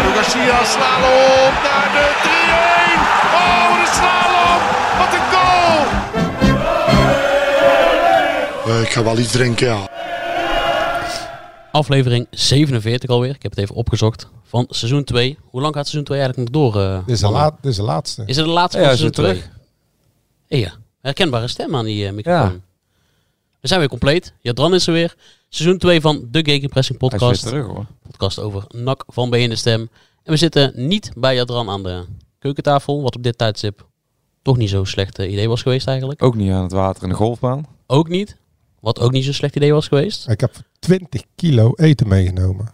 Manu Garcia slalom naar de 3-1. Oh, de slalom. Wat een goal. Uh, ik ga wel iets drinken, ja. Aflevering 47 alweer. Ik heb het even opgezocht. Van seizoen 2. Hoe lang gaat seizoen 2 eigenlijk nog door? Uh, dit, is de laat, dit is de laatste. Is het de laatste ja, van seizoen 2? terug. Ja, herkenbare stem aan die uh, microfoon. Ja. We zijn weer compleet. Jadran is er weer. Seizoen 2 van de Gegenpressing podcast. terug hoor. Podcast over NAC van B in de Stem. En we zitten niet bij Jadran aan de keukentafel. Wat op dit tijdstip toch niet zo'n slecht idee was geweest eigenlijk. Ook niet aan het water in de golfbaan. Ook niet. Wat ook niet zo'n slecht idee was geweest. Ik heb 20 kilo eten meegenomen.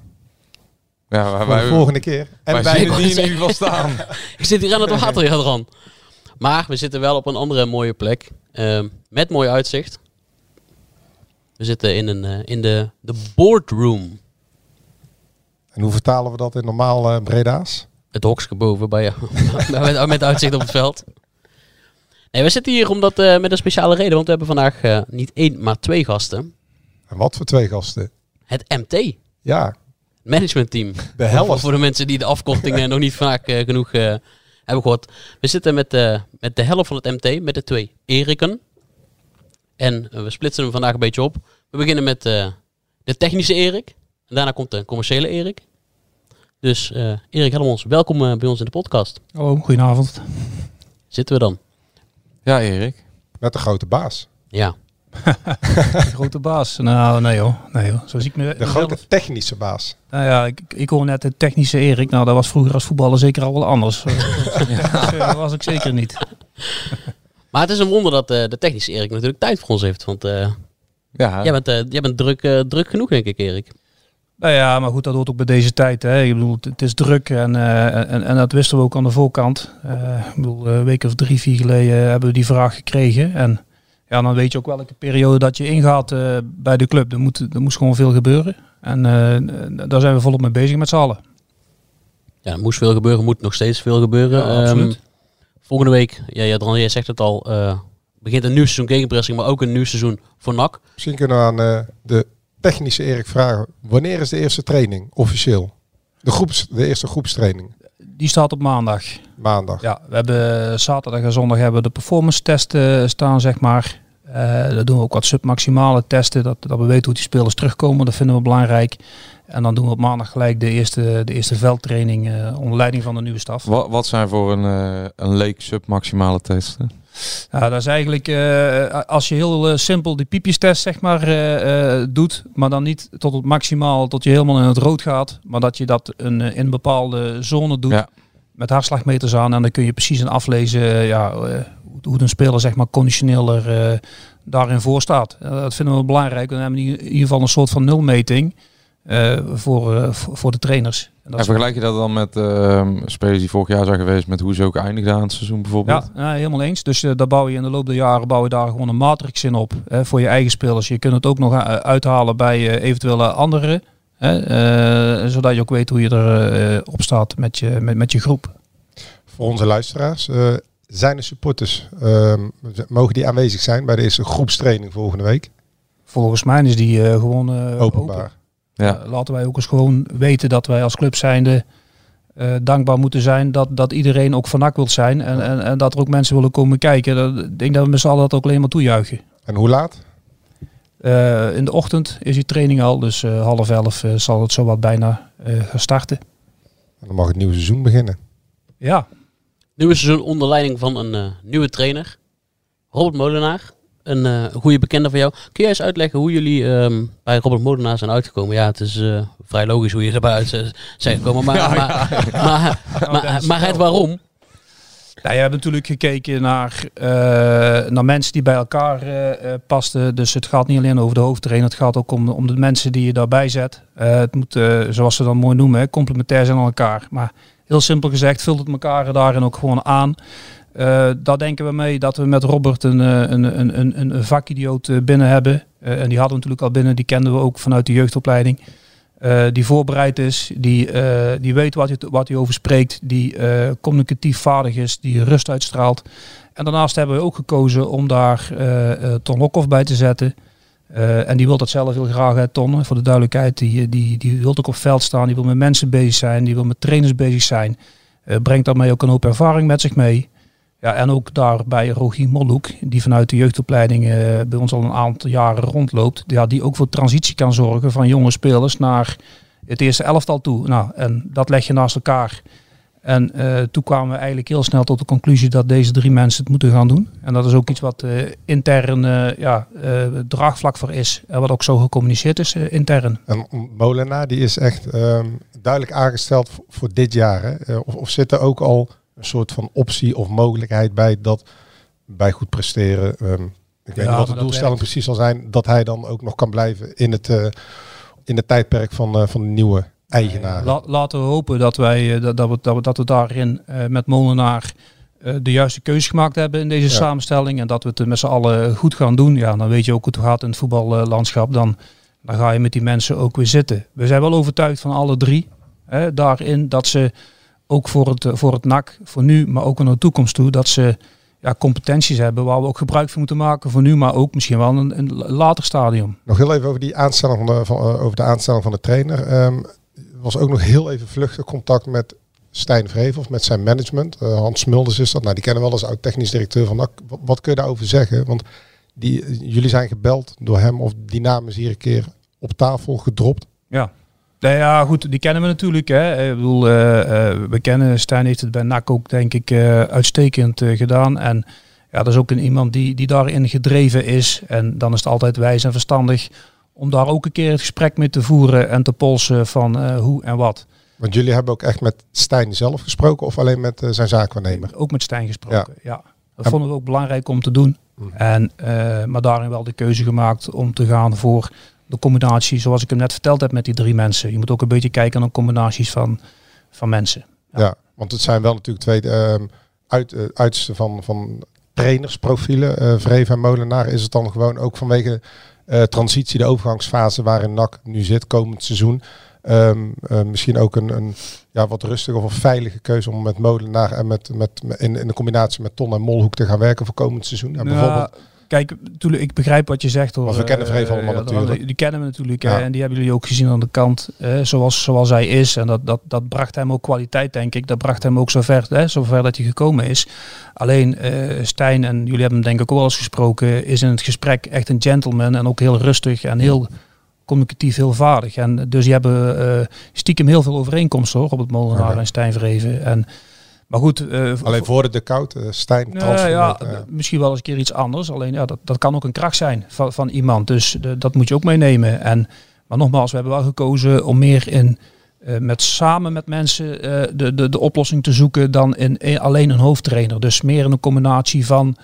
Ja, Voor de volgende keer. En wij die in ieder geval staan. ik zit hier aan het water, Jadran. Maar we zitten wel op een andere mooie plek. Uh, met mooi uitzicht. We zitten in, een, uh, in de, de boardroom. En hoe vertalen we dat in normaal uh, Breda's? Het hokske boven bij met, met uitzicht op het veld. Nee, we zitten hier omdat, uh, met een speciale reden. Want we hebben vandaag niet één, maar twee gasten. En wat voor twee gasten? Het MT. Ja. Managementteam. De helft. Voor, voor de mensen die de afkortingen nog niet vaak genoeg hebben gehoord. We zitten met, met de helft van het MT, met de twee Eriken. En we splitsen hem vandaag een beetje op. We beginnen met uh, de technische Erik. En daarna komt de commerciële Erik. Dus uh, Erik Helmons, welkom uh, bij ons in de podcast. Hallo, goedenavond. Zitten we dan? Ja, Erik. Met de grote baas. Ja. de grote baas? Nou, nee hoor. Nee, hoor. Zo zie ik me, de grote technische baas. Nou ja, ik, ik hoor net de technische Erik. Nou, dat was vroeger als voetballer zeker al wel anders. dat was ik zeker niet. Maar het is een wonder dat uh, de technische Erik natuurlijk tijd voor ons heeft. Want uh, ja. jij bent, uh, jij bent druk, druk genoeg, denk ik, Erik. Nou ja, maar goed, dat hoort ook bij deze tijd. Hè. Ik bedoel, het is druk en, en, en dat wisten we ook aan de voorkant. ik bedoel, een week of drie, vier geleden hebben we die vraag gekregen. En ja, dan weet je ook welke periode dat je ingaat bij de club. Er moet, er moet gewoon veel gebeuren. En daar zijn we volop mee bezig met z'n allen. Ja, er moest veel gebeuren, moet nog steeds veel gebeuren. Ja, absoluut. Um, Volgende week, ja, ja jij zegt het al, uh, begint een nieuw seizoen gegenpressing, maar ook een nieuw seizoen voor NAC. Misschien kunnen we aan uh, de technische Erik vragen, wanneer is de eerste training officieel? De, groeps, de eerste groepstraining? Die staat op maandag. Maandag. Ja, we hebben zaterdag en zondag hebben we de performance testen staan, zeg maar. Uh, daar doen we ook wat submaximale testen, dat, dat we weten hoe die spelers terugkomen. Dat vinden we belangrijk. En dan doen we op maandag gelijk de eerste, de eerste veldtraining uh, onder leiding van de nieuwe staf. Wat, wat zijn voor een, uh, een leek submaximale testen? Nou, dat is eigenlijk uh, als je heel simpel die piepjestest zeg maar doet, maar dan niet tot het maximaal, tot je helemaal in het rood gaat, maar dat je dat een, in een bepaalde zone doet ja. Met hartslagmeters aan en dan kun je precies een aflezen ja, hoe een speler zeg maar conditioneler daarin voor staat. dat vinden we belangrijk. Dan hebben we in ieder geval een soort van nulmeting. Uh, voor, voor de trainers. En, en vergelijk je dat dan met uh, spelers die vorig jaar zijn geweest met hoe ze ook eindigden aan het seizoen bijvoorbeeld? Ja, helemaal eens. Dus daar bouw je in de loop der jaren bouw je daar gewoon een matrix in op voor je eigen spelers. Je kunt het ook nog uithalen bij eventuele anderen. Zodat je ook weet hoe je erop op staat met je, met, met je groep. Voor onze luisteraars, zijn er supporters, ehm, mogen die aanwezig zijn bij de eerste groepstraining volgende week? Volgens mij is die gewoon openbaar. Open. Ja. Uh, laten wij ook eens gewoon weten dat wij als club zijnde uh, dankbaar moeten zijn dat, dat iedereen ook vanak wil zijn en, en, en, dat er ook mensen willen komen kijken. Dat, ik denk dat we met z'n allen dat ook alleen maar toejuichen. En hoe laat? Uh, in de ochtend is die training al, dus half elf zal het zo wat bijna gaan starten. En dan mag het nieuwe seizoen beginnen. Ja. Nieuwe seizoen onder leiding van een nieuwe trainer, Robert Molenaar een uh, goede bekende van jou. Kun jij eens uitleggen hoe jullie um, bij Robert Molenaar zijn uitgekomen? Ja, het is uh, vrij logisch hoe je erbij uit zijn gekomen, maar, ja, maar, ja. maar, maar, maar, het waarom? Nou, je hebt natuurlijk gekeken naar, naar mensen die bij elkaar pasten. Dus het gaat niet alleen over de hoofdtrainer, het gaat ook om, om de mensen die je daarbij zet. het moet, zoals ze dan mooi noemen, complementair zijn aan elkaar. Maar heel simpel gezegd, vult het elkaar daarin ook gewoon aan. Daar denken we mee dat we met Robert een, een, een, een, een vakidioot binnen hebben. en die hadden we natuurlijk al binnen, die kenden we ook vanuit de jeugdopleiding. Die voorbereid is, die, die weet wat hij, wat hij over spreekt, die communicatief vaardig is, die rust uitstraalt. En daarnaast hebben we ook gekozen om daar Ton Lokhoff bij te zetten. En die wil dat zelf heel graag, Ton, voor de duidelijkheid. Die, die, die wil ook op veld staan, die wil met mensen bezig zijn, die wil met trainers bezig zijn. Brengt daarmee ook een hoop ervaring met zich mee. Ja, en ook daarbij Rogier Molloek, die vanuit de jeugdopleiding uh, bij ons al een aantal jaren rondloopt. Ja, die ook voor transitie kan zorgen van jonge spelers naar het eerste elftal toe. Nou, en dat leg je naast elkaar. En uh, toen kwamen we eigenlijk heel snel tot de conclusie dat deze drie mensen het moeten gaan doen. En dat is ook iets wat uh, intern ja, draagvlak voor is. En wat ook zo gecommuniceerd is intern. En Molenaar die is echt um, duidelijk aangesteld voor, voor dit jaar. Hè? Of, of, zit er ook al een soort van optie of mogelijkheid bij dat bij goed presteren. Um, ik weet niet wat de doelstelling precies zal zijn. Dat hij dan ook nog kan blijven in het, in het tijdperk van, van de nieuwe eigenaar. La, laten we hopen dat, wij, eh, dat, dat, we, dat, we, dat we daarin uh, met Molenaar de juiste keuze gemaakt hebben in deze samenstelling. En dat we het met z'n allen goed gaan doen. Ja, dan weet je ook hoe het gaat in het voetballandschap. Dan, dan ga je met die mensen ook weer zitten. We zijn wel overtuigd van alle drie hè, daarin dat ze ook voor het, voor het NAC, voor nu, maar ook naar de toekomst toe, dat ze ja, competenties hebben waar we ook gebruik van moeten maken voor nu, maar ook misschien wel een, een later stadium. Nog heel even over die aanstelling van de, van, over de aanstelling van de trainer. Um, was ook nog heel even vluchtig contact met Stijn Vrevels, met zijn management. Uh, Hans Smulders is dat. Nou, die kennen wel als oud technisch directeur van NAC. Wat, wat, kun je daarover zeggen? Want die, jullie zijn gebeld door hem of die naam is hier een keer op tafel gedropt. Ja. Nou ja, goed, die kennen we natuurlijk. Hè. Ik bedoel, uh, uh, we kennen Stijn heeft het bij NAC ook denk ik uitstekend gedaan. En ja, dat is ook een, iemand die, die daarin gedreven is. En dan is het altijd wijs en verstandig om daar ook een keer het gesprek mee te voeren en te polsen van hoe en wat. Want jullie hebben ook echt met Stijn zelf gesproken of alleen met zijn zaakwaarnemer? Ook met Stijn gesproken, ja. ja. Dat vonden we ook belangrijk om te doen. Mm. En, maar daarin wel de keuze gemaakt om te gaan voor de combinatie zoals ik hem net verteld heb met die drie mensen. Je moet ook een beetje kijken naar combinaties van, van mensen. Ja. ja want het zijn wel natuurlijk twee uh, uit, uh, uitersten van, van trainersprofielen. Uh, Vreven en Molenaar is het dan gewoon ook vanwege uh, transitie, de overgangsfase waarin NAC nu zit komend seizoen. Um, uh, misschien ook een, een ja, wat rustige of veilige keuze om met Molenaar en met, met, in, in de combinatie met Ton en Molhoek te gaan werken voor komend seizoen. En ja, bijvoorbeeld Kijk, natuurlijk, ik begrijp wat je zegt. Hoor. we kennen Vreven allemaal uh, natuurlijk. Die kennen we natuurlijk. Ja. En die hebben jullie ook gezien aan de kant. Zoals, zoals hij is. En dat, dat, dat bracht hem ook kwaliteit, denk ik. Dat bracht hem ook zover, hè, zover dat hij gekomen is. Alleen uh, Stijn, en jullie hebben hem denk ik ook wel eens gesproken, is in het gesprek echt een gentleman. En ook heel rustig en heel communicatief heel vaardig. En dus die hebben stiekem heel veel overeenkomsten hoor, op het Molenaar okay. en Stijn Vreven. En maar goed. Uh, alleen voor de koud, uh, Stijn uh, ja, misschien wel eens een keer iets anders. Alleen ja, dat, dat kan ook een kracht zijn van, van iemand. Dus de, dat moet je ook meenemen. En, maar nogmaals, we hebben wel gekozen om meer in, met samen met mensen de, de, de oplossing te zoeken dan in, in, alleen een hoofdtrainer. Dus meer in een combinatie van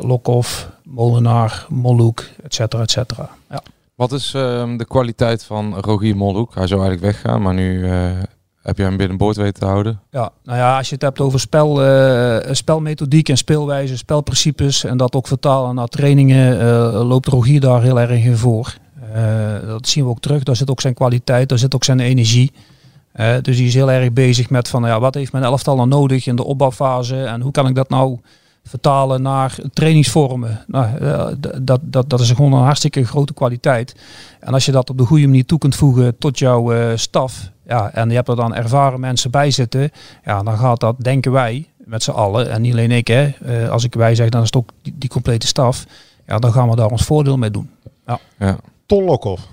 Lokhoff, Molenaar, Molhoek, et cetera, et cetera. Ja. Wat is ehm, de kwaliteit van Rogier Molhoek? Hij zou eigenlijk weggaan, maar nu heb je hem binnenboord weten te houden? Ja, nou ja, als je het hebt over spel, uh, spelmethodiek en speelwijze, spelprincipes en dat ook vertalen naar trainingen, uh, loopt Rogier daar heel erg in voor. Uh, dat zien we ook terug. Daar zit ook zijn kwaliteit, daar zit ook zijn energie. dus hij is heel erg bezig met van ja, wat heeft mijn elftal nou nodig in de opbouwfase en hoe kan ik dat nou vertalen naar trainingsvormen. Nou, dat, dat, dat is gewoon een hartstikke grote kwaliteit. En als je dat op de goede manier toe kunt voegen tot jouw staf, ja, en je hebt er dan ervaren mensen bij zitten. Ja, dan gaat dat, denken wij, met z'n allen. En niet alleen ik, hè. Uh, als ik wij zeg, dan is het ook die, die, complete staf. Ja, dan gaan we daar ons voordeel mee doen. Ja. ja. Ton Lokhoff.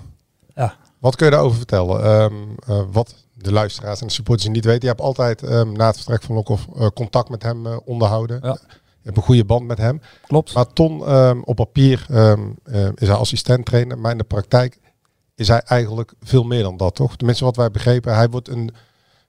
Ja. Wat kun je daarover vertellen? Um, uh, wat de luisteraars en de supporters niet weten. Je hebt altijd um, na het vertrek van Lokhoff uh, contact met hem onderhouden. Ja. Je hebt een goede band met hem. Klopt. Maar Ton, um, op papier is hij assistent trainer. Maar in de praktijk is hij eigenlijk veel meer dan dat, toch? Tenminste, wat wij begrepen, hij wordt een,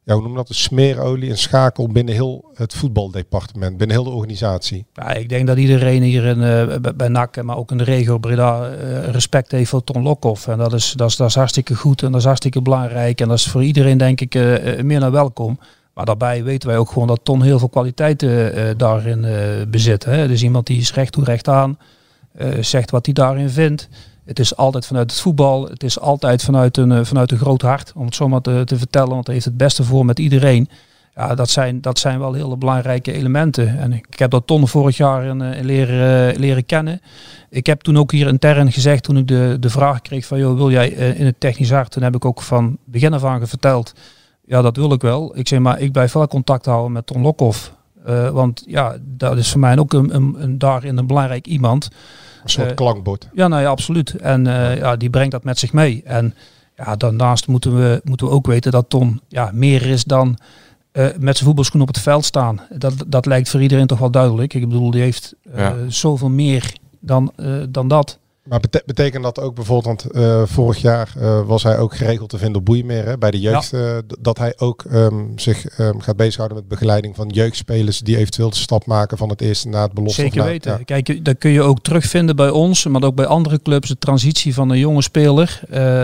ja, hoe noem dat, een smeerolie, een schakel binnen heel het voetbaldepartement, binnen heel de organisatie. Ja, ik denk dat iedereen hier in, uh, bij NAC, maar ook in de regio Breda, uh, respect heeft voor Ton Lokhoff. En dat is, dat, is, hartstikke goed en dat is hartstikke belangrijk. En dat is voor iedereen, denk ik, uh, meer dan welkom. Maar daarbij weten wij ook gewoon dat Ton heel veel kwaliteiten eh, daarin eh, bezit. Hè? Dus iemand die is recht toe recht aan, eh, zegt wat hij daarin vindt. Het is altijd vanuit het voetbal. Het is altijd vanuit een, eh, vanuit een groot hart, om het zo maar te, te vertellen. Want hij heeft het beste voor met iedereen. Ja, dat zijn, dat zijn wel hele belangrijke elementen. En ik heb dat Ton vorig jaar eh, leren, eh, leren kennen. Ik heb toen ook hier intern gezegd, toen ik de, de vraag kreeg van, joh, wil jij in het technisch hart? Toen heb ik ook van begin af aan verteld, ja, dat wil ik wel. Ik zeg maar, ik blijf wel contact houden met Ton Lokhoff. Want ja, dat is voor mij ook een, een, een, daarin een belangrijk iemand. Een soort Eh, klankbord. Ja, nou ja, absoluut. En eh, ja, die brengt dat met zich mee. En ja, daarnaast moeten we, moeten we ook weten dat Ton ja, meer is dan eh, met zijn voetbalschoen op het veld staan. Dat, dat lijkt voor iedereen toch wel duidelijk. Ik bedoel, die heeft Ja. zoveel meer dan, dan dat. Maar bete- betekent dat ook bijvoorbeeld, want eh, vorig jaar eh, was hij ook geregeld te vinden op Boeimeer hè, bij de jeugd, eh, dat hij ook ehm, zich ehm, gaat bezighouden met begeleiding van jeugdspelers die eventueel de stap maken van het eerste naar het belofte. Zeker weten. ja. Kijk, dat kun je ook terugvinden bij ons, maar ook bij andere clubs. De transitie van een jonge speler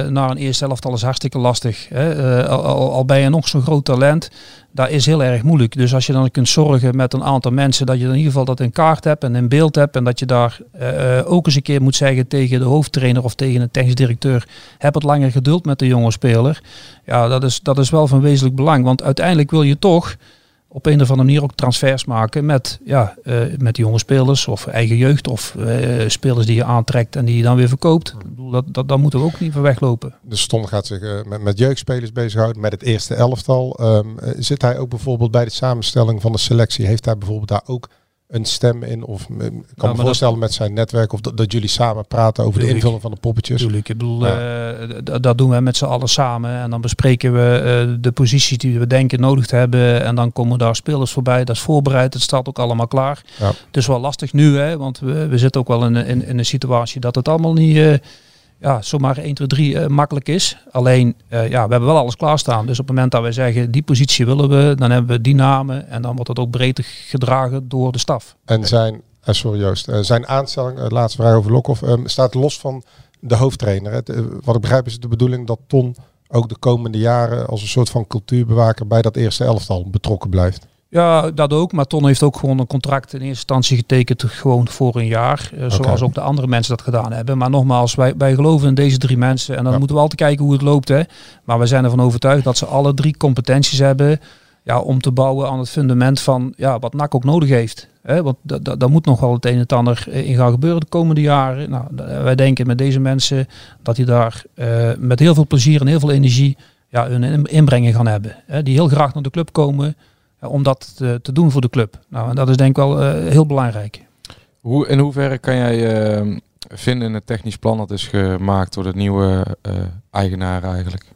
naar een eerste elftal is hartstikke lastig. Hè. Al, al, al ben je nog zo'n groot talent, dat is heel erg moeilijk. Dus als je dan kunt zorgen met een aantal mensen dat je in ieder geval dat in kaart hebt en in beeld hebt. En dat je daar eh, ook eens een keer moet zeggen tegen de hoofdtrainer of tegen een technisch directeur. Heb het langer geduld met de jonge speler. Ja, dat is, dat is wel van wezenlijk belang. Want uiteindelijk wil je toch op een of andere manier ook transfers maken met, ja, eh, met jonge spelers of eigen jeugd of eh, spelers die je aantrekt en die je dan weer verkoopt. Ik dat, dat, moeten we ook niet van weglopen. Dus Ton gaat zich eh, met, met jeugdspelers bezighouden, met het eerste elftal. Ehm, eh, zit hij ook bijvoorbeeld bij de samenstelling van de selectie? Heeft hij bijvoorbeeld daar ook een stem in? Of ik kan maar me dat- voorstellen met zijn netwerk of dat, dat jullie samen praten over de ik. invulling van de poppetjes. Bedoel ik, bedoel, Ja. eh, dat doen we met z'n allen samen en dan bespreken we eh, de posities die we denken nodig te hebben en dan komen daar spelers voorbij. Dat is voorbereid, het staat ook allemaal klaar. Ja. Het is wel lastig nu, hè, want we, we zitten ook wel in, in, in een situatie dat het allemaal niet eh, ja, zomaar 1, 2, 3 eh, makkelijk is. Alleen, eh, ja, we hebben wel alles klaarstaan. Dus op het moment dat wij zeggen, die positie willen we, dan hebben we die namen en dan wordt het ook breed gedragen door de staf. En zijn, eh, sorry Joost, eh, zijn aanstelling, laatste vraag over Lokhoff, ehm, staat los van de hoofdtrainer. Wat ik begrijp is het de bedoeling dat Ton ook de komende jaren als een soort van cultuurbewaker bij dat eerste elftal betrokken blijft. Ja, dat ook. Maar Ton heeft ook gewoon een contract in eerste instantie getekend gewoon voor een jaar. eh, zoals ook de andere mensen dat gedaan hebben. Maar nogmaals, wij, wij geloven in deze drie mensen. En dan Ja. moeten we altijd kijken hoe het loopt. Hè. Maar we zijn ervan overtuigd dat ze alle drie competenties hebben ja, om te bouwen aan het fundament van ja, wat NAC ook nodig heeft. Hè. Want da- da- daar moet nog wel het een en het ander eh, in gaan gebeuren de komende jaren. Nou, wij denken met deze mensen dat die daar eh, met heel veel plezier en heel veel energie ja, hun in- inbrenging gaan hebben. Hè. Die heel graag naar de club komen om dat te, te doen voor de club. Nou, en dat is denk ik wel eh, heel belangrijk. Hoe, in hoeverre kan jij eh, vinden in het technisch plan dat is gemaakt door de nieuwe eh eigenaar eigenlijk?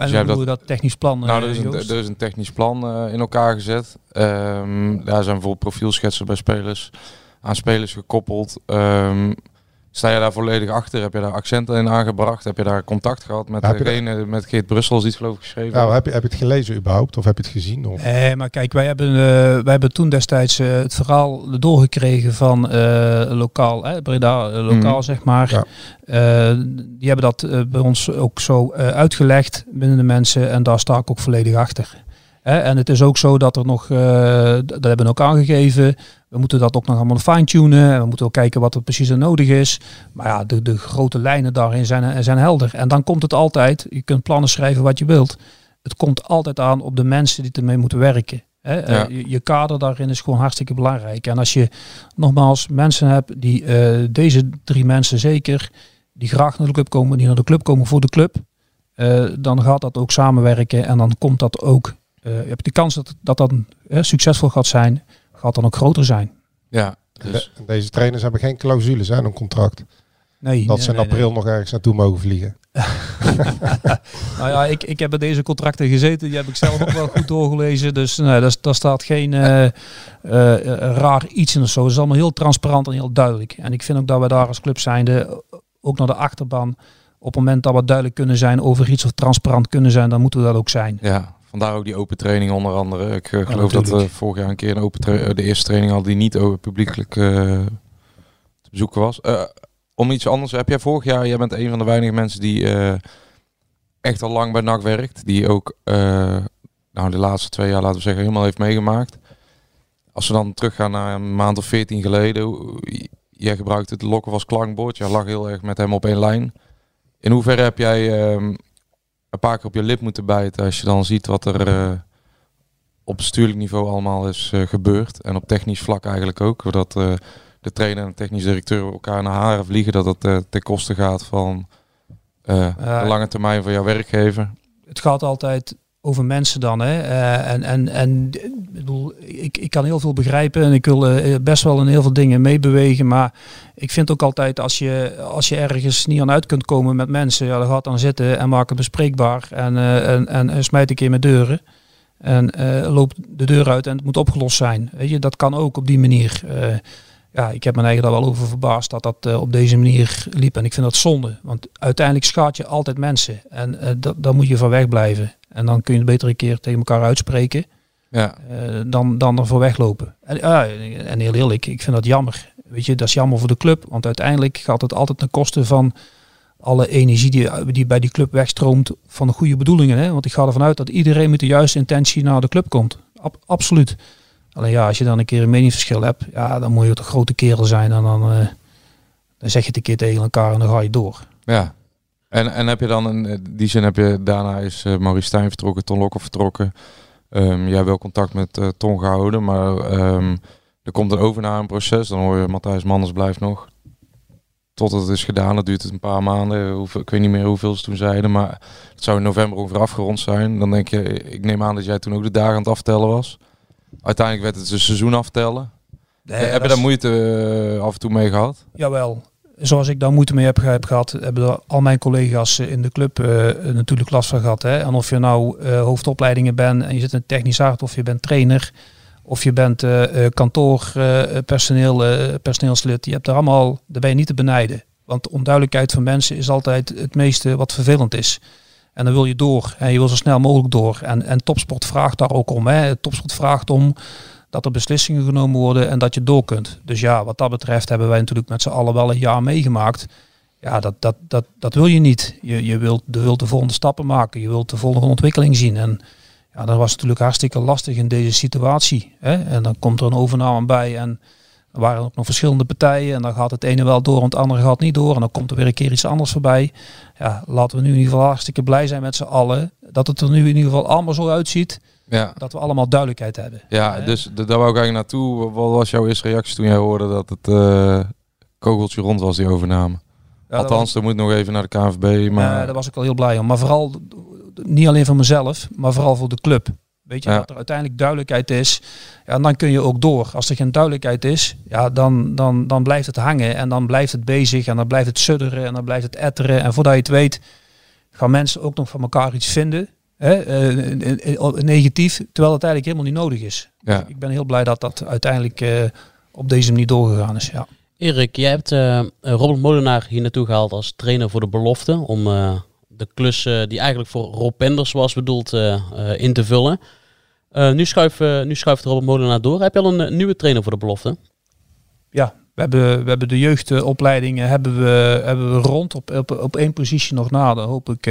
En jij hoe we dat technisch plan, Nou, eh, er is, een, er is een technisch plan eh, in elkaar gezet. Ehm, daar zijn bijvoorbeeld profielschetsen bij spelers aan spelers gekoppeld. Ehm, sta je daar volledig achter? Heb je daar accenten in aangebracht? Heb je daar contact gehad met Heb je degene, met Geert Brussels, die het geloof ik geschreven Nou, heb, je, heb je het gelezen überhaupt of heb je het gezien? Of? Eh, maar kijk, wij hebben, eh, wij hebben toen destijds eh, het verhaal doorgekregen van eh, lokaal, hè, Breda, eh, lokaal Mhm. zeg maar. Ja. Eh, die hebben dat eh, bij ons ook zo eh, uitgelegd binnen de mensen en daar sta ik ook volledig achter. Hè, en het is ook zo dat er nog, eh, dat hebben we ook aangegeven, we moeten dat ook nog allemaal fine-tunen en we moeten ook kijken wat er precies er nodig is. Maar ja, de, de grote lijnen daarin zijn, zijn helder. En dan komt het altijd, je kunt plannen schrijven wat je wilt. Het komt altijd aan op de mensen die ermee moeten werken. Hè? Eh, Ja. je, je kader daarin is gewoon hartstikke belangrijk. En als je nogmaals mensen hebt die eh, deze drie mensen zeker, die graag naar de club komen, die naar de club komen voor de club, eh, dan gaat dat ook samenwerken en dan komt dat ook. eh, je hebt de kans dat dat dan eh, succesvol gaat zijn, gaat dan ook groter zijn. Ja, dus de- deze trainers hebben geen clausules hè, in een contract. Nee, Dat nee, ze in nee, april nog ergens naartoe mogen vliegen. Nou ja, ik, ik heb bij deze contracten gezeten. Die heb ik zelf ook wel goed doorgelezen. Dus nee, daar, daar staat geen eh, eh, eh, raar iets in of zo. Het is allemaal heel transparant en heel duidelijk. En ik vind ook dat we daar als club zijnde ook naar de achterban... op het moment dat we duidelijk kunnen zijn over iets of transparant kunnen zijn... dan moeten we dat ook zijn. ja, vandaar ook die open training onder andere. Ik eh, geloof dat we natuurlijk. vorig jaar een keer een open tra- eh, de eerste training hadden die niet over publiekelijk eh, te bezoeken was. Eh, om iets anders, heb jij vorig jaar, jij bent een van de weinige mensen die eh, echt al lang bij NAC werkt, die ook eh, nou, de laatste twee jaar, laten we zeggen, helemaal heeft meegemaakt. Als we dan teruggaan naar een maand of veertien geleden. Jij gebruikte het lokken als klankbord. Jij lag heel erg met hem op één lijn. In hoeverre heb jij ehm, een paar keer op je lip moeten bijten als je dan ziet wat er eh, op bestuurlijk niveau allemaal is eh, gebeurd. En op technisch vlak eigenlijk ook. Dat eh, de trainer en de technisch directeur elkaar naar haren vliegen. Dat dat ten koste gaat van de lange termijn van jouw werkgever. het gaat altijd over mensen dan. Hè? Eh, en en, en eh, ik bedoel, ik, ik kan heel veel begrijpen en ik wil eh, best wel in heel veel dingen meebewegen. Maar ik vind ook altijd als je, als je ergens niet aan uit kunt komen met mensen, ja, dan gaat dan zitten en maak het bespreekbaar. En, eh, en, en, smijt een keer met deuren. En eh loop de deur uit en het moet opgelost zijn. Weet je, dat kan ook op die manier. Ja, ik heb me eigen daar wel over verbaasd dat dat eh, op deze manier liep. En ik vind dat zonde. Want uiteindelijk schaadt je altijd mensen. En eh, dat, daar moet je van weg blijven. En dan kun je het beter een keer tegen elkaar uitspreken. Ja, eh, dan, dan ervoor weglopen. En, en heel eerlijk, ik vind dat jammer. Weet je, dat is jammer voor de club. Want uiteindelijk gaat het altijd ten koste van alle energie die, die bij die club wegstroomt van de goede bedoelingen. Hè? Want ik ga ervan uit dat iedereen met de juiste intentie naar de club komt. Ab- absoluut. Alleen ja, als je dan een keer een meningsverschil hebt, ja, dan moet je toch grote kerel zijn. En dan, eh, dan zeg je het een keer tegen elkaar en dan ga je door. ja. En, en heb je dan, in eh, die zin heb je, daarna is eh Maurice Stijn vertrokken, Ton Lokker vertrokken. Ehm, jij hebt wel contact met Ton gehouden, maar ehm, er komt een overnameproces. Dan hoor je Matthijs Manders blijft nog. Totdat het is gedaan, dat duurt het een paar maanden. Hoeveel, ik weet niet meer hoeveel ze toen zeiden, maar het zou in november ongeveer afgerond zijn. Dan denk je, ik neem aan dat jij toen ook de dagen aan het aftellen was. Uiteindelijk werd het een seizoen aftellen. Nee, heb je is- daar moeite eh, af en toe mee gehad? Jawel. Zoals ik daar moeite mee heb, heb gehad, hebben al mijn collega's eh, in de club eh, natuurlijk last van gehad. Hè? En of je nou hoofdopleidingen bent en je zit in technisch hart, of je bent trainer, of je bent eh, kantoorpersoneel, eh, personeelslid, je hebt er allemaal, daar ben je niet te benijden. Want onduidelijkheid van mensen is altijd het meeste wat vervelend is. En dan wil je door. En je wil zo snel mogelijk door. En, en topsport vraagt daar ook om. Hè. Topsport vraagt om dat er beslissingen genomen worden en dat je door kunt. Dus ja, wat dat betreft hebben wij natuurlijk met z'n allen wel een jaar meegemaakt. Ja, dat, dat, dat, dat wil je niet. Je, je, wilt, wilt de volgende stappen maken. Je wilt de volgende ontwikkeling zien. En ja, dat was natuurlijk hartstikke lastig in deze situatie. Hè? En dan komt er een overname bij en er waren ook nog verschillende partijen. En dan gaat het ene wel door en het andere gaat niet door. En dan komt er weer een keer iets anders voorbij. Ja, laten we nu in ieder geval hartstikke blij zijn met z'n allen. Dat het er nu in ieder geval allemaal zo uitziet. Ja. Dat we allemaal duidelijkheid hebben. Ja, dus daar wou ik eigenlijk naartoe. Wat was jouw eerste reactie toen jij hoorde dat het eh, kogeltje rond was, die overname? Ja, Althans, er moet nog even naar de KNVB. Maar daar was ik wel heel blij om. Maar vooral niet alleen voor mezelf, maar vooral voor de club. Weet je, Ja. dat er uiteindelijk duidelijkheid is. Ja, en dan kun je ook door. Als er geen duidelijkheid is, ja, dan, dan, dan blijft het hangen. En dan blijft het bezig. En dan blijft het sudderen. En dan blijft het etteren. En voordat je het weet, gaan mensen ook nog van elkaar iets vinden. Hè, eh, in- in- negatief. Terwijl het eigenlijk helemaal niet nodig is. ja. Ik ben heel blij dat dat uiteindelijk eh, op deze manier doorgegaan is. Ja. Erik, jij hebt eh, Robert Molenaar hier naartoe gehaald als trainer voor de belofte. Om eh, de klus eh, die eigenlijk voor Rob Penders was bedoeld eh, eh, in te vullen. Eh, nu, schuift, eh, nu schuift Robert Molenaar door. Heb je al een eh, nieuwe trainer voor de belofte? ja, we hebben, we hebben de jeugdopleidingen hebben we, hebben we rond op, op, op één positie nog na. Dan hoop ik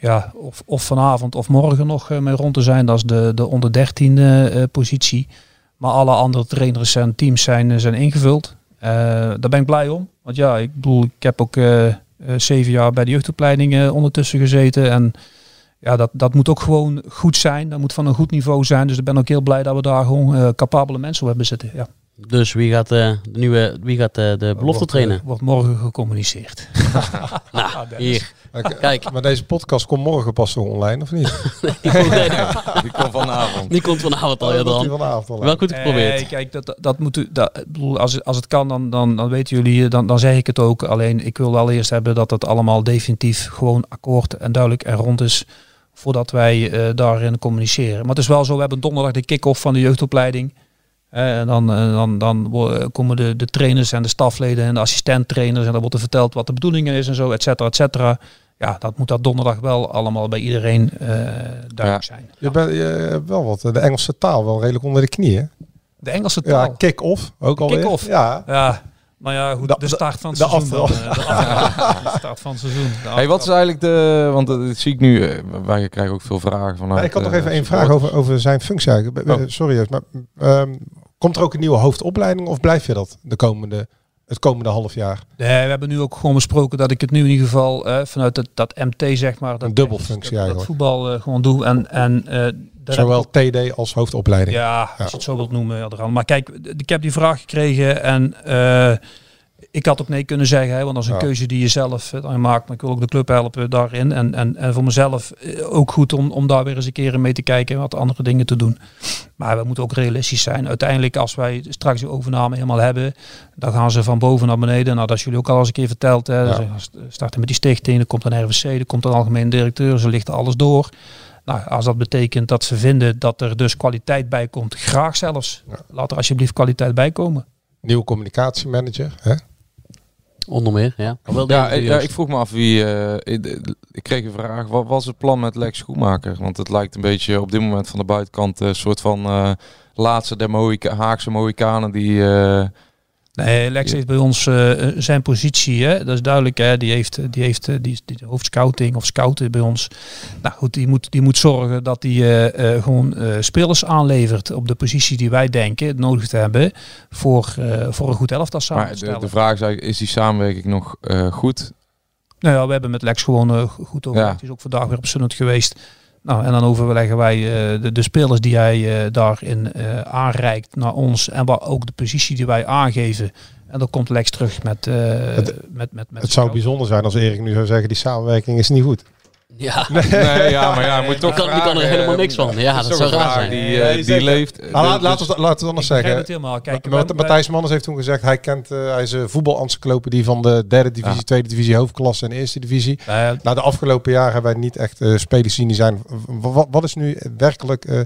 ja, of, of vanavond of morgen nog mee rond te zijn. Dat is de, de onder 13 eh, positie. Maar alle andere trainers en teams zijn, zijn ingevuld. Daar ben ik blij om. Want ja, ik bedoel, ik heb ook zeven jaar bij de jeugdopleiding eh, ondertussen gezeten. En ja, dat, dat moet ook gewoon goed zijn. Dat moet van een goed niveau zijn. Dus ik ben ook heel blij dat we daar gewoon eh, capabele mensen op hebben zitten. Ja. Dus wie gaat, eh, de, nieuwe, wie gaat eh, de belofte Wordt, trainen? Wordt morgen gecommuniceerd. nou, hier. Oké, Kijk. Maar deze podcast komt morgen pas zo online, of niet? Die komt, Die komt vanavond. die komt vanavond al, Oh, ja dan. vanavond online. Wel goed geprobeerd. Nee, kijk, dat, dat moet u, dat, bedoel, als, als het kan, dan, dan, dan weten jullie, dan, dan zeg ik het ook. Alleen ik wil wel eerst hebben dat het allemaal definitief gewoon akkoord en duidelijk en rond is. Voordat wij eh, daarin communiceren. Maar het is wel zo, we hebben donderdag de kick-off van de jeugdopleiding. Eh, en dan, eh, dan, dan komen de, de trainers en de stafleden en de assistenttrainers. En dan wordt er verteld wat de bedoeling is en zo, et cetera, et cetera. Ja, dat moet dat donderdag wel allemaal bij iedereen eh, duidelijk Ja. zijn. Je, bent, je hebt wel wat, de Engelse taal wel redelijk onder de knie, hè? De Engelse taal. Ja, kick-off ook alweer. Kick-off. Ja, Ja, Nou ja, goed, De- de, start van het de seizoen. dan, eh, de start van het seizoen. Hey, wat is eigenlijk de... Want dat zie ik nu... eh, Wij krijgen ook veel vragen vanuit... Nee, ik had nog eh, even één vraag over, over zijn functie eigenlijk. Oh. Eh, Sorry, maar ehm, komt er ook een nieuwe hoofdopleiding of blijf je dat de komende, het komende half jaar? Nee, we hebben nu ook gewoon besproken dat ik het nu in ieder geval eh, vanuit het, dat MT zeg maar. Dat Een dubbelfunctie dat, dat voetbal eh, gewoon doe. En, en eh, Zowel TD als hoofdopleiding. Ja, als je het zo wilt noemen. Maar kijk, ik heb die vraag gekregen en eh, ik had ook nee kunnen zeggen, hè, want dat is een keuze die je zelf dan maakt. Maar ik wil ook de club helpen daarin. En, en, en voor mezelf eh, ook goed om, om daar weer eens een keer in mee te kijken en wat andere dingen te doen. Maar we moeten ook realistisch zijn. Uiteindelijk, als wij straks die overname helemaal hebben, dan gaan ze van boven naar beneden. Nou, dat is jullie ook al eens een keer verteld. Hè. Ja. Ze starten met die stichting, er komt een RVC, er komt een algemeen directeur, ze lichten alles door. Nou, als dat betekent dat ze vinden dat er dus kwaliteit bij komt, graag zelfs. Ja. Laat er alsjeblieft kwaliteit bij komen. Nieuwe communicatiemanager. Hè? Onder meer, ja. Maar wel Ja, ik- ja, Joost. ik vroeg me af wie. eh, ik, ik kreeg een vraag. Wat was het plan met Lex Schoenmaker? Want het lijkt een beetje op dit moment van de buitenkant een soort van eh, laatste der Mohika- Haagse Mohikanen die. eh, Nee, Lex heeft bij ons eh, zijn positie, hè, dat is duidelijk. Hè, die heeft, eh, die heeft eh, die, die hoofdscouting of scouten bij ons. Nou goed, die moet, die moet zorgen dat hij eh, eh, gewoon eh, spelers aanlevert op de positie die wij denken nodig te hebben voor, eh, voor een goed elftal samen de, de vraag is eigenlijk: is die samenwerking nog eh, goed? Nou ja, we hebben met Lex gewoon eh, goed over. Ja. Het is ook vandaag weer op Sunnut geweest. Nou, en dan overleggen wij eh, de, de spelers die hij eh, daarin eh, aanreikt naar ons. En waar ook de positie die wij aangeven. En dan komt Lex terug met... Het- met, met, met Het zou bijzonder zijn als Erik nu zou zeggen, die samenwerking is niet goed. Ja, Nee, ja, maar ja, moet die toch. kan, die kan er helemaal niks van. Ja, is dat toch zou raar zijn. Die, eh, Nee, die leeft. Ah, laat, Dus- laten we laten we het anders zeggen. het helemaal. Kijk, Maar wij- Matthijs Manners heeft toen gezegd, hij kent, eh, hij is een voetbalencyclopedie van de derde divisie, Ja. tweede divisie, hoofdklasse en eerste divisie. wij- Nou, de afgelopen jaren hebben wij niet echt eh, spelers zien die zijn. Wat, wat is nu werkelijk eh,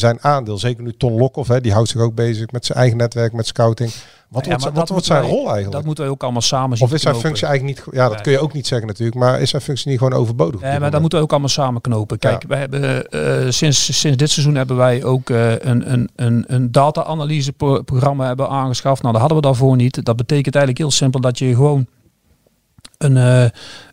zijn aandeel? Zeker nu Ton Lokhoff, hè, die houdt zich ook bezig met zijn eigen netwerk, met scouting. Wat Ja, wordt, wat wordt zijn rol eigenlijk? dat moeten wij ook allemaal samen zien Of is zijn functie eigenlijk niet... Ja, dat Nee. kun je ook niet zeggen natuurlijk. Maar is zijn functie niet gewoon overbodig? Nee, maar dat moeten we ook allemaal samen knopen. Kijk, Ja. wij hebben, eh, sinds, sinds dit seizoen hebben wij ook eh, een, een, een, een data-analyse-programma hebben aangeschaft. Nou, dat hadden we daarvoor niet. Dat betekent eigenlijk heel simpel dat je gewoon een, eh,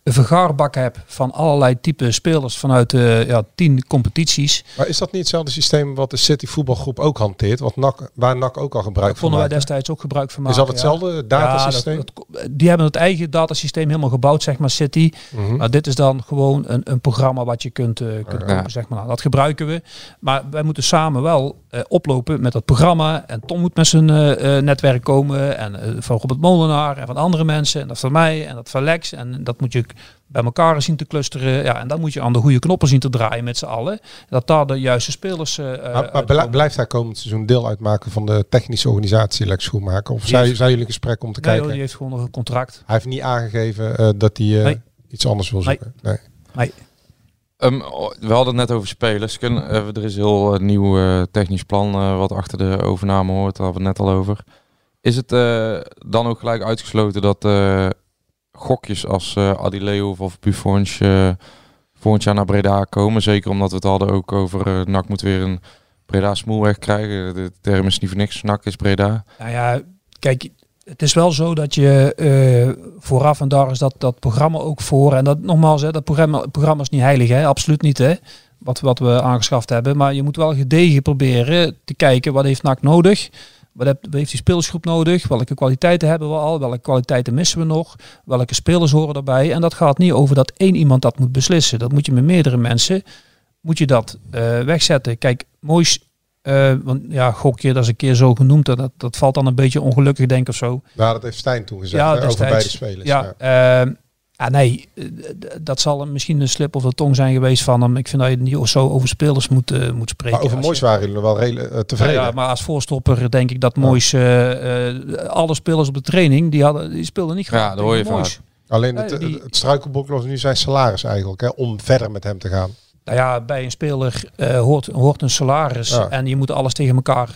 een vergaarbak hebt van allerlei type spelers vanuit eh ja, tien competities. Maar is dat niet hetzelfde systeem wat de City voetbalgroep ook hanteert? Wat NAC, waar NAC ook al gebruik van vonden wij destijds ook gebruik van Is maken. dat ja. hetzelfde datasysteem? Ja, dat- dat- die hebben het eigen datasysteem helemaal gebouwd, zeg maar, City. Mhm. Maar dit is dan gewoon een, een programma wat je kunt, eh, kunt Ja. kopen, zeg maar. Nou, dat gebruiken we. Maar wij moeten samen wel eh, oplopen met dat programma. En Tom moet met zijn netwerk komen. En van Robert Molenaar en van andere mensen. En dat van mij en dat van Lex. En dat moet je bij elkaar zien te clusteren. Ja, en dan moet je aan de goede knoppen zien te draaien met z'n allen. Dat daar de juiste spelers... eh, Maar, blijft hij komend seizoen deel uitmaken van de technische organisatie Lex Schoenmaker? Of zijn, heeft- zijn jullie gesprek om te Nee, kijken? joh, die heeft gewoon nog een contract. Hij heeft niet aangegeven eh, dat hij eh, Nee. iets anders wil Nee. zoeken. Nee. Nee. Ehm, oh, we hadden het net over spelers. Kun, eh, er is een heel nieuw technisch plan wat achter de overname hoort. Daar hadden we het net al over. Is het eh, dan ook gelijk uitgesloten dat eh, gokjes als eh Adileo of Buffons eh volgend jaar naar Breda komen? Zeker omdat we het hadden ook over eh NAC moet weer een Breda smoelweg krijgen. De term is niet voor niks. NAC is Breda. Nou ja, kijk, het is wel zo dat je vooraf en daar is dat, dat programma ook voor. En dat nogmaals, hè, dat programma, programma is niet heilig, hè? absoluut niet. Hè? Wat, wat we aangeschaft hebben. Maar je moet wel gedegen proberen te kijken wat heeft NAC nodig. Wat heeft, wat heeft die spelersgroep nodig? Welke kwaliteiten hebben we al? Welke kwaliteiten missen we nog? Welke spelers horen daarbij? En dat gaat niet over dat één iemand dat moet beslissen. Dat moet je met meerdere mensen moet je dat eh, wegzetten. Kijk, moois eh, want ja, gokje, dat is een keer zo genoemd. Dat, dat valt dan een beetje ongelukkig, denk ik, of zo. Nou, dat heeft Stijn toen gezegd Ja, hè, over beide spelers. Ja, ja. ehm, ah, nee, eh, dat zal misschien een slip of de tong zijn geweest van hem. Ik vind dat je niet zo over spelers moet, eh, moet spreken. Maar over Moois je- waren jullie wel redelijk eh, tevreden. Ja, maar als voorstopper denk ik dat Moois, eh, eh, alle spelers op de training, die, hadden, die speelden niet graag Ja, dat hoor je vaak. Alleen het, Nee, die- het, het struikelblok was nu zijn salaris eigenlijk, hè, om verder met hem te gaan. Nou ja, bij een speler eh, hoort, hoort een salaris. Ja. En je moet alles tegen elkaar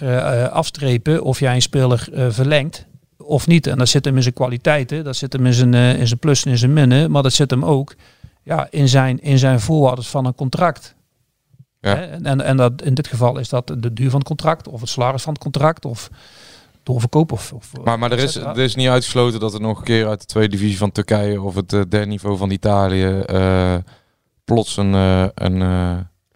afstrepen of jij een speler eh, verlengt of niet. En dat zit hem in zijn kwaliteiten, dat zit hem in zijn, eh, in zijn plus en in zijn minnen. Maar dat zit hem ook ja, in, zijn, in zijn voorwaarden van een contract. Ja. Hè? En, en, dat, in dit geval is dat de duur van het contract of het salaris van het contract. Of, doorverkoop of, of Maar, maar er, is, er is niet uitgesloten dat er nog een keer uit de tweede divisie van Turkije of het eh, derde niveau van Italië eh, plots een, eh, een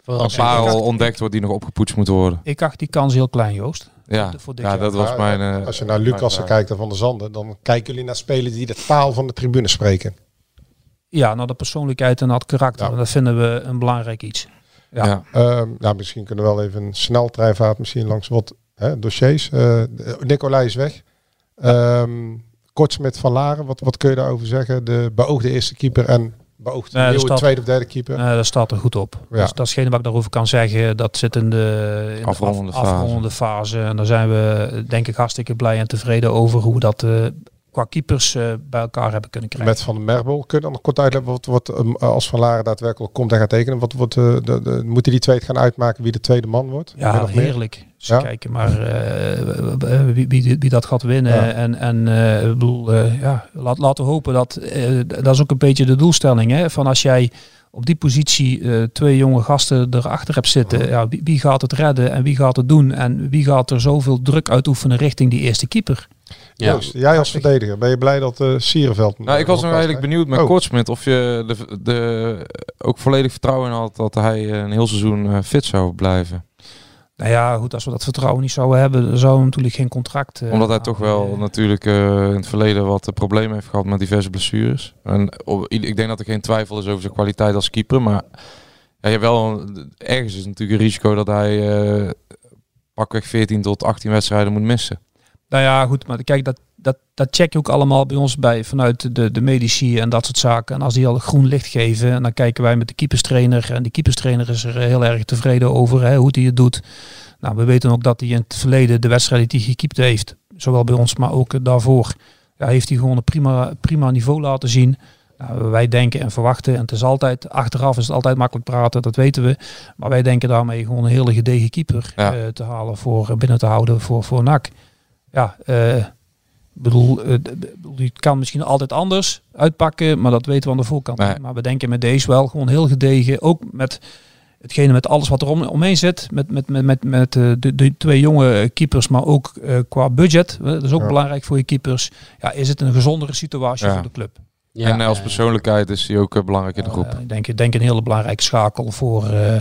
eh, parel ontdekt wordt die nog opgepoetst moet worden. Ik acht die kans heel klein, Joost. Ja, Voor dit ja jaar. dat was Maar, mijn... eh, eh, als je naar Lucas mijn- kijkt en Van der Zanden, dan kijken jullie naar spelers die de taal van de tribune spreken. Ja, naar de persoonlijkheid en dat karakter. Ja. En dat vinden we een belangrijk iets. Ja. Ja. Ehm, nou, misschien kunnen we wel even een sneltreinvaart misschien langs wat hè, dossiers. Eh Nicolai is weg. Ehm Kortsmit van Laren, wat, wat kun je daarover zeggen? De beoogde eerste keeper en beoogde Nee, dat nieuwe staat- tweede of derde keeper. Dat staat er goed op. Ja. Dus dat is hetgene wat ik daarover kan zeggen. Dat zit in de, in de Afrondende af- fase. afrondende fase. En daar zijn we denk ik hartstikke blij en tevreden over hoe we dat eh, qua keepers eh, bij elkaar hebben kunnen krijgen. Met Van der Merbel. Kun je dan nog kort uitleggen wat, wat ehm, als Van Laren daadwerkelijk komt en gaat tekenen? Wat wordt, eh, de, de, moeten die twee het gaan uitmaken wie de tweede man wordt? Ja, heerlijk. Dus Ja. kijken maar eh, wie, wie, wie dat gaat winnen. Ja. En, en eh, ik bedoel, eh, ja, laat, laten we hopen dat, eh, dat is ook een beetje de doelstelling. Hè? Van als jij op die positie eh, twee jonge gasten erachter hebt zitten. Ja, wie, wie gaat het redden en wie gaat het doen? En wie gaat er zoveel druk uitoefenen richting die eerste keeper? Ja. Joost, jij als verdediger, ben je blij dat eh Sierenveld... Nou, ik was nog eigenlijk benieuwd met Oh. Kortsmit of je de, de, ook volledig vertrouwen in had dat hij een heel seizoen eh, fit zou blijven. Nou ja, goed, als we dat vertrouwen niet zouden hebben, dan zouden we natuurlijk geen contract. eh, Omdat hij toch wel eh, natuurlijk eh, in het verleden wat eh, problemen heeft gehad met diverse blessures. En op- ik denk dat er geen twijfel is over zijn kwaliteit als keeper. Maar ja, je wel, ergens is natuurlijk een risico dat hij eh pakweg 14 tot 18 wedstrijden moet missen. Nou ja, goed, maar kijk, dat, dat, dat check je ook allemaal bij ons bij vanuit de, de medici en dat soort zaken. En als die al groen licht geven, en dan kijken wij met de keeperstrainer. En die keeperstrainer is er heel erg tevreden over hè, hoe hij het doet. Nou, we weten ook dat hij in het verleden de wedstrijd die hij gekiept heeft, zowel bij ons, maar ook daarvoor, ja, heeft hij gewoon een prima, prima niveau laten zien. Nou, wij denken en verwachten, en het is altijd, achteraf is het altijd makkelijk praten, dat weten we. Maar wij denken daarmee gewoon een hele gedegen keeper Ja. eh, te halen voor binnen te houden voor, voor NAC. Ja, eh, ik bedoel, eh, bedoel, die kan misschien altijd anders uitpakken, maar dat weten we aan de voorkant. Nee. Maar we denken met deze wel gewoon heel gedegen, ook met hetgene met alles wat er om, omheen zit, met, met, met, met, met eh, de, de twee jonge keepers, maar ook eh, qua budget, eh, dat is ook Ja. belangrijk voor je keepers. Ja, is het een gezondere situatie Ja. voor de club? Ja, en eh, als persoonlijkheid is hij ook eh, belangrijk in de groep. Eh, ik denk, ik denk een hele belangrijke schakel voor, eh,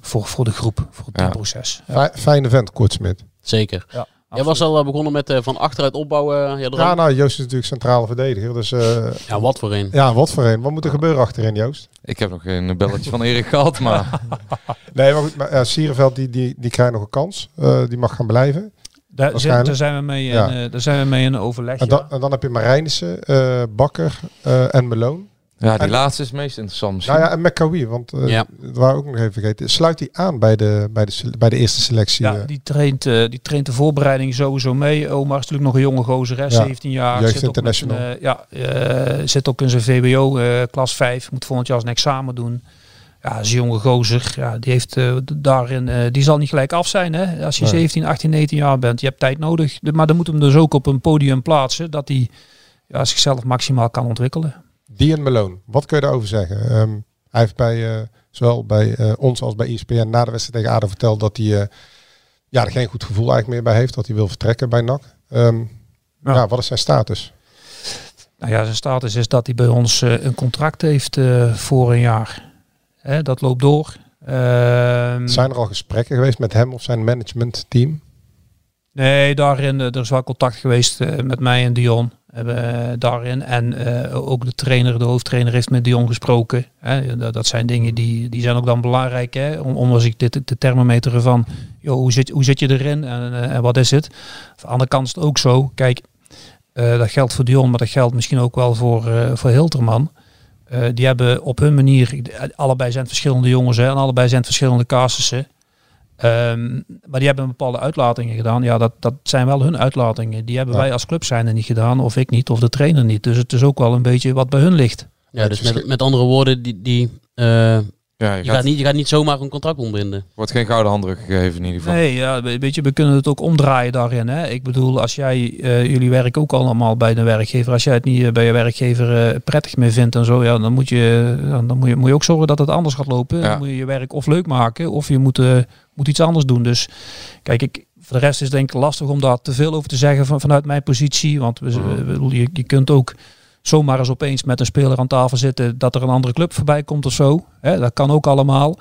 voor, voor de groep, voor het Ja. teamproces. Ja, Fij- Fijne vent, Kortsmit. Zeker. ja, Jij was al eh, begonnen met eh, van achteruit opbouwen. Ja, Ja, ja, nou, Joost is natuurlijk centrale verdediger. Dus eh, ja, wat voor een. ja, wat voor een. Wat moet er gebeuren achterin, Joost? Ik heb nog geen belletje van Erik gehad, maar Nee, maar goed, maar, ja, Sierenveld die, die, die krijgt nog een kans. Eh, die mag gaan blijven. Daar, zijn we mee in, Ja. eh, daar zijn we mee in overleg. En ja. dan, en dan heb je Marijnissen, eh, Bakker eh, en Meloon. Ja, die En- laatste is het meest interessant misschien. Nou ja, en McCawie, want eh Ja. dat waren we ook nog even vergeten. Sluit die aan bij de, bij de, bij de eerste selectie? Ja, eh? die traint, eh, die traint de voorbereiding sowieso mee. Omar is natuurlijk nog een jonge gozer, hè, 17 jaar. Jeugd zit ook met International. eh, ja, zit ook in zijn eh, klas 5. Moet volgend jaar zijn examen doen. Ja, is een jonge gozer. Ja, die, heeft, eh, daarin, eh, die zal niet gelijk af zijn. Hè? Als je Nee. 17, 18, 19 jaar bent. Je hebt tijd nodig. De- Maar dan moet hem dus ook op een podium plaatsen. Dat hij ja, zichzelf maximaal kan ontwikkelen. Die en Meloon, wat kun je daarover zeggen? Ehm, hij heeft bij, eh, zowel bij eh, ons als bij ESPN na de wedstrijd tegen ADO verteld dat hij eh, ja, er geen goed gevoel eigenlijk meer bij heeft. Dat hij wil vertrekken bij NAC. Ehm, Ja. ja. wat is zijn status? Nou ja, zijn status is dat hij bij ons een contract heeft voor een jaar. Hè, dat loopt door. Ehm, Zijn er al gesprekken geweest met hem of zijn managementteam? Nee, daarin, eh, er is wel contact geweest eh, met mij en Dion. Eh, daarin. En ook de trainer, de hoofdtrainer heeft met Dion gesproken. Dat, zijn dingen die, die zijn ook dan belangrijk. Hè. Om, als ik dit de thermometeren van joh, hoe, zit, hoe zit je erin en, wat is het. Aan de andere kant is het ook zo. Kijk, dat geldt voor Dion, maar dat geldt misschien ook wel voor, voor Hilterman. Die hebben op hun manier, allebei zijn het verschillende jongens hè, en allebei zijn het verschillende casussen. Ehm, maar die hebben bepaalde uitlatingen gedaan. Ja, dat, dat zijn wel hun uitlatingen. Die hebben Ja. wij als club zijn er niet gedaan, of ik niet, of de trainer niet. Dus het is ook wel een beetje wat bij hun ligt. Ja, dus met, met andere woorden, die, die, eh, Ja, je je, gaat, gaat niet, je gaat niet zomaar een contract ontbinden. wordt geen gouden handdruk gegeven in ieder geval. Nee, ja, we- weet je, we kunnen het ook omdraaien daarin. Hè. Ik bedoel, als jij, eh, jullie werken ook allemaal bij de werkgever. Als jij het niet eh, bij je werkgever eh, prettig meer vindt en zo, ja, dan, moet je, dan moet, je, moet je ook zorgen dat het anders gaat lopen. Ja. Dan moet je je werk of leuk maken, of je moet, eh, moet iets anders doen. Dus kijk, ik, Voor de rest is het denk ik lastig om daar te veel over te zeggen van, vanuit mijn positie. Want we, we- bedoel, je, je kunt ook zomaar eens opeens met een speler aan tafel zitten dat er een andere club voorbij komt of zo. Hè, dat kan ook allemaal.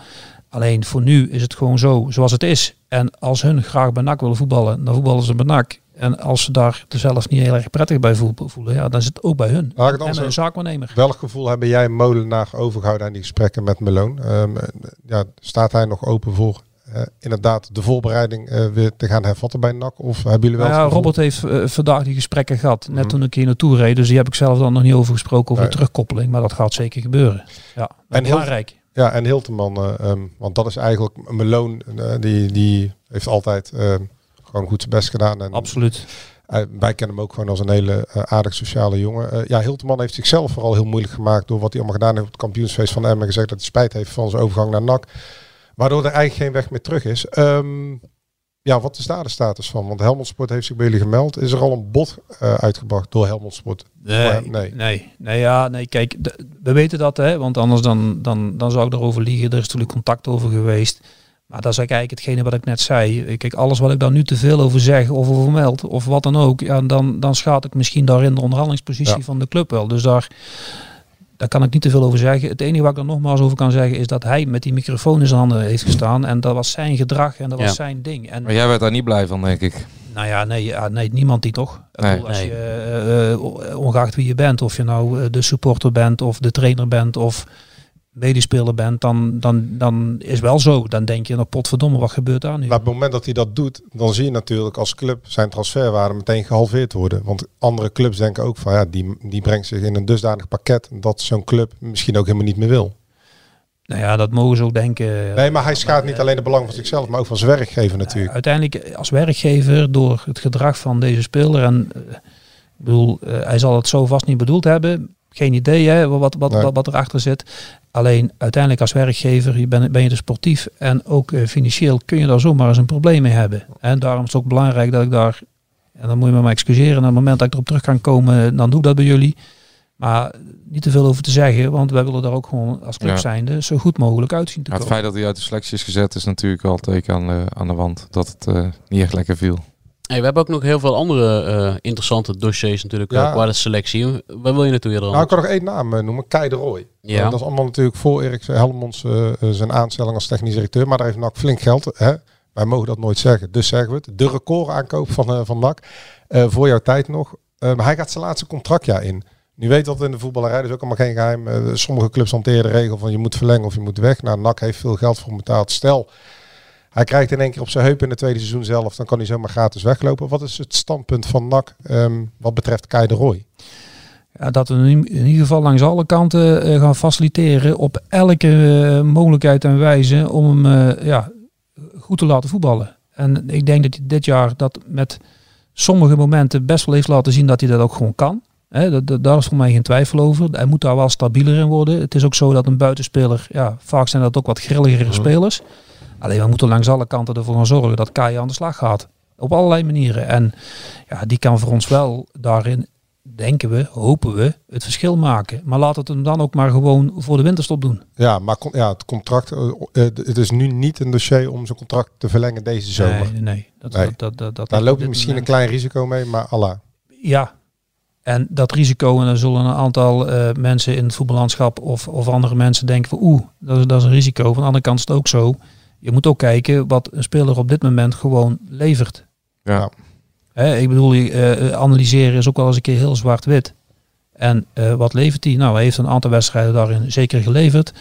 Alleen voor nu is het gewoon zo zoals het is. En als hun graag bij NAC willen voetballen, dan voetballen ze bij NAC. En als ze daar zelf niet heel erg prettig bij voel- voelen, ja, dan is het ook bij hun. En een zaakwaarnemer. Welk gevoel hebben jij Molenaar overgehouden aan die gesprekken met Meloon? Ehm, ja, staat hij nog open voor eh, inderdaad de voorbereiding eh, weer te gaan hervatten bij NAC? Of hebben jullie wel Nou ja, Robert heeft eh, vandaag die gesprekken gehad. Net Mhm. toen ik hier naartoe reed. Dus die heb ik zelf dan nog niet over gesproken over Nee. de terugkoppeling. Maar dat gaat zeker gebeuren. Ja, En heel- belangrijk. Ja, en Hilteman, ehm, want dat is eigenlijk Meloon, eh, die, die heeft altijd gewoon goed zijn best gedaan. En Absoluut. wij kennen hem ook gewoon als een hele aardig sociale jongen. Eh, ja, Hilteman heeft zichzelf vooral heel moeilijk gemaakt door wat hij allemaal gedaan heeft op het kampioensfeest van Emmen. Gezegd dat hij spijt heeft van zijn overgang naar NAC. Waardoor er eigenlijk geen weg meer terug is. Ehm, ja, wat is daar de status van? Want Helmond Sport heeft zich bij jullie gemeld. Is er al een bod eh, uitgebracht door Helmond Sport? Nee, Maar nee. nee, nee, ja, nee, kijk, we weten dat, hè, want anders dan, dan, dan zou ik erover liegen. Er is natuurlijk contact over geweest. Maar dat is eigenlijk hetgene wat ik net zei. Kijk, alles wat ik daar nu te veel over zeg of over meld of wat dan ook, ja, dan, dan schaad ik misschien daarin de onderhandelingspositie Ja. van de club wel. Dus daar, daar kan ik niet te veel over zeggen. Het enige wat ik er nogmaals over kan zeggen is dat hij met die microfoon in zijn handen heeft gestaan. En dat was zijn gedrag en dat was zijn ding. En Maar jij werd daar niet blij van, denk ik. nou ja, nee, ja, nee niemand die toch. Ik Nee. bedoel, als Nee. je, eh, eh, ongeacht wie je bent, of je nou eh, de supporter bent, of de trainer bent, of medespeler bent, dan, dan, dan is wel zo. Dan denk je, nou potverdomme, wat gebeurt daar nu? Maar op het moment dat hij dat doet, dan zie je natuurlijk als club zijn transferwaarde meteen gehalveerd worden. Want andere clubs denken ook van ja, die, die brengt zich in een dusdanig pakket dat zo'n club misschien ook helemaal niet meer wil. Nou ja, dat mogen ze ook denken. Nee, maar hij schaadt niet alleen de belang van zichzelf, maar ook van zijn werkgever natuurlijk. Uiteindelijk als werkgever, door het gedrag van deze speler, en eh, ik bedoel, eh, hij zal het zo vast niet bedoeld hebben. Geen idee hè, wat, wat, Nee. wat, wat erachter zit. Alleen uiteindelijk als werkgever je ben, ben je dus sportief en ook eh, financieel kun je daar zomaar eens een probleem mee hebben. En daarom is het ook belangrijk dat ik daar, en dan moet je me maar excuseren, en op het moment dat ik erop terug kan komen, dan doe ik dat bij jullie. Maar niet te veel over te zeggen, want wij willen daar ook gewoon als club Ja. zijnde zo goed mogelijk uitzien te Ja, het komen. feit dat hij uit de selectie is gezet is natuurlijk al teken aan de, aan de wand. Dat het eh, niet echt lekker viel. Hey, we hebben ook nog heel veel andere eh, interessante dossiers natuurlijk Ja. eh, qua de selectie. Waar wil je naartoe, Jadran? Nou, ik kan nog één naam eh, noemen, Kai de Roy. Ja. Dat is allemaal natuurlijk voor Erik Helmonds zijn aanstelling als technisch directeur. Maar daar heeft NAC flink geld. Hè? Wij mogen dat nooit zeggen, dus zeggen we het. De record aankoop van, van NAC. voor jouw tijd nog. Maar hij gaat zijn laatste contractjaar in. Nu weet dat in de voetballerij, dus ook allemaal geen geheim. Eh, sommige clubs hanteren de regel van je moet verlengen of je moet weg. Nou, NAC heeft veel geld voor betaald. Stel, hij krijgt in één keer op zijn heup in het tweede seizoen zelf. Dan kan hij zomaar gratis weglopen. Wat is het standpunt van NAC ehm, wat betreft Kai de Roy? Ja, dat we in, in ieder geval langs alle kanten eh, gaan faciliteren op elke eh, mogelijkheid en wijze om hem eh, ja, goed te laten voetballen. En ik denk dat hij dit jaar dat met sommige momenten best wel heeft laten zien dat hij dat ook gewoon kan. Hè, dat, dat- daar is voor mij geen twijfel over. Hij moet daar wel stabieler in worden. Het is ook zo dat een buitenspeler, ja, vaak zijn dat ook wat grilligere spelers. Alleen we moeten langs alle kanten ervoor gaan zorgen dat Kai aan de slag gaat. Op allerlei manieren. En ja, die kan voor ons wel daarin denken we, hopen we, het verschil maken. Maar laat het hem dan ook maar gewoon voor de winterstop doen. Ja, maar ja, het contract, eh, eh, het is nu niet een dossier om zijn contract te verlengen deze zomer. Nee, nee. Dat, Nee. Dat, dat, dat, dat Daar op loop je dit misschien een klein risico mee, maar Allah. Ja. En dat risico, en dan zullen een aantal eh, mensen in het voetballandschap of, of andere mensen denken van oeh, dat is, dat is een risico. Van de andere kant is het ook zo. Je moet ook kijken wat een speler op dit moment gewoon levert. Ja. Hè, ik bedoel, eh, analyseren is ook wel eens een keer heel zwart-wit. En eh, wat levert hij? Nou, hij heeft een aantal wedstrijden daarin zeker geleverd.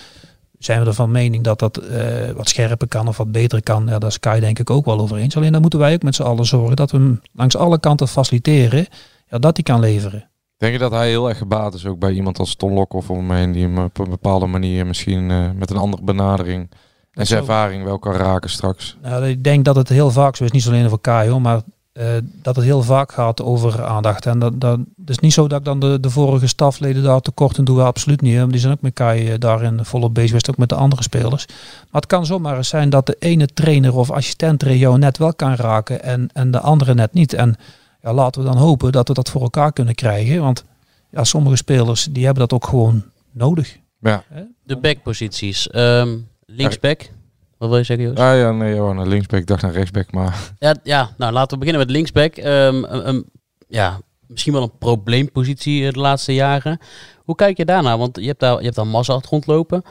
Zijn we ervan mening dat dat eh, wat scherper kan of wat beter kan? Ja, daar is Kai denk ik ook wel over eens. Alleen dan moeten wij ook met z'n allen zorgen dat we hem langs alle kanten faciliteren. Ja, dat hij kan leveren. Denk je dat hij heel erg gebaat is ook bij iemand als Ton Lokhoff om hem heen, die hem op een bepaalde manier misschien eh, met een andere benadering en zijn ervaring wel kan raken straks? Nou, ik denk dat het heel vaak zo is, niet alleen voor Kai hoor, maar eh, dat het heel vaak gaat over aandacht. En dat, dat het is niet zo dat ik dan de, de vorige stafleden daar tekort in doe, absoluut niet. hè, want Die zijn ook met Kai eh, daarin volop bezig geweest, ook met de andere spelers. Maar het kan zomaar eens zijn dat de ene trainer of assistent jou net wel kan raken en, en de andere net niet. En ja, laten we dan hopen dat we dat voor elkaar kunnen krijgen, want ja, sommige spelers die hebben dat ook gewoon nodig. Ja. De backposities. Ehm linksback. Wat wil je zeggen, Joost? Ah ja, nee, ja, naar linksback. Ik dacht naar rechtsback, maar... Ja, ja, nou laten we beginnen met linksback. Ehm, ja, misschien wel een probleempositie eh, de laatste jaren. Hoe kijk je daarnaar? Want je hebt daar, je hebt daar Mazart rondlopen.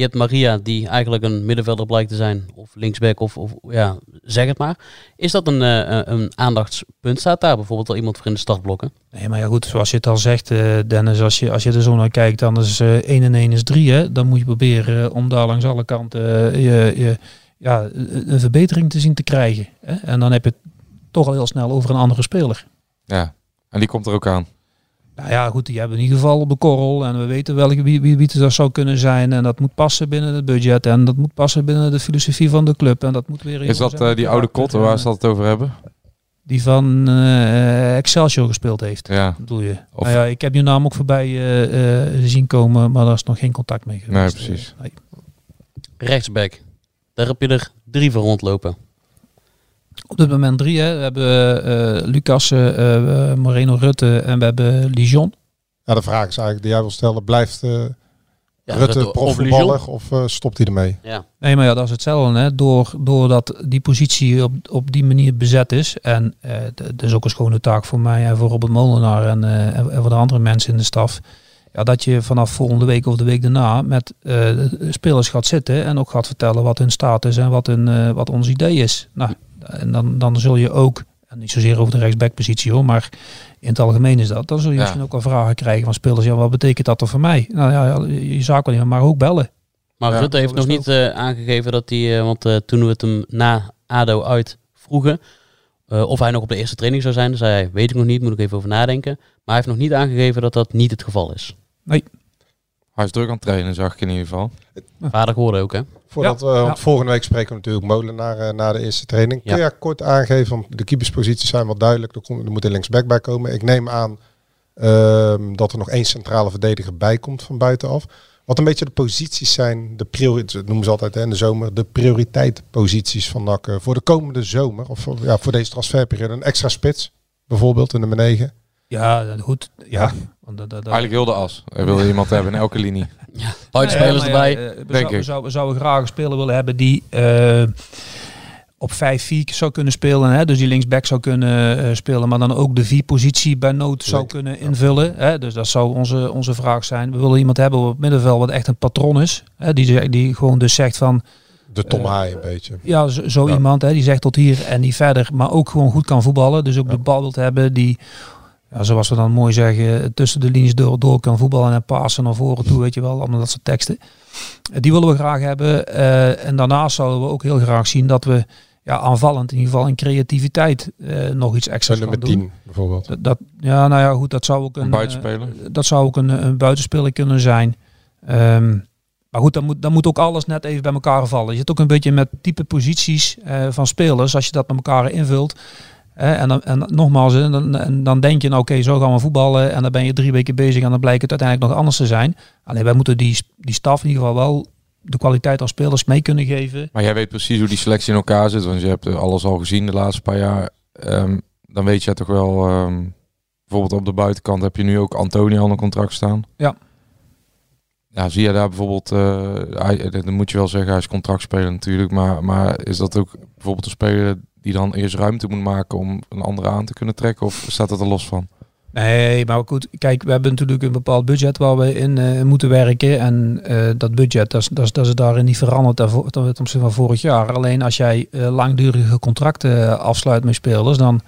Je hebt Maria, die eigenlijk een middenvelder blijkt te zijn. Of linksback, of, of ja, zeg het maar. Is dat een, eh, een- een aandachtspunt? Staat daar bijvoorbeeld al iemand voor in de startblokken? Nee, maar ja goed, zoals je het al zegt, eh, Dennis, als je, als je er zo naar kijkt, dan is eh 1 en 1 is 3. Hè? Dan moet je proberen eh, om daar langs alle kanten eh, je, je, ja, een een verbetering te zien te krijgen. Hè? En dan heb je het toch al heel snel over een andere speler. Ja, en die komt er ook aan. Nou ja, goed, die hebben in ieder geval op de korrel. En we weten welke wie, wie, wie het dat zou kunnen zijn. En dat moet passen binnen het budget. En dat moet passen binnen de filosofie van de club. En dat moet weer... Is dat eh, die oude kotte waar ze het over hebben? Die van eh, Excelsior gespeeld heeft. Ja. Bedoel je? Of- Nou ja, ik heb die naam ook voorbij eh, eh, zien komen, maar daar is nog geen contact mee geweest. Nee, precies. Nee. Rechtsback. Daar heb je er drie voor rondlopen. Op dit moment drie. Hè. We hebben eh, Lucas, eh, eh, Moreno Rutte en we hebben Lijon. Ja, de vraag is eigenlijk die jij wil stellen. Blijft eh, Ja, Rutte Rutte of profvoetballer of eh, stopt hij ermee? Ja. Nee, maar ja, dat is hetzelfde. Hè. Door, doordat die positie op, op die manier bezet is. En eh dat is ook een schone taak voor mij en voor Robert Molenaar en, eh, en voor de andere mensen in de staf. Ja, dat je vanaf volgende week of de week daarna met eh, de spelers gaat zitten en ook gaat vertellen wat hun staat is en wat, hun, wat ons idee is. Nou, en dan, dan zul je ook, en niet zozeer over de rechtsbackpositie hoor, maar in het algemeen is dat. Dan zul je Ja. misschien ook wel vragen krijgen van spelers. Ja, wat betekent dat er voor mij? Nou ja, je zaak wel niet, maar ook bellen. Maar Ja, Rutte heeft nog niet eh, aangegeven dat hij, eh, want eh, toen we het hem na ADO uit vroegen, eh, of hij nog op de eerste training zou zijn, zei hij, weet ik nog niet, moet ik even over nadenken. Maar hij heeft nog niet aangegeven dat dat niet het geval is. Hij is druk aan het trainen, zag ik in ieder geval. Vaardig woorden ook, hè? Voordat Ja, we, ja. volgende week spreken we natuurlijk Molenaar eh, na de eerste training. Kun Ja. je kort aangeven, want de keepersposities zijn wel duidelijk. Er, komt, er moet een linksback bij komen. Ik neem aan ehm, dat er nog één centrale verdediger bij komt van buitenaf. Wat een beetje de posities zijn, de prioriteit, dat noemen ze altijd hè, in de zomer, de prioriteitsposities van NAC eh, voor de komende zomer. Of voor, ja, voor deze transferperiode. Een extra spits, bijvoorbeeld in nummer 9. Ja, dat- goed. Ja. Want dat, dat, dat- Eigenlijk heel de as. Hij wilde iemand hebben in elke linie. Ja, ja, erbij. eh, we, denk zou- we, ik. zou- we zouden graag een speler willen hebben die eh, op 5-4 zou kunnen spelen. Hè? Dus die linksback zou kunnen eh, spelen, maar dan ook de 4-positie bij nood zou kunnen invullen. Hè? Dus dat zou onze, onze vraag zijn. We willen iemand hebben op het middenveld wat echt een patron is. Hè? Die, die gewoon dus zegt van, De Tom Haai een beetje. ja, zo, zo Ja. iemand hè, die zegt tot hier en niet verder, maar ook gewoon goed kan voetballen. Dus ook de bal wilt hebben die, ja, zoals we dan mooi zeggen, tussen de linies door, door kan voetballen en pasen naar voren toe, weet je wel, allemaal dat soort teksten. Eh, Die willen we graag hebben. eh, en daarnaast zouden we ook heel graag zien dat we ja, aanvallend in ieder geval in creativiteit eh, nog iets gaan nummer doen. 10 bijvoorbeeld. Dat, dat, ja, nou ja, goed, dat zou ook een, Een buitenspeler. dat zou ook een, een buitenspeler kunnen zijn. Ehm, maar goed, dan moet, dan moet ook alles net even bij elkaar vallen. Je zit ook een beetje met type posities eh, van spelers, als je dat met elkaar invult. En, dan, en nogmaals, dan, dan denk je, nou, oké, zo gaan we voetballen. En dan ben je drie weken bezig en dan blijkt het uiteindelijk nog anders te zijn. Alleen wij moeten die, die staf in ieder geval wel de kwaliteit als spelers mee kunnen geven. Maar jij weet precies hoe die selectie in elkaar zit. Want je hebt alles al gezien de laatste paar jaar. Ehm, dan weet je toch wel... ehm, bijvoorbeeld op de buitenkant heb je nu ook Antonio onder contract staan. Ja. Ja, zie je daar bijvoorbeeld... hij, dan moet je wel zeggen, hij is contractspeler natuurlijk. Maar, maar is dat ook bijvoorbeeld een speler die dan eerst ruimte moet maken om een andere aan te kunnen trekken? Of staat dat er los van? Nee, maar goed, kijk, we hebben natuurlijk een bepaald budget waar we in eh, moeten werken. En eh, dat budget, dat is, dat, is, daarin niet veranderd ten opzichte van vorig jaar. Alleen als jij eh, langdurige contracten afsluit met spelers, dan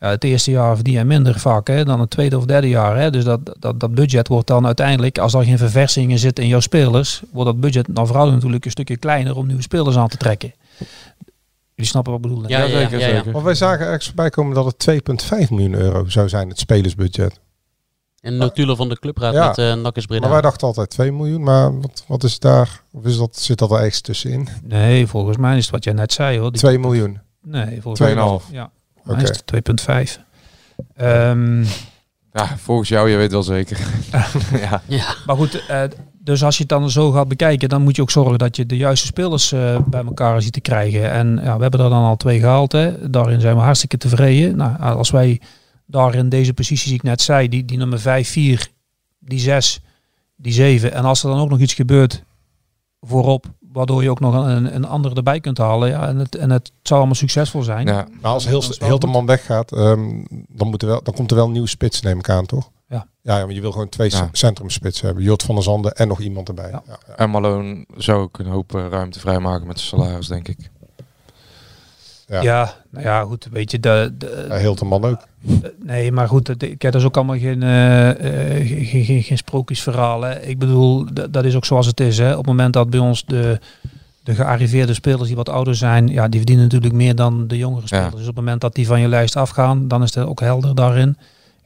ja, het eerste jaar verdien je minder vaak hè, dan het tweede of derde jaar. Hè. Dus dat, dat, dat budget wordt dan uiteindelijk, als er geen verversingingen zitten in jouw spelers, wordt dat budget dan vooral natuurlijk een stukje kleiner om nieuwe spelers aan te trekken. Jullie snappen wat ik bedoel? Ja, ja, zeker, ja, ja. zeker. Maar wij zagen ergens voorbij komen dat het 2,5 miljoen euro zou zijn, het spelersbudget. En notulen van de clubraad Ja. met uh, Nakkes Breda. Maar wij dachten altijd 2 miljoen, maar wat, wat is daar? Of is dat, zit dat er ergens tussenin? Nee, volgens mij is het wat jij net zei hoor. Die- 2 miljoen. Nee, volgens mij. 2,5. Ja, is 2,5. Ehm, Ja, volgens jou, je weet wel zeker. ja. Ja, maar goed, eh, dus als je het dan zo gaat bekijken, dan moet je ook zorgen dat je de juiste spelers eh, bij elkaar ziet te krijgen. En ja, we hebben er dan al twee gehaald. Hè. Daarin zijn we hartstikke tevreden. Nou, als wij daar in deze posities die ik net zei, die, die nummer 5, 4, die 6, die 7. En als er dan ook nog iets gebeurt voorop, waardoor je ook nog een, een ander erbij kunt halen. Ja, en, het, en het zou allemaal succesvol zijn. Ja. Maar als heel, wel Hilterman weggaat, ehm, dan, moet er wel, dan komt er wel een nieuwe spits, neem ik aan, toch? Ja. Ja, ja, maar je wil gewoon twee Ja. centrumspitsen hebben. Jot van der Zanden en nog iemand erbij. Ja. En Malone zou ook een hoop ruimte vrijmaken met zijn salaris, denk ik. Ja. Ja. nou ja, goed, weet je, de, de, Ja, Hilterman ook. Eh, Nee, maar goed, het- kijk, dat is ook allemaal geen, eh, eh, geen, geen. Hè. Ik bedoel, d- dat is ook zoals het is. Hè. Op het moment dat bij ons de, de gearriveerde spelers die wat ouder zijn, ja, die verdienen natuurlijk meer dan de jongere spelers. Dus op het moment dat die van je lijst afgaan, dan is het ook helder daarin.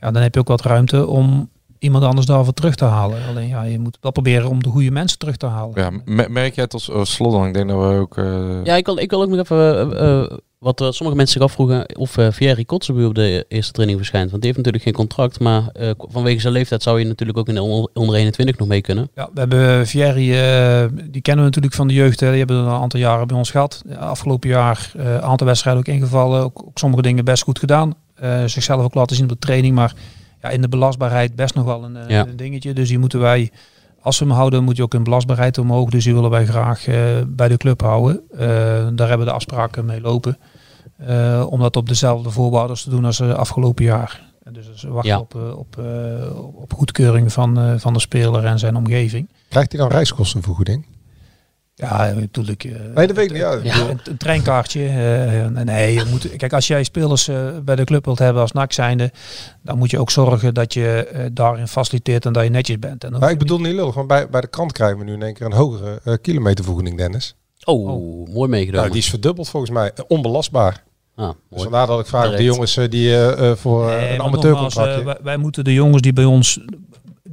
Ja, dan heb je ook wat ruimte om iemand anders daarvoor terug te halen. Alleen ja, je moet wel proberen om de goede mensen terug te halen. Ja, me- merk jij tot uh, slot dan? Ik denk dat we ook... eh, Ja, ik wil, ik wil ook nog even eh, eh, wat sommige mensen zich afvroegen of uh, Thierry Kotzebue op de eerste training verschijnt. Want die heeft natuurlijk geen contract, maar eh, vanwege zijn leeftijd zou je natuurlijk ook in de onder, onder 21 nog mee kunnen. Ja, we hebben Vieri, eh, die kennen we natuurlijk van de jeugd. Hè. Die hebben er een aantal jaren bij ons gehad. Afgelopen jaar eh, een aantal wedstrijden ook ingevallen. Ook, ook sommige dingen best goed gedaan. Eh, zichzelf ook laten zien op de training. Maar ja, in de belastbaarheid best nog wel een, eh, Ja. een dingetje. Dus die moeten wij, als we hem houden, moet je ook in belastbaarheid omhoog. Dus die willen wij graag eh, bij de club houden. Eh, daar hebben we de afspraken mee lopen. Eh, om dat op dezelfde voorwaarden te doen als eh, afgelopen jaar. En dus we wachten Ja. op, op, eh, op goedkeuring van, eh, van de speler en zijn omgeving. Krijgt hij dan reiskostenvergoeding? Ja, natuurlijk. Nee, dat weet ik niet. Ja. Ja. Een, een treinkaartje. eh, nee, je moet, kijk, als jij spelers eh, bij de club wilt hebben als NAC zijnde, dan moet je ook zorgen dat je eh, daarin faciliteert en dat je netjes bent. En Maar ik bedoel niet lullig, want bij, bij de krant krijgen we nu in één keer een hogere kilometervergoeding, Dennis. Oh, mooi meegenomen. Nou, die is verdubbeld volgens mij. Onbelastbaar. ah, Dus vandaar dat ik vraag of Direct. die jongens die voor Nee, een nogmaals, eh, wij, wij moeten de jongens die bij ons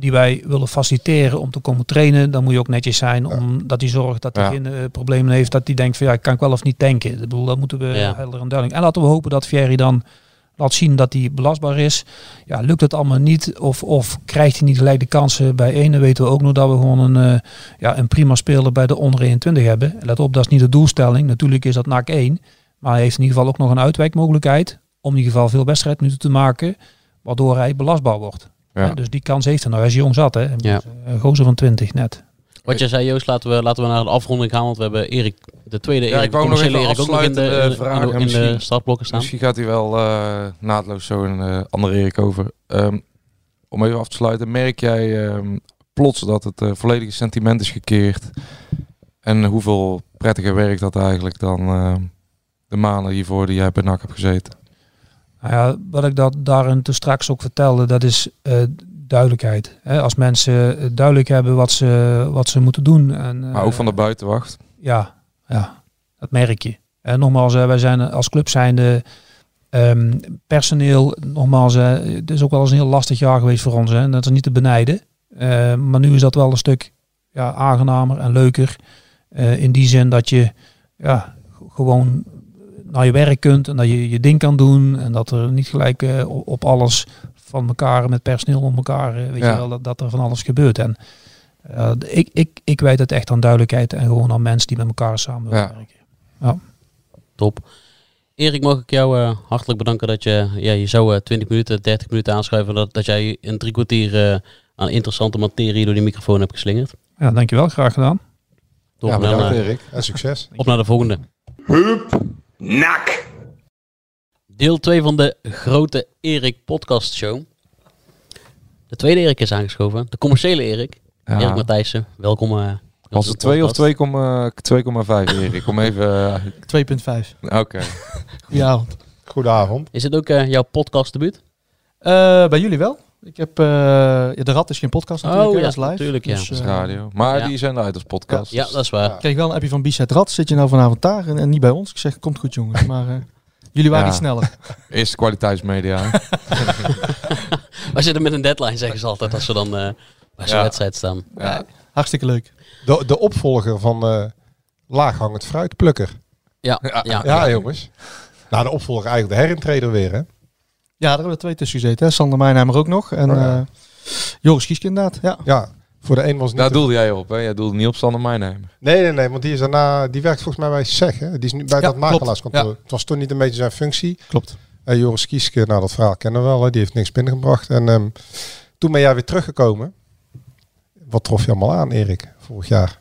die wij willen faciliteren om te komen trainen, dan moet je ook netjes zijn, omdat die zorgt dat hij Ja. geen eh, problemen heeft, dat die denkt van ja, ik kan ik wel of niet tanken. Ik bedoel, dat moeten we Ja. helder en duidelijk. En laten we hopen dat Thierry dan laat zien dat hij belastbaar is. Ja, lukt het allemaal niet of, of krijgt hij niet gelijk de kansen bij één, dan weten we ook nog dat we gewoon een, eh, ja, een prima speler bij de onder 21 hebben. En let op, dat is niet de doelstelling. Natuurlijk is dat NAC 1, maar hij heeft in ieder geval ook nog een uitwijkmogelijkheid om in ieder geval veel wedstrijdminuten te maken, waardoor hij belastbaar wordt. Ja. Dus die kans heeft hij nou. Hij is jong zat, hè? Ja. Een gozer van 20 net. Wat jij zei Joost, laten we, laten we naar de afronding gaan, want we hebben Erik, de tweede Ja, Erik, ik wou nog even Erik ook nog in de, in vragen in de- in de misschien. startblokken staan. Misschien gaat hij wel eh, naadloos zo een eh, andere Erik over. Ehm, om even af te sluiten, merk jij ehm, plots dat het eh, volledige sentiment is gekeerd? En hoeveel prettiger werkt dat eigenlijk dan ehm, de maanden hiervoor die jij bij NAC hebt gezeten? Nou ja, wat ik dat daarin te straks ook vertelde, dat is eh, duidelijkheid. Hè? Als mensen eh, duidelijk hebben wat ze, wat ze moeten doen. En, Maar ook eh, van de buitenwacht. Ja, ja, dat merk je. En nogmaals, eh, wij zijn als club zijnde ehm, personeel, nogmaals, eh, het is ook wel eens een heel lastig jaar geweest voor ons. Hè? En dat is niet te benijden. Eh, maar nu is dat wel een stuk ja, aangenamer en leuker. Eh, in die zin dat je ja, gewoon naar je werk kunt en dat je je ding kan doen. En dat er niet gelijk eh, op- alles van elkaar met personeel om elkaar, eh, weet Ja. je wel, dat, dat er van alles gebeurt. En eh, ik, ik, ik weet het echt aan duidelijkheid en gewoon aan mensen die met elkaar samen willen Ja. werken. Top. Erik, mag ik jou eh, hartelijk bedanken dat je, ja, je zou eh, 20 minuten, 30 minuten aanschuiven, dat, dat jij een drie kwartier eh, aan interessante materie door die microfoon hebt geslingerd. Ja, dankjewel. Graag gedaan. Top, Ja, bedankt Erik. En succes. op naar de volgende. Nak. Deel 2 van de grote Erik podcast show. De tweede Erik is aangeschoven. De commerciëele Erik. Ja. Erik Matthijssen. Welkom. eh, Was het de 2 of podcast. 2,5 Erik? Om even... eh, 2,5. Oké. Goedenavond. Goedenavond. Is het ook eh, jouw podcastdebuut? Eh bij jullie wel? Ik heb, eh, ja, de Rat is geen podcast natuurlijk, Oh ja, dat is live. natuurlijk, ja. Dus, Dat is eh, radio. Maar Ja. die zenden uit als podcast. Ja, dat is waar. Ik kreeg wel een appje van Bizet Rat. Zit je nou vanavond daar en, en niet bij ons? Ik zeg, komt goed jongens. Maar eh, jullie waren Ja. iets sneller. Eerste kwaliteitsmedia. We zitten met een deadline, zeggen ze altijd, als ze dan eh, bij zo'n Ja. wedstrijd staan. ja. Hartstikke leuk. De, de opvolger van eh laaghangend fruitplukker. Ja, ja, ja. Ja, jongens. Nou, de opvolger eigenlijk de herintreder weer, hè? Ja, daar hebben we twee tussen gezeten. Hè? Sander Mijnheimer ook nog. En Oh, ja. eh, Joris Gieske inderdaad. Ja. Ja, voor de een was het Daar doelde jij op, hè? Jij doelde niet op Sander Mijnheim. Nee, nee, nee, want die is daarna... Die werkt volgens mij bij SEG, hè? Die is nu bij Ja, dat makelaarskantoor. Ja. Het was toen niet een beetje zijn functie. Klopt. En Joris Kieske, nou dat verhaal kennen we wel, hè? die heeft niks binnengebracht. En ehm, toen ben jij weer teruggekomen. Wat trof je allemaal aan, Erik, vorig jaar?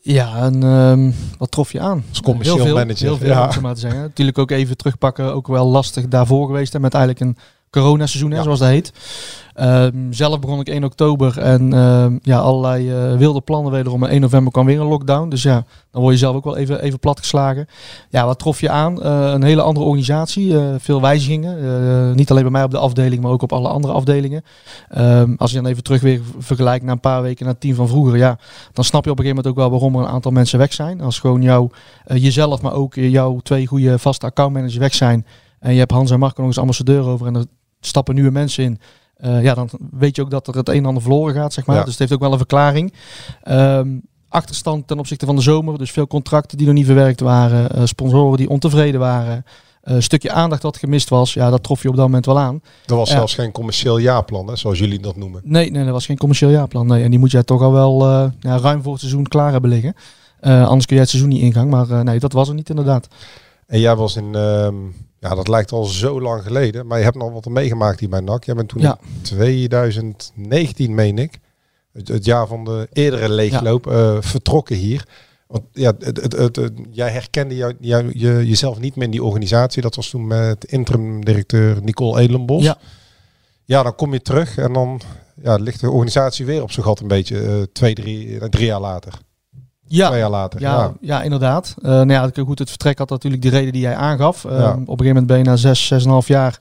Ja, en ehm, wat trof je aan? Als commercieel heel veel, manager, Heel veel, ja. om zo maar te zeggen. Natuurlijk ook even terugpakken, ook wel lastig daarvoor geweest. Hè, met eigenlijk een coronaseizoen, hè, zoals dat heet. Ehm, zelf begon ik 1 oktober en ehm, ja, allerlei eh, wilde plannen wederom. En 1 november kwam weer een lockdown. Dus ja, dan word je zelf ook wel even, even platgeslagen. Ja, wat trof je aan? Eh, een hele andere organisatie, eh, veel wijzigingen. Niet alleen bij mij op de afdeling, maar ook op alle andere afdelingen. Ehm, als je dan even terug weer vergelijkt na een paar weken naar het team van vroeger, ja, dan snap je op een gegeven moment ook wel waarom er een aantal mensen weg zijn. Als gewoon jou, jezelf, maar ook jouw twee goede vaste accountmanagers weg zijn. En je hebt Hans en Marco nog als ambassadeur over en er stappen nieuwe mensen in. Eh, ja, dan weet je ook dat er het een en ander verloren gaat, zeg maar. Ja. Dus het heeft ook wel een verklaring. Ehm, achterstand ten opzichte van de zomer. Dus veel contracten die nog niet verwerkt waren. eh, sponsoren die ontevreden waren. eh, stukje aandacht dat gemist was. Ja, dat trof je op dat moment wel aan. Er was zelfs geen commercieel jaarplan, hè, zoals jullie dat noemen. Nee, nee, dat was geen commercieel jaarplan. Nee. En die moet jij toch al wel ja, ruim voor het seizoen klaar hebben liggen. Anders kun je het seizoen niet ingang. Maar nee, dat was er niet inderdaad. En jij was in, ehm, ja, dat lijkt al zo lang geleden, maar je hebt nog wat meegemaakt hier bij NAC. Jij bent toen Ja. in 2019, meen ik, het, het jaar van de eerdere leegloop, eh, vertrokken hier. Want ja, het, het, jij herkende jou, jou, je, jezelf niet meer in die organisatie. Dat was toen met interim directeur Nicole Edelenbos. Ja. ja, dan kom je terug en dan ja, ligt de organisatie weer op zijn gat een beetje eh, twee, drie, eh, drie jaar later. Ja, Twee jaar later. Ja, Ja. ja. inderdaad. Eh nou ja, het- goed, het vertrek had natuurlijk de reden die jij aangaf. Eh, Ja. Op een gegeven moment ben je na zes, zes en een half jaar...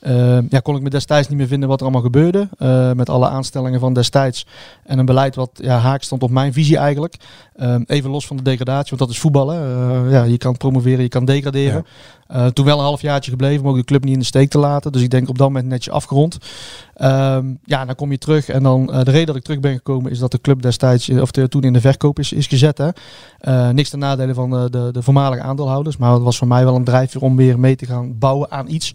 eh, ja, kon ik me destijds niet meer vinden wat er allemaal gebeurde. met alle aanstellingen van destijds. En een beleid wat ja, haak stond op mijn visie eigenlijk. Eh, even los van de degradatie, want dat is voetballen. Ja, je kan promoveren, je kan degraderen. Eh, toen wel een halfjaartje gebleven, om ook de club niet in de steek te laten. Dus ik denk op dat moment netjes afgerond. Ehm, ja, dan kom je terug. En dan eh, de reden dat ik terug ben gekomen is dat de club destijds, eh, of de, toen in de verkoop is, is gezet. Hè. Niks ten nadele van de, de, de voormalige aandeelhouders. Maar het was voor mij wel een drijfveer om weer mee te gaan bouwen aan iets.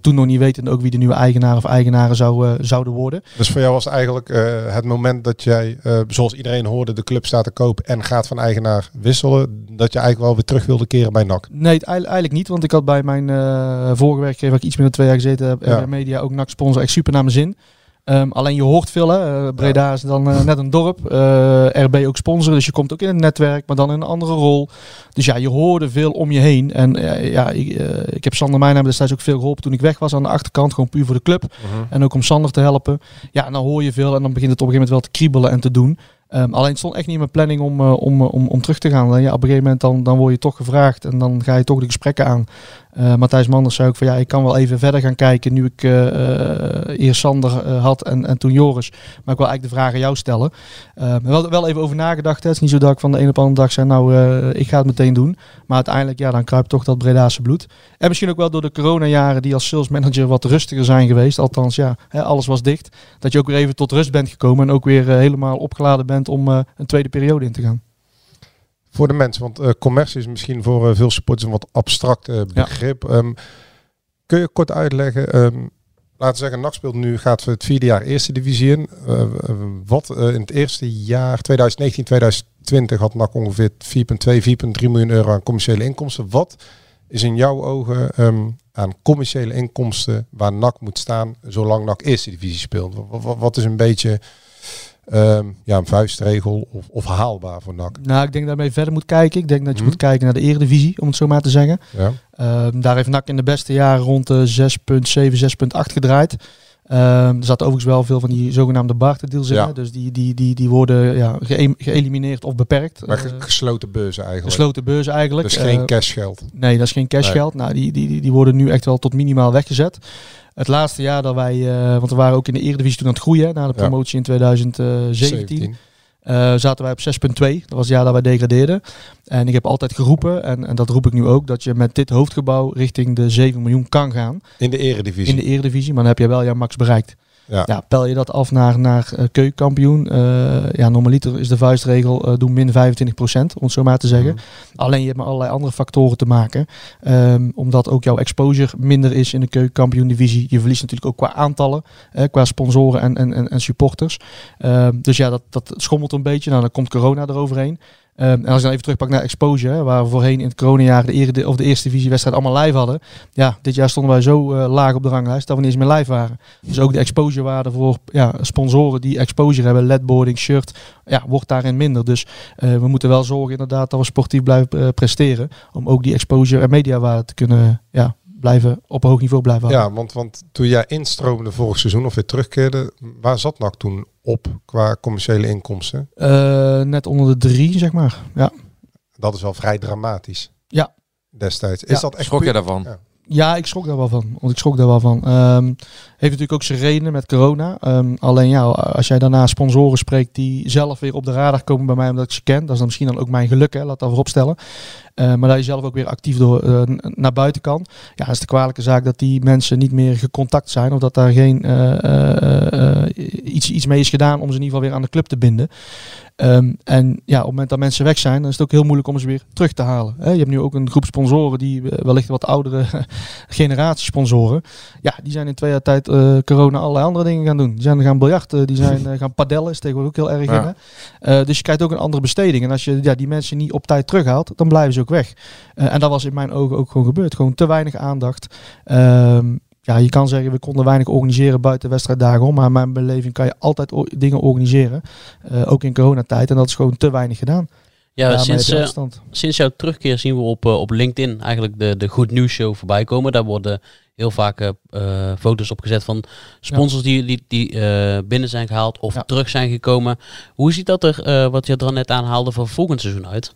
Toen nog niet wetende ook wie de nieuwe eigenaar of eigenaren zou, zouden worden. Dus voor jou was eigenlijk het moment dat jij, zoals iedereen hoorde, de club staat te koop en gaat van eigenaar wisselen, dat je eigenlijk wel weer terug wilde keren bij NAC. Nee, eigenlijk niet. Want ik had bij mijn eh, vorige werkgever, waar ik iets meer dan twee jaar gezeten heb, Ja. Media, ook NAC sponsor, echt super naar mijn zin. Ehm, alleen je hoort veel, hè. Eh, Breda is dan eh, net een dorp. Eh, RB ook sponsor, dus je komt ook in het netwerk, maar dan in een andere rol. Dus ja, je hoorde veel om je heen. En ja, ik, ik heb Sander Mijnheim destijds ook veel geholpen toen ik weg was aan de achterkant. Gewoon puur voor de club. En ook om Sander te helpen. Ja, en dan hoor je veel en dan begint het op een gegeven moment wel te kriebelen en te doen. Ehm, alleen het stond echt niet in mijn planning om, eh, om, eh, om, om terug te gaan. Ja, op een gegeven moment dan, dan word je toch gevraagd en dan ga je toch de gesprekken aan. Eh, Matthijs Manders zei ook van ja, ik kan wel even verder gaan kijken nu ik eh, eerst Sander had en, en toen Joris. Maar ik wil eigenlijk de vraag aan jou stellen. Uh, wel, wel even over nagedacht. Het is niet zo dat ik van de een op de andere dag zei nou ik ga het meteen doen. Maar uiteindelijk ja, dan kruipt toch dat Bredaanse bloed. En misschien ook wel door de coronajaren die als sales manager wat rustiger zijn geweest. Althans ja, hè, alles was dicht. Dat je ook weer even tot rust bent gekomen en ook weer helemaal opgeladen bent om een tweede periode in te gaan. Voor de mensen, want eh, commercie is misschien voor eh, veel supporters een wat abstract eh, begrip. Ehm, kun je kort uitleggen, ehm, laten we zeggen, NAC speelt nu, gaat voor het vierde jaar eerste divisie in. Wat in het eerste jaar, 2019, 2020, had NAC ongeveer 4,2, 4,3 miljoen euro aan commerciële inkomsten. Wat is in jouw ogen ehm, aan commerciële inkomsten waar NAC moet staan, zolang NAC eerste divisie speelt? Wat, wat, wat is een beetje... ehm, ja, een vuistregel of, of haalbaar voor NAC? Nou, ik denk dat je mee verder moet kijken. Ik denk dat je Mhm. moet kijken naar de eredivisie, om het zo maar te zeggen. Ja. Ehm, daar heeft NAC in de beste jaren rond de 6,7, 6,8 gedraaid. Ehm, er zat overigens wel veel van die zogenaamde barterdeals in. Ja. Dus die, die, die, die worden ja, ge- geëlimineerd of beperkt. Maar Eh, ge- gesloten beurzen eigenlijk. gesloten beurzen eigenlijk. Dus geen Eh, cashgeld. Nee, dat is geen cashgeld. Nou, die, die, die, worden nu echt wel tot minimaal weggezet. Het laatste jaar dat wij, eh, want we waren ook in de Eredivisie toen aan het groeien, na de Ja. promotie in 2017. 17. Eh, zaten wij op 6.2. Dat was het jaar dat wij degradeerden. En ik heb altijd geroepen, en, en dat roep ik nu ook, dat je met dit hoofdgebouw richting de 7 miljoen kan gaan. In de eredivisie. In de eredivisie, maar dan heb je wel jouw max bereikt. Ja. Ja, pel je dat af naar, naar uh, keukenkampioen. Uh, ja, normaliter is de vuistregel uh, doen min 25%, om het zo maar te zeggen. Mhm. Alleen je hebt met allerlei andere factoren te maken. Um, omdat ook jouw exposure minder is in de keukenkampioen divisie. Je verliest natuurlijk ook qua aantallen, eh, qua sponsoren en, en, en, supporters. Um, dus ja, dat, dat schommelt een beetje. Nou, dan komt corona eroverheen. Ehm, en als ik dan even terugpak naar Exposure, hè, waar we voorheen in het coronajaar de, ere, of de eerste divisiewedstrijd allemaal live hadden. Ja, dit jaar stonden wij zo eh, laag op de ranglijst dat we niet eens meer live waren. Dus ook de exposure waarde voor ja, sponsoren die exposure hebben, ledboarding, shirt, ja, wordt daarin minder. Dus eh, we moeten wel zorgen inderdaad dat we sportief blijven eh, presteren. Om ook die exposure en mediawaarde te kunnen ja, blijven op een hoog niveau blijven houden. Ja, want, want toen jij instroomde vorig seizoen of weer terugkeerde, waar zat NAC toen op qua commerciële inkomsten? Eh, net onder de drie, zeg maar. Ja. Dat is wel vrij dramatisch. Ja. Destijds. Is Ja. dat echt Schrok je daarvan? Ja. Ja, ik schrok daar wel van. Want ik schrok daar wel van. Ehm, heeft natuurlijk ook zijn redenen met corona. Ehm, alleen ja, als jij daarna sponsoren spreekt die zelf weer op de radar komen bij mij omdat ik ze ken. Dat is dan misschien dan ook mijn geluk, hè, laat dat voorop stellen. Eh, maar dat je zelf ook weer actief door, eh, naar buiten kan. Ja, is de kwalijke zaak dat die mensen niet meer gecontact zijn. Of dat daar geen eh, eh, iets, iets mee is gedaan om ze in ieder geval weer aan de club te binden. Ehm, en ja, op het moment dat mensen weg zijn, dan is het ook heel moeilijk om ze weer terug te halen. Je hebt nu ook een groep sponsoren die eh, wellicht wat oudere generatie sponsoren. Ja, die zijn in twee jaar tijd eh, corona allerlei andere dingen gaan doen. Die zijn gaan biljarten, die zijn eh, gaan padellen, is tegenwoordig ook heel erg Ja. in. Dus je krijgt ook een andere besteding. En als je ja, die mensen niet op tijd terughaalt, dan blijven ze ook weg. En dat was in mijn ogen ook gewoon gebeurd. Gewoon te weinig aandacht. Ehm, ja, je kan zeggen, we konden weinig organiseren buiten wedstrijddagen om. Maar in mijn beleving kan je altijd dingen organiseren. Eh, ook in coronatijd. En dat is gewoon te weinig gedaan. Ja, sinds, eh, sinds jouw terugkeer zien we op, eh, op LinkedIn eigenlijk de, de Goed Nieuws Show voorbij komen. Daar worden heel vaak foto's opgezet van sponsors die, die, die binnen zijn gehaald of Ja. terug zijn gekomen. Hoe ziet dat er, wat je er net aanhaalde, voor volgend seizoen uit?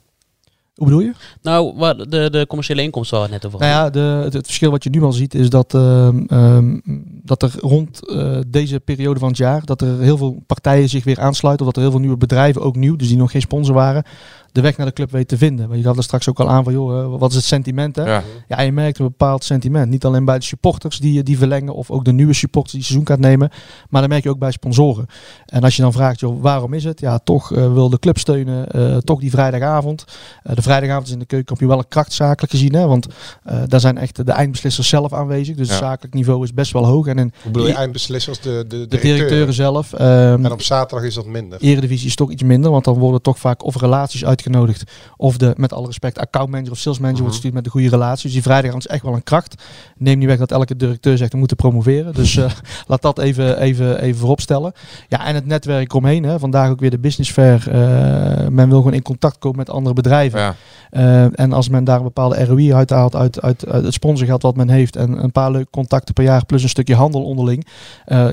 Hoe bedoel je? Nou, waar de, de commerciële inkomsten waar we het net over Nou ja, de, het, het verschil wat je nu al ziet is dat, ehm, ehm, dat er rond eh, deze periode van het jaar, dat er heel veel partijen zich weer aansluiten. Of dat er heel veel nieuwe bedrijven, ook nieuw, dus die nog geen sponsor waren, de weg naar de club weten te vinden. Want je gaf er straks ook al aan van, joh, eh, wat is het sentiment hè? Ja. Ja, je merkt een bepaald sentiment. Niet alleen bij de supporters die, die verlengen of ook de nieuwe supporters die seizoenkaart nemen. Maar dat merk je ook bij sponsoren. En als je dan vraagt, joh, waarom is het? Ja, toch eh, wil de club steunen. eh, toch die vrijdagavond. Eh, de vrijdagavond is in de keukenkampioen wel een kracht zakelijk gezien. Hè? Want eh, daar zijn echt de eindbeslissers zelf aanwezig. Dus Ja. het zakelijk niveau is best wel hoog. En in Hoe bedoel je de, eindbeslissers? De, de, de directeuren zelf. ehm, En op zaterdag is dat minder. Eredivisie is toch iets minder, want dan worden toch vaak of relaties uitgenodigd, of de, met alle respect, accountmanager of salesmanager wordt gestuurd met de goede relaties. Dus die vrijdag is echt wel een kracht. Neem niet weg dat elke directeur zegt we moeten promoveren. Dus eh, laat dat even, even, even vooropstellen. Ja, en het netwerk omheen. Hè. Vandaag ook weer de business fair. Eh, men wil gewoon in contact komen met andere bedrijven. Ja. Eh, en als men daar een bepaalde ROI uithaalt uit, uit, uit het sponsorgeld wat men heeft en een paar leuke contacten per jaar plus een stukje handel onderling,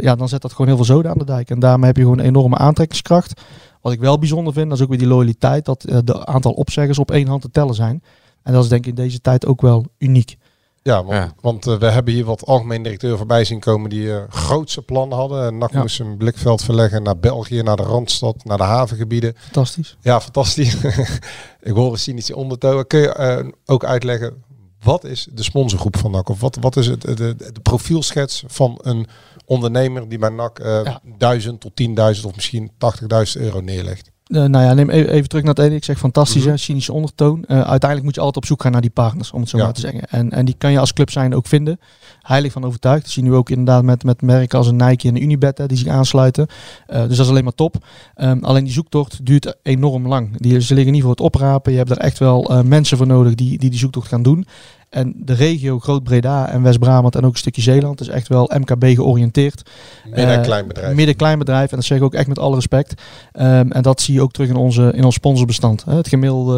ja, dan zet dat gewoon heel veel zoden aan de dijk. En daarmee heb je gewoon een enorme aantrekkingskracht. Wat ik wel bijzonder vind, dat is ook weer die loyaliteit, dat eh, de aantal opzeggers op één hand te tellen zijn. En dat is denk ik in deze tijd ook wel uniek. Ja, want, Ja. want eh, we hebben hier wat algemeen directeur voorbij zien komen die eh, grootse plannen hadden. En NAC Ja. moest een blikveld verleggen naar België, naar de Randstad, naar de havengebieden. Fantastisch. Ja, fantastisch. ik hoor een cynische ondertoon. Kun je eh, ook uitleggen, wat is de sponsorgroep van NAC? Of wat, wat is het, de, de, de profielschets van een ondernemer die bij NAC Ja. 1000 tot 10.000 of misschien 80.000 euro neerlegt? Eh, nou ja, neem even, even terug naar het ene. Ik zeg fantastisch, hè, cynische ondertoon. Eh, uiteindelijk moet je altijd op zoek gaan naar die partners, om het zo Ja. maar te zeggen. En, en die kan je als club zijn ook vinden. Heilig van overtuigd. Dat zie je nu ook inderdaad met, met merken als een Nike en een Unibet hè, die zich aansluiten. Eh, dus dat is alleen maar top. Ehm, alleen die zoektocht duurt enorm lang. Die, ze liggen niet voor het oprapen. Je hebt er echt wel mensen voor nodig die, die die zoektocht gaan doen. En de regio Groot-Breda en West-Brabant en ook een stukje Zeeland is echt wel MKB georiënteerd. Midden- en Eh, kleinbedrijf. Midden-klein bedrijf. En dat zeg ik ook echt met alle respect. Ehm, en dat zie je ook terug in, onze, in ons sponsorbestand. Hè. Het gemiddelde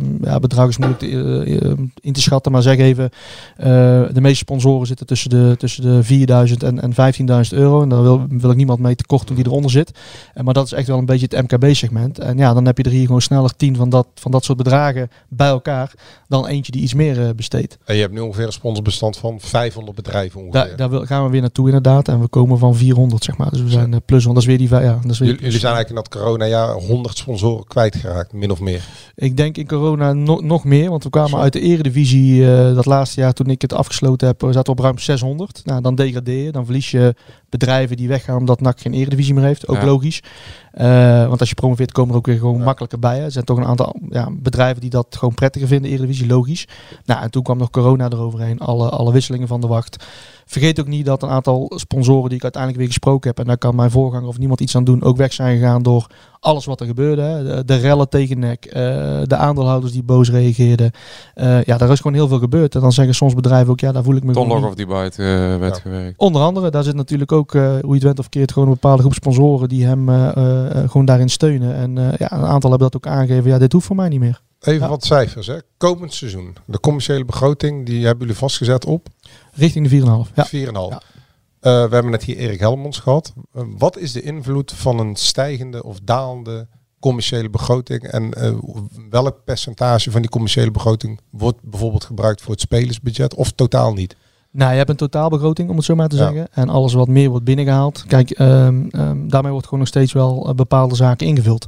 eh, ja, bedrag is moeilijk te, eh, eh, in te schatten. Maar zeg even, de meeste sponsoren zitten tussen de, tussen de 4000 en, en 15.000 euro. En daar wil, wil ik niemand mee tekort doen die eronder zit. Maar dat is echt wel een beetje het MKB-segment. En ja, dan heb je er hier gewoon sneller 10 van dat, van dat soort bedragen bij elkaar. Dan eentje die iets meer eh, En je hebt nu ongeveer een sponsorbestand van 500 bedrijven ongeveer. Daar, daar wil- gaan we weer naartoe inderdaad. En we komen van 400 zeg maar. Dus we zijn eh, plus. Want dat is weer die... Ja, dat is weer Jullie, zijn eigenlijk in dat corona-jaar 100 sponsoren kwijtgeraakt, min of meer. Ik denk in corona no- nog meer, want we kwamen Zo. uit de eredivisie eh, dat laatste jaar toen ik het afgesloten heb, we zaten we op ruim 600. Nou, dan degradeer je, dan verlies je bedrijven die weggaan omdat NAC geen eredivisie meer heeft. Ook Ja. logisch. Eh, want als je promoveert komen er ook weer gewoon Ja. makkelijker bij. Hè. Er zijn toch een aantal ja, bedrijven die dat gewoon prettiger vinden, eredivisie, logisch. Nou, en toen kwam nog corona eroverheen, alle, alle wisselingen van de wacht. Vergeet ook niet dat een aantal sponsoren die ik uiteindelijk weer gesproken heb, en daar kan mijn voorganger of niemand iets aan doen, ook weg zijn gegaan door alles wat er gebeurde. Hè. De, de rellen tegen nek, eh, de aandeelhouders die boos reageerden. Eh, ja, daar is gewoon heel veel gebeurd. En dan zeggen soms bedrijven ook, ja, daar voel ik me Ton gewoon Log niet- of die buiten eh, werd gewerkt. Onder andere, daar zit natuurlijk ook, hoe je het went of keert, gewoon een bepaalde groep sponsoren die hem eh, eh, eh, gewoon daarin steunen. En eh, ja, een aantal hebben dat ook aangegeven, ja, dit hoeft voor mij niet meer. Even wat cijfers. Hè. Komend seizoen. De commerciële begroting, die hebben jullie vastgezet op Richting de 4,5. Ja. 4,5. Eh, we hebben net hier Erik Helmons gehad. Eh, wat is de invloed van een stijgende of dalende commerciële begroting? En eh, welk percentage van die commerciële begroting wordt bijvoorbeeld gebruikt voor het spelersbudget of totaal niet? Nou, je hebt een totaalbegroting, om het zo maar te Ja. zeggen. En alles wat meer wordt binnengehaald. Kijk, ehm, ehm, daarmee wordt gewoon nog steeds wel bepaalde zaken ingevuld.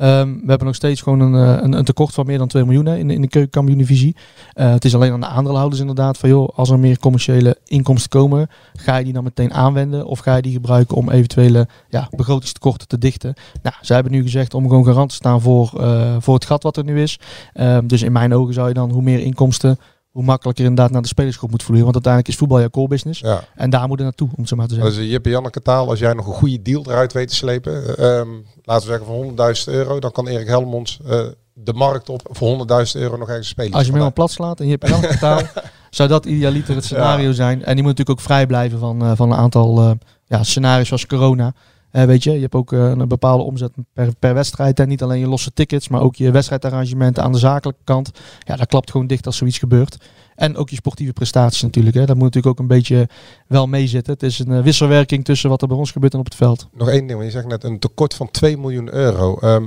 Ehm, we hebben nog steeds gewoon een, eh, een, een tekort van meer dan 2 miljoen in, in de keukenkampioen-divisie. Eh, het is alleen aan de aandeelhouders inderdaad van joh, als er meer commerciële inkomsten komen, ga je die dan meteen aanwenden of ga je die gebruiken om eventuele ja, begrotingstekorten te dichten. Nou, zij hebben nu gezegd om gewoon garant te staan voor, eh, voor het gat wat er nu is. Ehm, dus in mijn ogen zou je dan hoe meer inkomsten, hoe makkelijker inderdaad naar de spelersgroep moet vloeien. Want uiteindelijk is voetbal jouw core business. Ja. En daar moet het naartoe, om het zo maar te zeggen. Dus Jippe Janneke taal, als jij nog een goede deal eruit weet te slepen, eh, ehm, laten we zeggen van 100.000 euro, dan kan Erik Helmons eh, de markt op voor 100.000 euro nog ergens spelen. Als je hem helemaal plat slaat en je hebt ander taal, zou dat idealiter het scenario zijn. En die moet natuurlijk ook vrij blijven van, eh, van een aantal eh, ja, scenario's zoals corona. Eh, weet je, je hebt ook eh, een bepaalde omzet per, per wedstrijd. En niet alleen je losse tickets, maar ook je wedstrijdarrangementen aan de zakelijke kant. Ja, dat klapt gewoon dicht als zoiets gebeurt. En ook je sportieve prestaties natuurlijk. Hè. Dat moet natuurlijk ook een beetje wel meezitten. Het is een eh, wisselwerking tussen wat er bij ons gebeurt en op het veld. Nog één ding, want je zegt net een tekort van 2 miljoen euro. Ehm,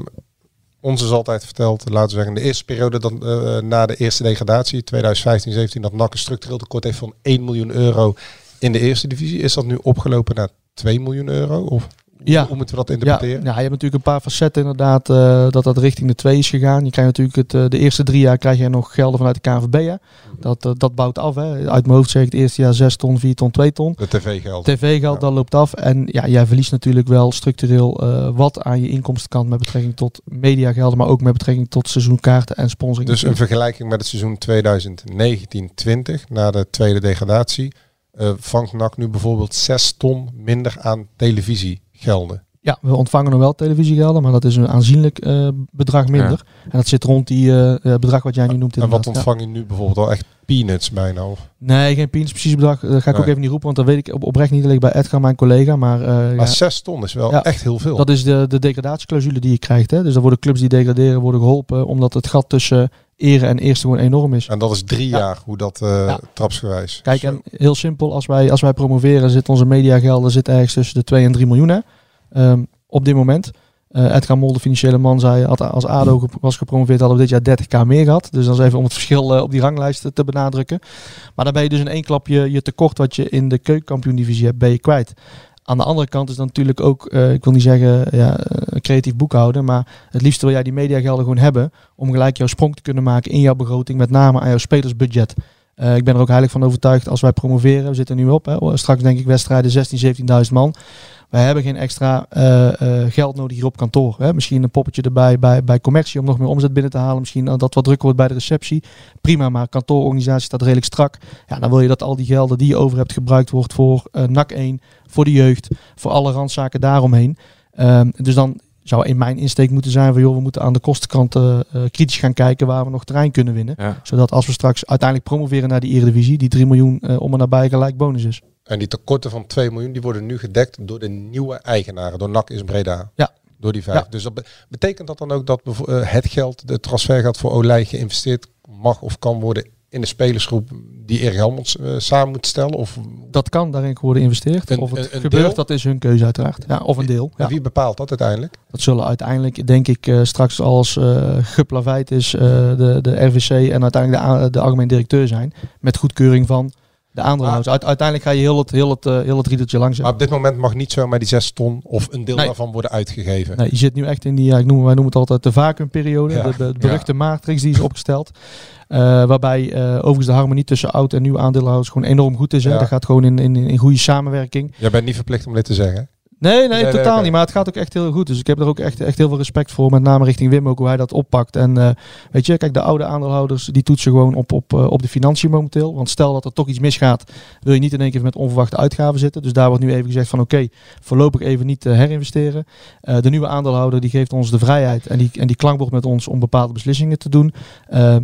ons is altijd verteld, laten we zeggen, de eerste periode dan, na de eerste degradatie, 2015-17, dat NAC een structureel tekort heeft van 1 miljoen euro in de eerste divisie. Is dat nu opgelopen naar 2 miljoen euro? Of Ja. hoe moeten we dat interpreteren? ja, je hebt natuurlijk een paar facetten inderdaad eh, dat dat richting de twee is gegaan. Je krijgt natuurlijk het, eh, de eerste drie jaar krijg je nog gelden vanuit de KNVB. Hè. Dat, eh, dat bouwt af. Hè. Uit mijn hoofd zeg ik het eerste jaar 6 ton, 4 ton, 2 ton. De tv-geld. TV-geld, dat loopt af. En ja, jij verliest natuurlijk wel structureel wat aan je inkomstenkant met betrekking tot mediagelden, maar ook met betrekking tot seizoenkaarten en sponsoring. Dus een vergelijking met het seizoen 2019-20, na de tweede degradatie, eh, vangt NAC nu bijvoorbeeld 6 ton minder aan Ja, we ontvangen nog wel televisiegelden, maar dat is een aanzienlijk eh, bedrag minder. En dat zit rond die eh, eh, bedrag wat jij nu noemt. En wat inderdaad. Ontvang je nu bijvoorbeeld al echt peanuts bijna? Of? Nee, geen peanuts, precies bedrag. Dat ga ik ook even niet roepen, want dat weet ik op, oprecht niet alleen bij Edgar, mijn collega. Maar, eh, Maar ja, 6 ton is wel Ja. echt heel veel. dat is de, de degradatieclausule die je krijgt. Hè? Dus dan worden clubs die degraderen worden geholpen, omdat het gat tussen ere en eerste gewoon enorm is. En dat is drie Ja. jaar, hoe dat Ja. trapsgewijs. Kijk, Zo. en heel simpel, als wij, als wij promoveren, zit onze mediagelden zit ergens tussen de 2 en 3 miljoen. Ehm, op dit moment. Eh Edgar Mol, de financiële man, zei, had, als ADO was gepromoveerd, hadden we dit jaar 30k meer gehad. Dus dat is even om het verschil eh, op die ranglijst te benadrukken. Maar dan ben je dus in één klap je, je tekort wat je in de keukenkampioen-divisie hebt, ben je kwijt. Aan de andere kant is dan natuurlijk ook, eh, ik wil niet zeggen ja, eh, creatief boekhouden, maar het liefst wil jij die mediagelden gewoon hebben om gelijk jouw sprong te kunnen maken in jouw begroting, met name aan jouw spelersbudget. Eh, ik ben er ook heilig van overtuigd als wij promoveren, we zitten nu op, hè, straks denk ik wedstrijden 16, 17.000 man. Wij hebben geen extra eh, eh, geld nodig hier op kantoor. Hè. Misschien een poppetje erbij bij, bij commercie om nog meer omzet binnen te halen. Misschien dat wat drukker wordt bij de receptie. Prima, maar kantoororganisatie staat redelijk strak. Ja, dan wil je dat al die gelden die je over hebt gebruikt wordt voor eh NAC 1, voor de jeugd, voor alle randzaken daaromheen. Ehm, dus dan zou in mijn insteek moeten zijn van joh, we moeten aan de kostenkant eh, eh, kritisch gaan kijken waar we nog terrein kunnen winnen. Ja. Zodat als we straks uiteindelijk promoveren naar die Eredivisie, die 3 miljoen eh, om en nabij gelijk bonus is. En die tekorten van 2 miljoen, die worden nu gedekt door de nieuwe eigenaren. Door NAC is Breda. Ja. Door die vijf. Ja. Dus dat betekent dat dan ook dat eh, het geld, de transfergeld voor Olij geïnvesteerd mag of kan worden in de spelersgroep die Erik Helmonds eh, samen moet stellen? Of Dat kan daarin worden geïnvesteerd. Een- of het een- een gebeurt, deel? dat is hun keuze uiteraard. Ja, of een deel. Ja. wie bepaalt dat uiteindelijk? Dat zullen uiteindelijk, denk ik, eh, straks als eh geplaveid is de, de RVC en uiteindelijk de, de algemeen directeur zijn. Met goedkeuring van de aandeelhouders. Uit, uiteindelijk ga je heel het, heel het, eh, heel het riedeltje langs. Maar op dit moment mag niet zomaar die 6 ton of een deel Nee. daarvan worden uitgegeven. Nee, je zit nu echt in die, ja, ik noem, wij noemen het altijd de vacuumperiode. Ja. De, de beruchte matrix die is opgesteld. Eh, waarbij eh, overigens de harmonie tussen oud en nieuw aandeelhouders gewoon enorm goed is. Hè. Dat gaat gewoon in, in, in goede samenwerking. Jij bent niet verplicht om dit te zeggen. Nee, nee, totaal niet. Maar het gaat ook echt heel goed. Dus ik heb er ook echt, echt heel veel respect voor. Met name richting Wim ook, hoe hij dat oppakt. En eh, weet je, kijk, de oude aandeelhouders, die toetsen gewoon op, op, eh, op de financiën momenteel. Want stel dat er toch iets misgaat, wil je niet in één keer met onverwachte uitgaven zitten. Dus daar wordt nu even gezegd van, oké, voorlopig even niet eh, herinvesteren. De nieuwe aandeelhouder, die geeft ons de vrijheid en die, en die klankbord met ons om bepaalde beslissingen te doen.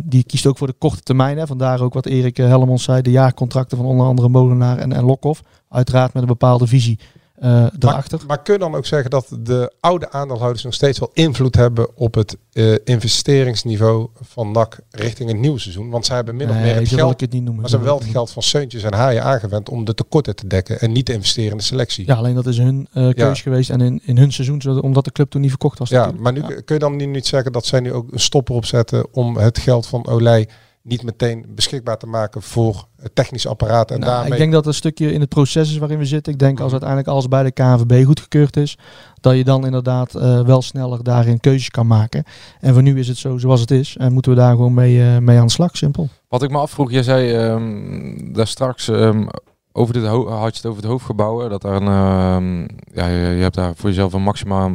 Die kiest ook voor de korte termijn. Hè. Vandaar ook wat Erik Hellemons zei, de jaarcontracten van onder andere Molenaar en, en Lokhoff. Uiteraard met een bepaalde visie eh daarachter. Maar, maar kun je dan ook zeggen dat de oude aandeelhouders nog steeds wel invloed hebben op het eh, investeringsniveau van NAC richting het nieuwe seizoen? Want zij hebben min of Nee, meer het geld, ik het niet noemen. maar ze hebben wel het geld van Seuntjes en Haaien aangewend om de tekorten te dekken en niet te investeren in de selectie. Ja, alleen dat is hun eh keus Ja. geweest en in, in hun seizoen, omdat de club toen niet verkocht was. Ja, natuurlijk. maar nu kun je dan niet zeggen dat zij nu ook een stopper opzetten om het geld van Olij niet meteen beschikbaar te maken voor het technische apparaat en Nou, daarmee Ik denk dat een stukje in het proces is waarin we zitten. Ik denk als uiteindelijk alles bij de KNVB goedgekeurd is, dat je dan inderdaad eh, wel sneller daarin keuzes kan maken. En voor nu is het zo zoals het is en moeten we daar gewoon mee, eh, mee aan de slag, simpel. Wat ik me afvroeg, jij zei ehm, daar straks ehm, over dit had je het over het hoofdgebouw, dat daar een, ehm, ja, je, je hebt daar voor jezelf een maximaal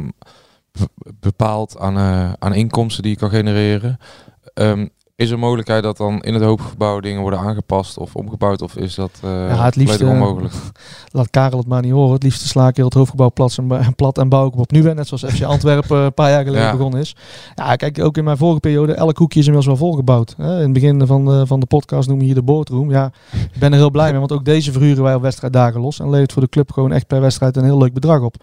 be- bepaald aan, eh, aan inkomsten die je kan genereren. Ehm, is er mogelijkheid dat dan in het hoofdgebouw dingen worden aangepast of omgebouwd, of is dat eh Ja, het liefst, eh, onmogelijk? Laat Karel het maar niet horen. Het liefst sla ik heel het hoofdgebouw plat en, plat en bouw ik hem opnieuw. hè, Net zoals FC Antwerpen een paar jaar geleden Ja. begonnen is. Ja, kijk, ook in mijn vorige periode, elk hoekje is inmiddels wel volgebouwd. Hè. In het begin van de, van de podcast noem je hier de boardroom. Ja, ik ben er heel blij mee, want ook deze verhuren wij op wedstrijddagen los. En levert voor de club gewoon echt per wedstrijd een heel leuk bedrag op.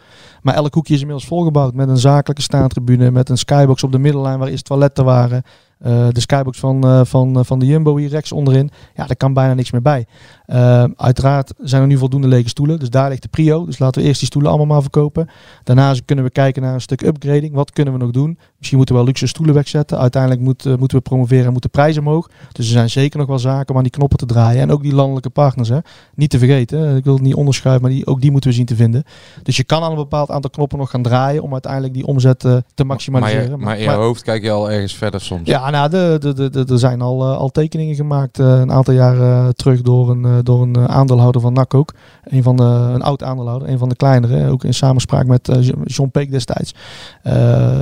Maar elk hoekje is inmiddels volgebouwd met een zakelijke staantribune, met een skybox op de middellijn waar eerst toiletten waren. Eh, de skybox van, eh, van, eh, van de Jumbo hier rechts onderin. Ja, daar kan bijna niks meer bij. Eh, uiteraard zijn er nu voldoende lege stoelen. Dus daar ligt de prio. Dus laten we eerst die stoelen allemaal maar verkopen. Daarna kunnen we kijken naar een stuk upgrading. Wat kunnen we nog doen? Misschien moeten we wel luxe stoelen wegzetten. Uiteindelijk moet, moeten we promoveren en moeten prijzen omhoog. Dus er zijn zeker nog wel zaken om aan die knoppen te draaien. En ook die landelijke partners. Hè. Niet te vergeten. Ik wil het niet onderschuiven, maar die, ook die moeten we zien te vinden. Dus je kan aan een bepaald aantal knoppen nog gaan draaien. Om uiteindelijk die omzet te Maar, maximaliseren. je, maar in je hoofd kijk je al ergens verder soms. Ja, nou, de, de, de, de- er zijn al, eh, al tekeningen gemaakt eh, een aantal jaar eh, terug door een, door een aandeelhouder van NAC ook. Een, van de, een oud aandeelhouder, een van de kleinere. Ook in samenspraak met John Peek destijds.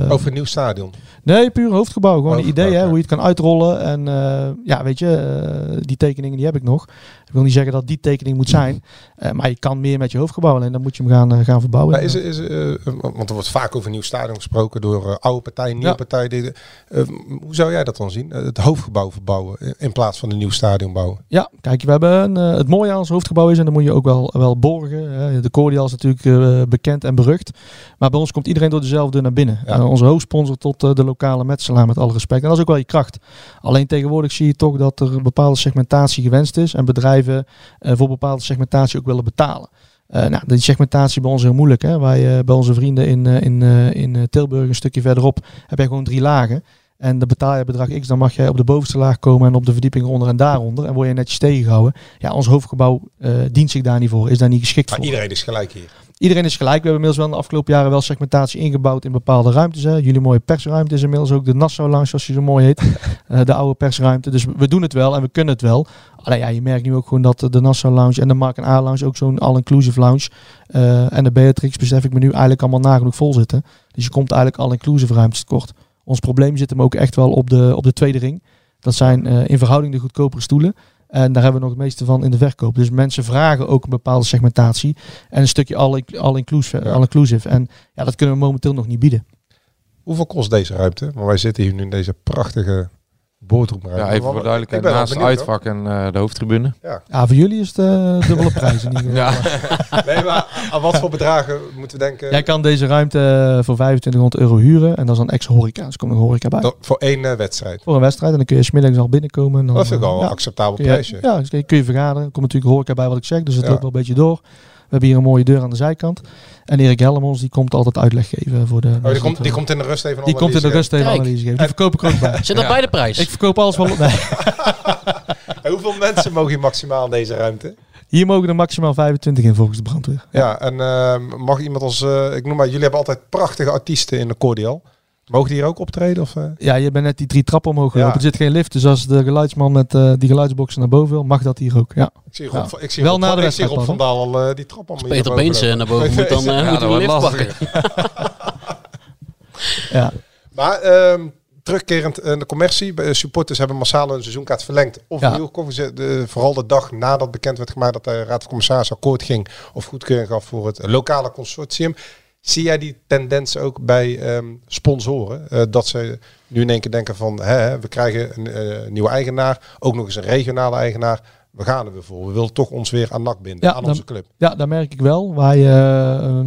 Over een nieuw stadion. Nee, puur hoofdgebouw. Gewoon een idee hè, hoe je het kan uitrollen. En ja, weet je, die tekeningen die heb ik nog. Ik wil niet zeggen dat die tekening moet zijn. eh, maar je kan meer met je hoofdgebouw. Alleen dan moet je hem gaan, eh, gaan verbouwen. Maar is, is, eh, want er wordt vaak over een nieuw stadion gesproken door oude partijen, nieuwe Ja. partijen. Hoe zou jij dat dan zien? Het hoofdgebouw verbouwen in- plaats van een nieuw stadion bouwen? Ja, kijk, we hebben een, het mooie aan ons hoofdgebouw is, en dan moet je ook wel, wel borgen. De Cordial is natuurlijk bekend en berucht. Maar bij ons komt iedereen door dezelfde naar binnen. Ja. Onze hoofdsponsor tot de lokale metselaar, met alle respect. En dat is ook wel je kracht. Alleen tegenwoordig zie je toch dat er een bepaalde segmentatie gewenst is. En bedrijven eh, voor bepaalde segmentatie ook willen betalen. Eh, nou, die segmentatie bij ons is heel moeilijk. Hè? Wij, eh, bij onze vrienden in, in, in Tilburg, een stukje verderop, heb je gewoon drie lagen. En dan betaal je bedrag X, dan mag jij op de bovenste laag komen en op de verdieping onder en daaronder. En word je netjes tegengehouden. Ja, ons hoofdgebouw dient zich daar niet voor, is daar niet geschikt Maar voor. iedereen is gelijk hier. Iedereen is gelijk. We hebben inmiddels wel in de afgelopen jaren wel segmentatie ingebouwd in bepaalde ruimtes. Hè. Jullie mooie persruimte is inmiddels ook de Nassau Lounge, zoals je zo mooi heet. Eh, de oude persruimte. Dus we doen het wel en we kunnen het wel. Alleen ja, je merkt nu ook gewoon dat de Nassau Lounge en de Mark A Lounge ook zo'n all-inclusive lounge. eh, en de Beatrix besef ik me nu eigenlijk allemaal nagenoeg vol zitten. Dus je komt eigenlijk all-inclusive ruimtes tekort. Ons probleem zit hem ook echt wel op de, op de tweede ring. Dat zijn eh, in verhouding de goedkopere stoelen. En daar hebben we nog het meeste van in de verkoop. Dus mensen vragen ook een bepaalde segmentatie. En een stukje all- all-inclusive. Ja. all-inclusive. En ja, dat kunnen we momenteel nog niet bieden. Hoeveel kost deze ruimte? Want wij zitten hier nu in deze prachtige boardroomruimte. Ja, even Maar voor duidelijkheid, naast het benieuwd, uitvak en eh, de hoofdtribune. Ja. Ja, voor jullie is het eh, dubbele prijs in ieder geval. Ja. Nee, maar aan wat voor bedragen moeten we denken? Jij kan deze ruimte eh, voor 2500 euro huren. En dat is dan extra horeca. Dus er komt nog horeca bij. Dat- voor één eh, wedstrijd. Voor een wedstrijd. En dan kun je smiddags al binnenkomen. En dan, Dat vind ik al een ja, acceptabel prijsje. Ja, dus kun je- kun je vergaderen. Er komt natuurlijk horeca bij wat ik zeg. Dus het Ja. loopt wel een beetje door. We hebben hier een mooie deur aan de zijkant. En Erik Hellemons die komt altijd uitleg geven voor de... Oh, die, komt, die komt in de rust even Die komt in de rust even Kijk. analyse geven. Die verkoop ik ook bij. Zit dat Ja. bij de prijs? Ik verkoop alles wel... Nee. En hoeveel mensen mogen hier maximaal in deze ruimte? Hier mogen er maximaal 25 in volgens de brandweer. Ja, en eh, mag iemand ons... eh, ik noem maar, jullie hebben altijd prachtige artiesten in de Cordial. Mogen die hier ook optreden? Of, eh? Ja, je bent net die drie trappen omhoog gelopen. Ja. Er zit geen lift, dus als de geluidsman met eh, die geluidsboxen naar boven wil, mag dat hier ook. Ja. Ik zie Ja. Rob, ik zie Wel Rob, na ik zie Rob van? Daal al eh, die trap allemaal Peter Beens eh, naar boven moet, dan eh, Ja, moet lift pakken. Ja. Maar ehm, terugkerend eh, de commercie. Bij- supporters hebben massaal een seizoenkaart verlengd. Of Ja. nieuw gekocht. Ze- de, vooral de dag nadat bekend werd gemaakt dat de Raad van Commissarissen akkoord ging. Of goedkeuring gaf voor het lokale consortium. Zie jij die tendens ook bij ehm, sponsoren? Eh, dat ze nu in één keer denken van hè, we krijgen een eh, nieuwe eigenaar. Ook nog eens een regionale eigenaar. We gaan er weer voor. We willen toch ons weer aan NAC binden. Ja, aan onze club. Ja, daar merk ik wel. Wij, eh,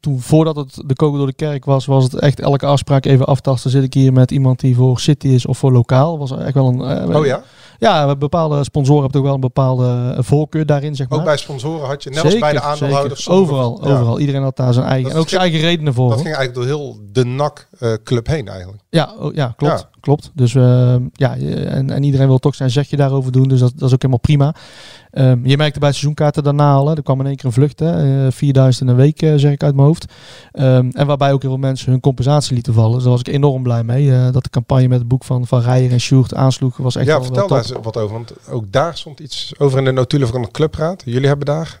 toen, voordat het de kogel door de kerk was, was het echt elke afspraak even aftasten. Zit ik hier met iemand die voor City is of voor lokaal? Was echt wel een. Oh ja? Ja, bepaalde sponsoren hebben toch wel een bepaalde eh, voorkeur daarin, zeg maar. Ook bij sponsoren had je, net als bij de Zeker, aandeelhouders. zeker. Overal, Ja. overal. Iedereen had daar zijn eigen. Dat en ook zijn eigen redenen voor. Dat hoor. ging eigenlijk door heel de NAC-club heen eigenlijk. Ja, oh, ja klopt. Ja. klopt. Dus eh, ja, en, en iedereen wil toch zijn zegje daarover doen. Dus dat, dat is ook helemaal prima. Ehm, je merkte bij seizoenkaarten daarna al. Hè, er kwam in één keer een vlucht. Hè, eh, 4000 in een week, eh, zeg ik uit mijn hoofd. Ehm, en waarbij ook heel veel mensen hun compensatie lieten vallen. Dus daar was ik enorm blij mee. eh, dat de campagne met het boek van Van Rijer en Sjoerd aansloeg. Was echt ja, wel, vertel wel daar eens wat over. Want ook daar stond iets over in de notulen van de clubraad. Jullie hebben daar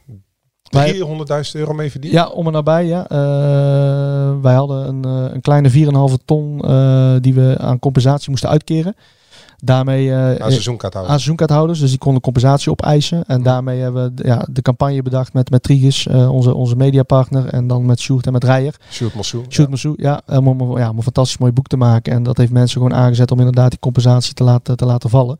Wij- 300.000 euro mee verdiend. Ja, om en nabij. Ja. Eh, wij hadden een, eh, een kleine 4,5 ton eh, die we aan compensatie moesten uitkeren. Daarmee eh, Aan seizoenkaarthouders. aan seizoenkaarthouders. Dus die konden compensatie opeisen. En daarmee hebben we de, ja, de campagne bedacht met, met Trigus, eh, onze, onze mediapartner. En dan met Sjoerd en met Rijer. Sjoerd Mossou. Sjoerd Massou, ja, om, om, ja, om een fantastisch mooi boek te maken. En dat heeft mensen gewoon aangezet om inderdaad die compensatie te laten, te laten vallen.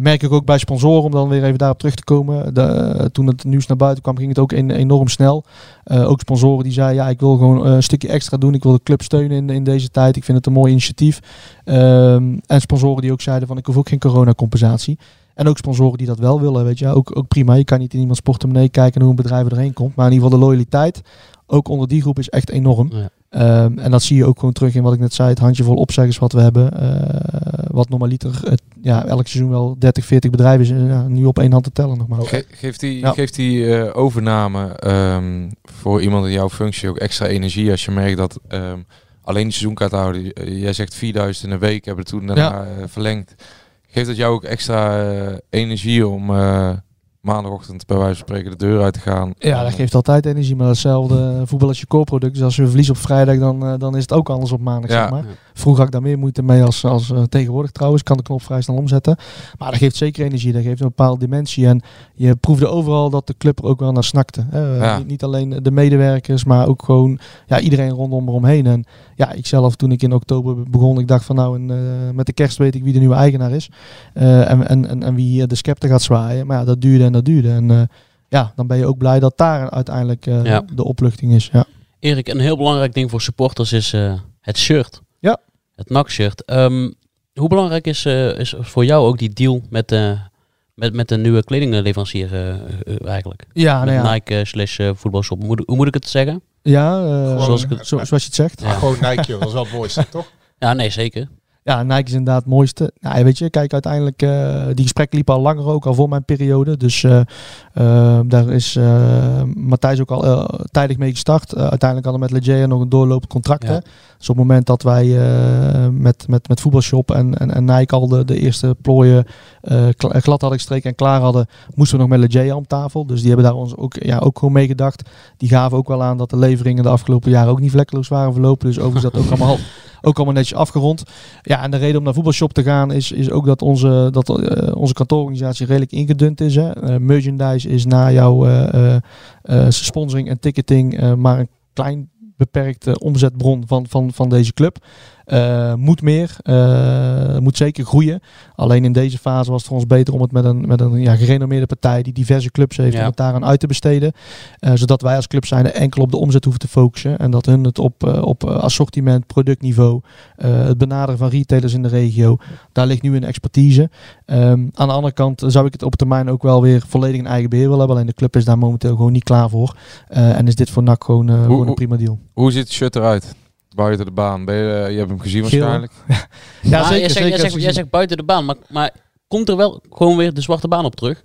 Merk ik ook bij sponsoren, om dan weer even daarop terug te komen. De, toen het nieuws naar buiten kwam, ging het ook en- enorm snel. Eh, ook sponsoren die zeiden, ja, ik wil gewoon eh, een stukje extra doen. Ik wil de club steunen in, in deze tijd. Ik vind het een mooi initiatief. Ehm, en sponsoren die ook zeiden van, ik hoef ook geen coronacompensatie. En ook sponsoren die dat wel willen, weet je. Ook, ook prima. Je kan niet in iemands portemonnee kijken hoe een bedrijf erheen komt. Maar in ieder geval de loyaliteit, ook onder die groep, is echt enorm. Ja. Ehm, en dat zie je ook gewoon terug in wat ik net zei. Het handjevol opzeggers wat we hebben. eh, wat normaliter het, ja, elk seizoen wel 30, 40 bedrijven is. eh, nu op één hand te tellen nog maar. Ge- geeft die, Ja. geeft die eh, overname ehm, voor iemand in jouw functie ook extra energie als je merkt dat ehm, alleen die seizoenkaarthouder, eh, jij zegt 4000 in een week, hebben toen daarna verlengd. Geeft dat jou ook extra energie om maandagochtend bij wijze van spreken de deur uit te gaan? Ja, dat geeft altijd energie. Maar hetzelfde voetbal als je core-product. Dus als we verliezen op vrijdag, dan, eh, dan is het ook anders op maandag. Ja. Zeg maar. Vroeger had ik daar meer moeite mee als, als eh, tegenwoordig trouwens. Ik kan de knop vrij snel omzetten. Maar dat geeft zeker energie. Dat geeft een bepaalde dimensie. En je proefde overal dat de club er ook wel naar snakte. Ja. Niet, niet alleen de medewerkers, maar ook gewoon ja, iedereen rondom eromheen. En ja, ik zelf toen ik in oktober begon, ik dacht van nou, en, eh, met de kerst weet ik wie de nieuwe eigenaar is. Eh, en, en, en, en wie hier de scepter gaat zwaaien. Maar ja, dat duurde en dat duurde. En ja, dan ben je ook blij dat daar uiteindelijk Ja. de opluchting is. Ja. Erik, een heel belangrijk ding voor supporters is het shirt. Ja. Het NAC-shirt. Ehm, hoe belangrijk is, eh, is voor jou ook die deal met, eh met, met een nieuwe kledingleverancier eh, eigenlijk? Ja, met nou ja. Nike slash voetbalshop. Hoe, moet- hoe moet ik het zeggen? Ja, eh, Zoals ik het- zo- zoals je het zegt. Ja. Gewoon Nike, joh. dat is wel het mooiste, toch? Ja, nee, zeker. Ja, Nike is inderdaad het mooiste. Nou, ja, weet je, kijk, uiteindelijk, eh, die gesprekken liepen al langer ook, al voor mijn periode. Dus eh, eh, daar is eh, Matthijs ook al eh, tijdig mee gestart. Uiteindelijk hadden we met Leggera nog een doorlopend contract. Ja. Dus op het moment dat wij eh, met, met, met voetbalshop en, en, en Nike al de, de eerste plooien eh, glad hadden gestreken en klaar hadden, moesten we nog met Leggera om tafel. Dus die hebben daar ons ook, ja, ook gewoon mee gedacht. Die gaven ook wel aan dat de leveringen de afgelopen jaren ook niet vlekkeloos waren verlopen. Dus overigens dat ook allemaal, ook allemaal netjes afgerond. Ja, en de reden om naar voetbalshop te gaan is, is ook dat onze, dat, eh, onze kantoororganisatie redelijk ingedund is. Hè. Merchandise is na jouw sponsoring en ticketing maar een klein beperkte omzetbron van, van, van deze club. Eh, moet meer, eh, moet zeker groeien. Alleen in deze fase was het voor ons beter om het met een, met een ja, gerenommeerde partij die diverse clubs heeft, Ja. om het daaraan uit te besteden. Eh, zodat wij als club zijn enkel op de omzet hoeven te focussen. En dat hun het op, op assortiment, productniveau, het benaderen van retailers in de regio, daar ligt nu een expertise. Ehm, aan de andere kant zou ik het op termijn ook wel weer volledig in eigen beheer willen hebben. Alleen de club is daar momenteel gewoon niet klaar voor. En is dit voor NAC gewoon, gewoon een prima deal. Hoe ziet het shirt eruit? Buiten de baan. Ben je, eh, je hebt hem gezien Geel. waarschijnlijk. Ja, zeker. jij, zegt, zeker jij, zegt, jij zegt buiten de baan, maar, maar komt er wel gewoon weer de zwarte baan op terug?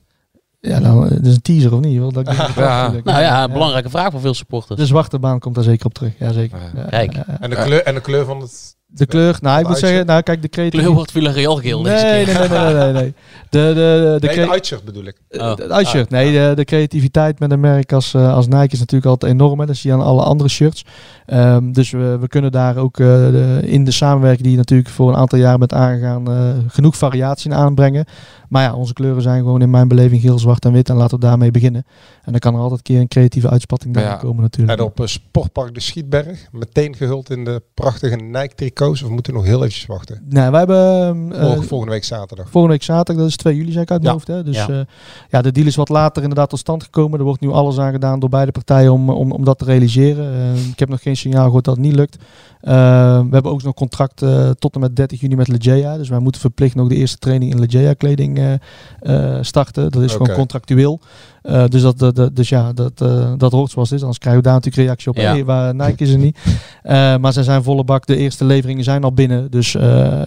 Ja, nou, dat is een teaser of niet? Want dat Ja. Nou ja, belangrijke vraag voor veel supporters. De zwarte baan komt daar zeker op terug. Ja, zeker. Ja, Kijk. ja, ja. En de kleur, en de kleur van het... De kleur, nou ik moet zeggen, nou kijk de creativiteit. Kleur wordt Villarreal geel deze Nee, keer. nee, nee, nee, nee, nee. De, de, de, de, Nee, uitshirt bedoel ik. Eh, Oh. Het uitshirt. Nee, de, de creativiteit met een merk als, eh, als Nike is natuurlijk altijd enorm. Hè. Dat zie je aan alle andere shirts. Ehm, dus we, we kunnen daar ook eh, de, in de samenwerking die je natuurlijk voor een aantal jaar bent aangegaan, eh, genoeg variatie in aanbrengen. Maar ja, onze kleuren zijn gewoon in mijn beleving geel, zwart en wit. En laten we daarmee beginnen. En dan kan er altijd een keer een creatieve uitspatting bij Ja. komen natuurlijk. En op Sportpark de Schietberg, meteen gehuld in de prachtige Nike tricots. Of we moeten nog heel eventjes wachten. Nee, wij hebben... eh, Volgende, volgende week zaterdag. Volgende week zaterdag, dat is 2 juli, zei ik uit mijn Ja. hoofd. Hè? Dus Ja. ja. ja, de deal is wat later inderdaad tot stand gekomen. Er wordt nu alles aan gedaan door beide partijen om, om, om dat te realiseren. Eh, ik heb nog geen signaal gehoord dat het niet lukt. Eh, we hebben ook nog contract eh, tot en met 30 juni met Legea. Dus wij moeten verplicht nog de eerste training in Legea kleding eh, starten. Dat is gewoon contractueel. Dus, dat, dat, dus ja, dat, eh, dat hoort zoals het is. Anders krijgen we daar natuurlijk reactie op. Ja. Hey, waar Nike is er niet. Maar ze zijn volle bak. De eerste leveringen zijn al binnen. Dus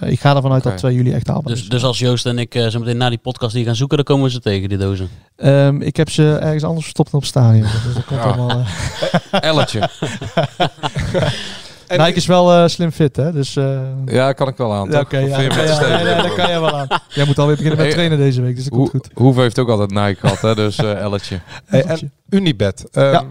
ik ga ervan uit dat 2 juli echt haalbaar is. Dus, dus als Joost en ik zo meteen na die podcast die gaan zoeken, dan komen we ze tegen, die dozen. Ehm, ik heb ze ergens anders verstopt dan op het stadion. Dus dat komt Ja. allemaal. Elletje. En- Nike is wel eh, slim fit, hè? Dus. eh, Ja, kan ik wel aan. oké, Of ja, ja, ja, ja, dat kan je wel aan. Jij moet alweer beginnen met Hey, trainen deze week, dus dat komt Hoe, goed. Hoeve heeft ook altijd Nike gehad, hè? dus eh Elletje. Hey, en Unibet. ehm, Ja.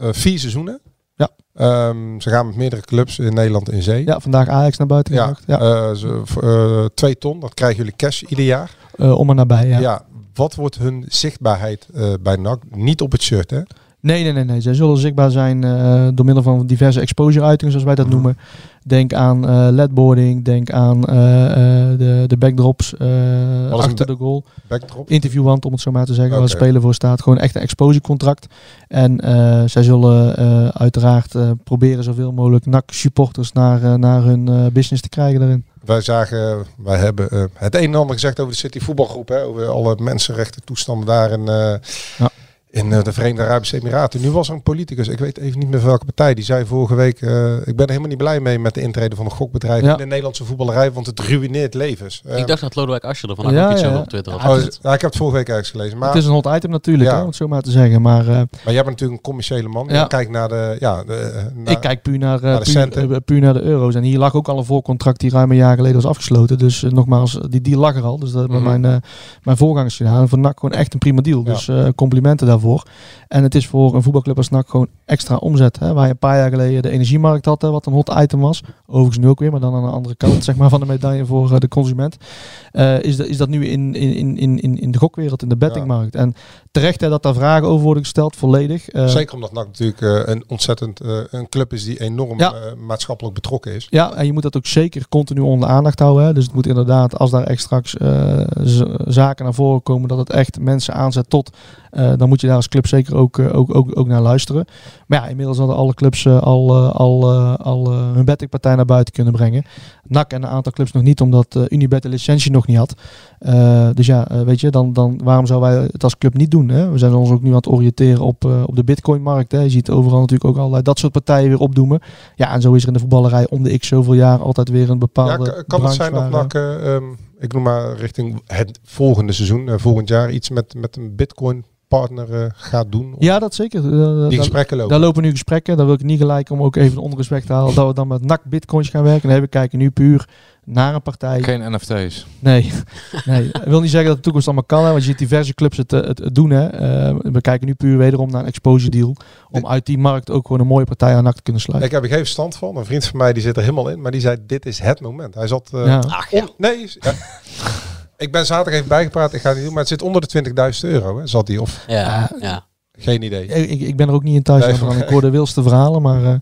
eh, vier seizoenen. Ja. Ehm, ze gaan met meerdere clubs in Nederland in zee. Ja, vandaag Ajax naar buiten Ja, gebracht. Ja. eh, ze, eh, twee ton, dat krijgen jullie cash ieder jaar. Eh, om en nabij, ja. Ja. Wat wordt hun zichtbaarheid eh, bij NAC? Niet op het shirt, hè? Nee, nee, nee, nee. Zij zullen zichtbaar zijn eh, door middel van diverse exposure-uitingen, zoals wij dat Mhm. noemen. Denk aan eh ledboarding, denk aan eh, de, de backdrops achter ba- de goal. Backdrop. interviewwand, om het zo maar te zeggen, waar Oké. de speler voor staat. Gewoon echt een exposiecontract. En zij zullen uiteraard proberen zoveel mogelijk NAC-supporters naar, naar hun business te krijgen daarin. Wij zagen, wij hebben het een en ander gezegd over de City voetbalgroep, hè, over alle mensenrechten toestanden daar eh, Ja. In eh, de Verenigde Arabische Emiraten. Nu was er een politicus, ik weet even niet meer welke partij, die zei vorige week, eh, ik ben er helemaal niet blij mee met de intrede van de gokbedrijven Ja. in de Nederlandse voetballerij, want het ruïneert levens. Ik dacht dat Lodewijk Asscher er vandaag Ja, ook iets ja. over op Twitter had Ja, oh, ja, ik heb het vorige week ergens gelezen. Maar, het is een hot item natuurlijk, Ja. hè, om het zo maar te zeggen. Maar eh, maar jij bent natuurlijk een commerciële man. Ja. Je kijkt naar de, ja, de, naar- ik kijk puur naar, naar de puur, centen. puur naar de euro's. En hier lag ook al een voorcontract die ruim een jaar geleden was afgesloten. Dus nogmaals, die deal lag er al. Dus dat hebben Mhm. mijn, eh, mijn voorgangers gedaan. Voor NAC gewoon echt een prima deal. Ja. Dus eh, complimenten daarvoor. En het is voor een voetbalclub als NAC gewoon extra omzet. Hè? Waar je een paar jaar geleden de energiemarkt had, hè, wat een hot item was. Overigens nu ook weer, maar dan aan de andere kant zeg maar, van de medaille voor eh, de consument. Eh, is, dat, is dat nu in, in, in, in, in de gokwereld, in de bettingmarkt. En terecht hè, dat daar vragen over worden gesteld, volledig. Eh, Zeker omdat NAC natuurlijk een ontzettend een club is die enorm Ja. maatschappelijk betrokken is. Ja, en je moet dat ook zeker continu onder aandacht houden. Hè. Dus het moet inderdaad, als daar echt straks zaken naar voren komen, dat het echt mensen aanzet tot, dan moet je daar als club zeker ook, eh, ook, ook, ook naar luisteren. Maar ja, inmiddels hadden alle clubs eh, al, eh, al, al hun bettingpartij naar buiten kunnen brengen. NAC en een aantal clubs nog niet, omdat Unibet de licentie nog niet had. Dus ja, weet je, dan, dan waarom zouden wij het als club niet doen? Hè? We zijn ons ook nu aan het oriënteren op, op de bitcoinmarkt. Hè? Je ziet overal natuurlijk ook allerlei dat soort partijen weer opdoemen. Ja, en zo is er in de voetballerij om de x zoveel jaar altijd weer een Ja, bepaalde k- kan het zijn dat NAC, eh, ehm, ik noem maar richting het volgende seizoen, volgend jaar, iets met, met een bitcoin partner eh, gaat doen? Of Ja, dat zeker. Eh, die gesprekken lopen? Daar lopen nu gesprekken. Daar wil ik niet gelijk om ook even onder respect te halen. Dat we dan met NAC bitcoins gaan werken. Nee, we kijken nu puur naar een partij. Geen NFT's. Nee, nee. Ik wil niet zeggen dat de toekomst allemaal kan. Hè, want je ziet diverse clubs het, eh, het, het doen. Hè. Eh, we kijken nu puur wederom naar een exposure deal. Om uit die markt ook gewoon een mooie partij aan NAC te kunnen sluiten. Ik heb er geen verstand van. Een vriend van mij die zit er helemaal in, maar die zei: Dit is het moment. Hij zat. eh, Ja. Ach ja. on- nee, ja. ik ben zaterdag even bijgepraat. Ik ga het niet doen, maar het zit onder de 20.000 euro. Hè, zat die of Ja, ja. geen idee. Ik, ik, ik ben er ook niet in thuis. Nee, voor- ik hoor de wilste verhalen, maar eh,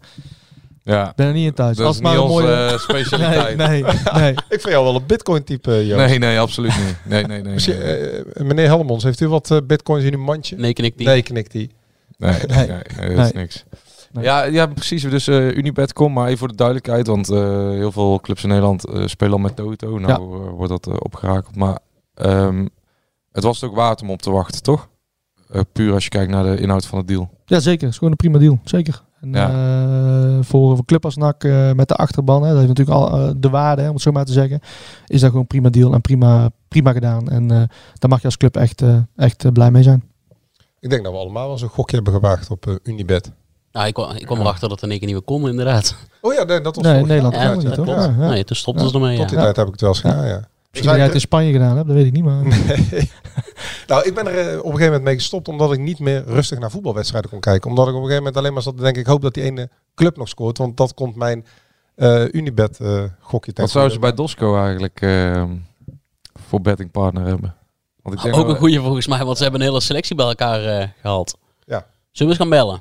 Ja. ben er niet in thuis. Dat Als is niet maar een onze mooie... eh, specialiteit. nee, nee, nee. Ik vind jou wel een bitcoin type, Joost. Nee, nee, absoluut niet. Nee, nee, nee. Eh, meneer Helmons, heeft u wat eh, bitcoins in uw mandje? Nee, knik die. Nee, knikt hij. Nee, nee, Nee. nee, nee, dat is Nee. niks. Nee. Ja, ja, precies. Dus eh Unibet.com, maar even voor de duidelijkheid, want eh, heel veel clubs in Nederland eh, spelen al met Toto. Nou wordt dat opgerakeld. Maar ehm, het was het ook waard om op te wachten, toch? Puur als je kijkt naar de inhoud van het deal. Ja, zeker. Het is gewoon een prima deal. Zeker. En, Ja. eh, voor een club als NAC eh, met de achterban, hè, dat heeft natuurlijk al de waarde, hè, om het zo maar te zeggen. Is dat gewoon een prima deal en prima, prima gedaan. En eh, daar mag je als club echt, eh, echt blij mee zijn. Ik denk dat we allemaal wel eens een gokje hebben gewaagd op Unibet. Nou, ik, kwam- ik kwam erachter dat er in één keer niet meer kon, inderdaad. Oh ja, nee, dat was Nee, vorig Nederland Ja, niet. Ja, ja. Nee, toen stopten ze ermee. Tot die Ja. tijd heb ik het wel eens gedaan, ja. Misschien dat jij het in Spanje gedaan hebt, dat weet ik niet. Maar Nou, ik ben er eh, op een gegeven moment mee gestopt omdat ik niet meer rustig naar voetbalwedstrijden kon kijken. Omdat ik op een gegeven moment alleen maar zat te denken, ik hoop dat die ene club nog scoort. Want dat komt mijn eh, Unibet eh, gokje ten Wat zouden ze bij Dosco eigenlijk eh, voor bettingpartner hebben? Want ik denk Ook een goede volgens mij, want ze hebben een hele selectie bij elkaar eh, gehaald. Ja. Zullen we eens gaan bellen?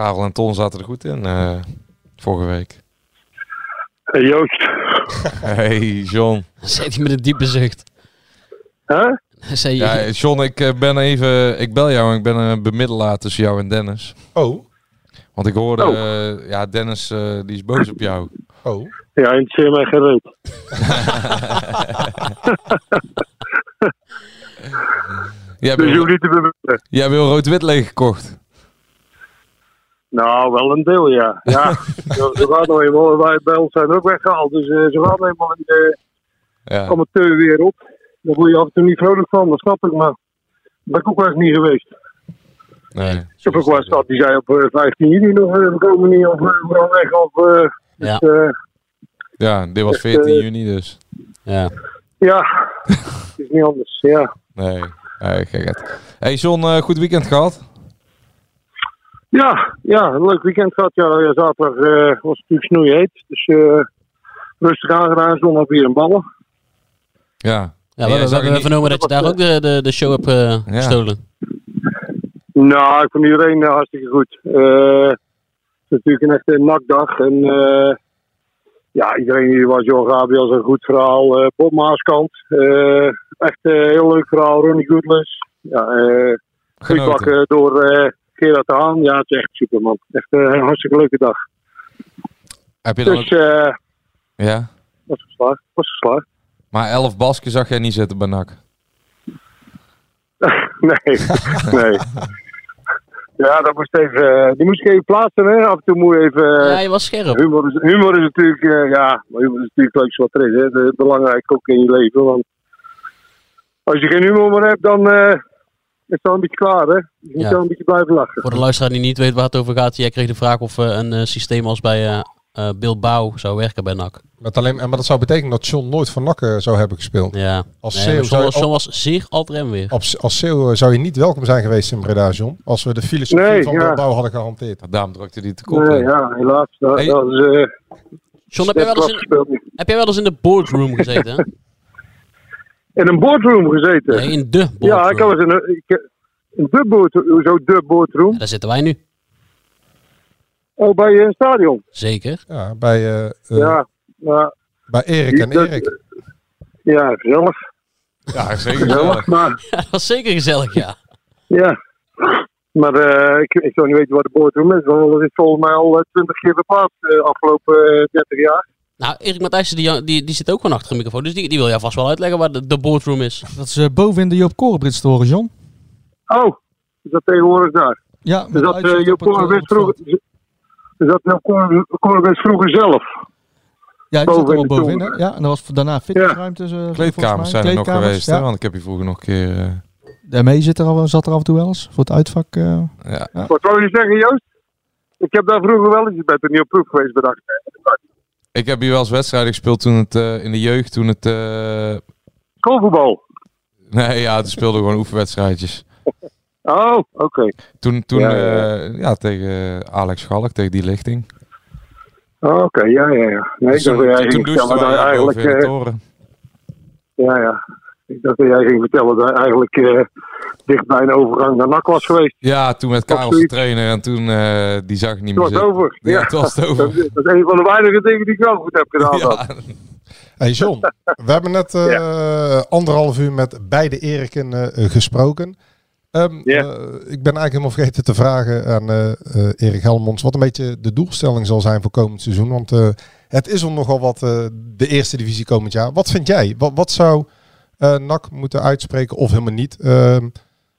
Karel en Ton zaten er goed in eh, vorige week. Hey Joost. Hey John. Zei hij met een diepe zucht. Huh? Zei je, Ja, John, ik eh, ben even, ik bel jou en ik ben een bemiddelaar tussen jou en Dennis. Oh, Want ik hoorde, Oh. eh, ja, Dennis eh, die is boos op jou. oh. Ja, interesseer mij geen reet. Jij Dus je wil, hoeft niet te beweren. jij wil rood-wit leeg gekocht. Nou, wel een deel, ja. Ja, zo, zo gaat nou eenmaal. Wij bij ons zijn ook weggehaald. Dus eh zo gaat nou eenmaal in de Ja. amateurwereld. Daar word je af en toe niet vrolijk van, dat snap ik. Maar daar ben ik ook wel eens niet geweest. Nee. Ik heb ook wel eens gehad die zei op eh, 15 juni nog, eh, we komen niet of eh, we gaan weg. Of, eh, Ja. dus, eh, Ja, dit was Echt, 14 eh, juni dus. ja. ja, het is niet anders. Ja, Nee, nee gekheid. Hey John, eh, goed weekend gehad? Ja, ja een leuk weekend gehad. Ja, ja zaterdag eh, was het natuurlijk snoeiheet. Dus eh, rustig aangedaan, zondag weer een ballen. Ja. Ja, we, hebben niet- vernomen dat je daar ook de, de, de show hebt eh, gestolen. Nou, ik vond iedereen hartstikke goed. Eh, het is natuurlijk een echte nakdag. En eh, ja, iedereen die was. Johan Gabriel een goed verhaal. Eh, Bob Maaskant. eh, echt een heel leuk verhaal. Ronnie Goodless. Ja, eh Genoten. door eh Gerard de Haan. Ja, het is echt super man. Echt eh, een hartstikke leuke dag. Heb je dan Dus ook... eh Ja. was geslaagd. Was geslaagd. Maar 11 basken zag jij niet zitten bij NAC. nee, nee. Ja, dat moest even, eh, die moest ik even plaatsen. Hè. Af en toe moet je even... Ja, je was scherp. Humor is, humor is natuurlijk, eh, ja, maar humor is natuurlijk het leukste wat er is. Hè. Dat is belangrijk ook in je leven. Want als je geen humor meer hebt, dan eh, het al een beetje klaar. Hè. Je moet Ja. wel een beetje blijven lachen. Voor de luisteraar die niet weet waar het over gaat. Jij kreeg de vraag of eh, een eh, systeem als bij eh Bilbao zou werken bij NAC. Met alleen, en maar dat zou betekenen dat John nooit voor NAC zou hebben gespeeld. Ja. Als Nee, maar zou, John, was zeer alt-rem weer. op- als Zeeuw zou je niet welkom zijn geweest in Breda, John. Als we de filosofie Nee, van ja. Bilbao hadden gehanteerd. Daarom drukte hij te kop. Nee, ja, helaas. Dat, Hey. dat is, eh, John, heb jij, wel eens in, heb jij wel eens in de boardroom gezeten? In een boardroom gezeten. Nee, in de boardroom. ja, ik eens in een, in de boardroom. Hoezo de boardroom? Ja, daar zitten wij nu. Oh, bij een stadion. Zeker. Ja, bij, eh, eh, ja, ja, bij Erik en Dat- Erik. ja, gezellig. Ja, zeker. Gezellig, maar... Ja, dat was zeker gezellig, ja. Ja, maar eh, ik, ik zou niet weten waar de boardroom is, want dat is volgens mij al twintig keer verplaatst de afgelopen eh, 30 jaar. Nou, Erik Matthijssen die, die, die zit ook gewoon achter de microfoon. Dus die, die wil jou vast wel uitleggen waar de, de boardroom is. dat is eh, boven in de Joop Korenbrits toren, John. Oh, is dat tegenwoordig daar? Ja, Is met dat uh, Joop op het, eh, het vroeger? Is dat Joop vroeger zelf? Ja, die zat boven er de bovenin. Hè? Ja, en dat was daarna fitnessruimtes. eh, Kleedkamers zijn er nog geweest, hè? Want ik heb hier vroeger nog een keer... eh, Daarmee zit er al, zat er af en toe wel eens. Voor het uitvak. eh. ja. Wat wou je zeggen, Joost? Ik heb daar vroeger wel eens, er niet op proef geweest bij de Ik heb hier wel eens wedstrijden gespeeld toen het eh, in de jeugd, toen het... eh, Koolvoetbal. Nee, ja, toen speelden we gewoon oefenwedstrijdjes. Oh, oké. Toen, toen Ja, ja, tegen Alex Schalk, tegen die lichting. Oh, Oké, ja, ja, ja. Nee, Dus ik dacht toen, toen douchten eigenlijk... in de eh, toren. Ja, ja. Ik dacht dat jij ging vertellen dat eigenlijk eh, dicht bij een overgang naar NAC was geweest. Ja, toen met Karel de trainer en toen eh, die zag ik niet Het meer was zitten. over. Ja, het was het over. Dat, is- dat is een van de weinige dingen die ik wel goed heb gedaan. Hey John, we hebben net eh, anderhalf uur met beide Eriken eh, gesproken. Ehm, eh, ik ben eigenlijk helemaal vergeten te vragen aan eh, eh, Erik Helmonds wat een beetje de doelstelling zal zijn voor komend seizoen. Want eh, het is om nogal wat eh, de eerste divisie komend jaar. Wat vind jij? Wat, wat zou NAC moeten uitspreken of helemaal niet ehm,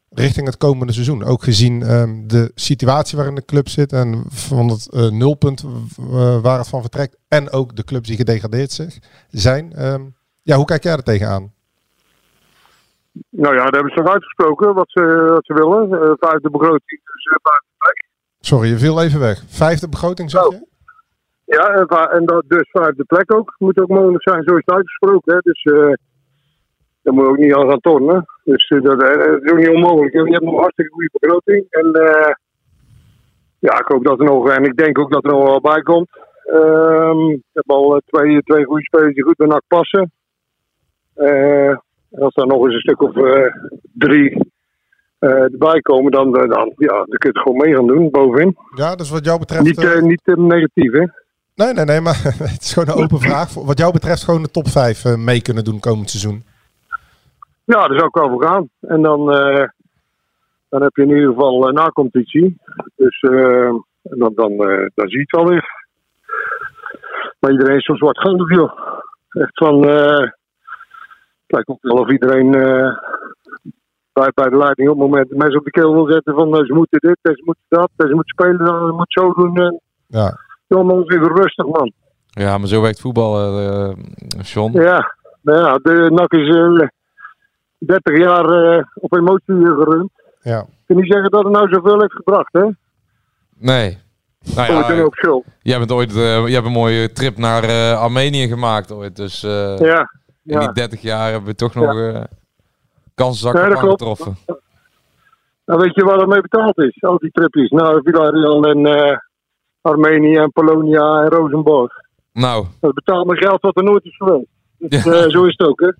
richting het komende seizoen? Ook gezien ehm, de situatie waarin de club zit en van het eh, nulpunt eh, waar het van vertrekt. En ook de clubs die gedegradeerd zich- zijn. Ehm, ja, hoe kijk jij er tegenaan? Nou ja, daar hebben ze toch uitgesproken wat ze, wat ze willen. Eh, vijfde begroting, dus eh, vijfde plek. Sorry, je viel even weg. Vijfde begroting, zeg je? Ja, en, dat dus vijfde plek ook. Moet ook mogelijk zijn, zo is het uitgesproken. Hè. Dus eh daar moet je ook niet aan gaan tornen. Dus eh, dat, eh, dat is ook niet onmogelijk. Je hebt nog een hartstikke goede begroting. En eh, ja, ik hoop dat er nog, en ik denk ook dat er nog wel bij komt. Ehm ik heb al twee, twee goede spelers die goed bij NAC passen. En als er nog eens een stuk of drie erbij komen, dan, dan, ja, dan kun je het gewoon mee gaan doen bovenin. Ja, dus wat jou betreft... Niet, niet negatief, hè? Nee, nee, nee, maar het is gewoon een open vraag. Wat jou betreft gewoon de top 5 eh, mee kunnen doen komend seizoen. Ja, daar zou ik wel voor gaan. En dan, eh, dan heb je in ieder geval uh, na-competitie. Dus eh, en dan, dan, eh, dan zie je het wel weer. Maar iedereen is zo zwartgallig, joh. Echt van... eh, het lijkt ook wel of iedereen eh, bij, bij de leiding op het moment de mensen op de keel wil zetten van eh, ze moeten dit, ze moeten dat, en ze moeten spelen, en ze moeten zo doen. En, Ja. jongens, even rustig, man. Ja, maar zo werkt voetbal, eh eh, John. Ja, nou ja de NAC is eh 30 jaar eh, op emotie gerund. Ja. Ik kan niet zeggen dat het nou zoveel heeft gebracht, hè? Nee. Nou ja, hoop schuld. jij bent ooit eh, jij hebt een mooie trip naar eh, Armenië gemaakt ooit. Dus eh, Ja, in ja. die 30 jaar hebben we toch nog eh kansenzakken Ja, dat klopt. aangetroffen. Nou, weet je waar dat mee betaald is? Al die tripjes naar Villarreal en eh, Armenië en Polonia en Rosenborg. Nou, Dat betaalt me geld wat er nooit is geweest. Dus Ja. eh, zo is het ook, hè?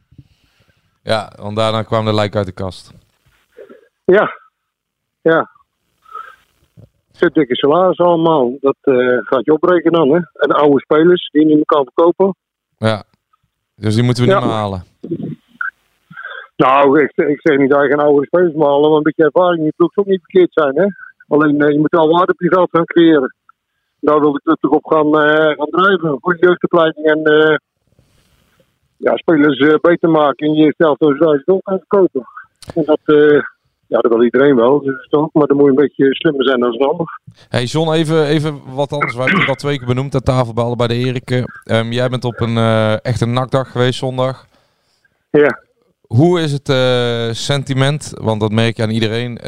Ja, want daarna kwam de lijk uit de kast. Ja, ja. Zit dikke salaris allemaal. Dat eh, gaat je opbreken dan, hè? En de oude spelers die je niet meer kan verkopen. Ja. Dus die moeten we Ja. niet meer halen. Nou, ik, ik zeg niet dat je geen oude spelers moet halen, maar een beetje ervaring in ploeg ook niet verkeerd zijn, hè? Alleen eh, je moet wel waarde op je veld gaan creëren. Daar wil ik toch op gaan, eh, gaan drijven. Goede jeugdopleiding en ja, spelers eh, beter maken in je eerste helft zodat je verkopen. En dat, eh, ja, dat wil iedereen wel, dus toch, maar dan moet je een beetje slimmer zijn dan een ander. Hey John, even, even wat anders. Wij hebben het al twee keer benoemd aan tafel bij allebei de Eriken. Ehm, jij bent op een eh echte nakdag geweest zondag. Ja. Hoe is het sentiment, want dat merk je aan iedereen.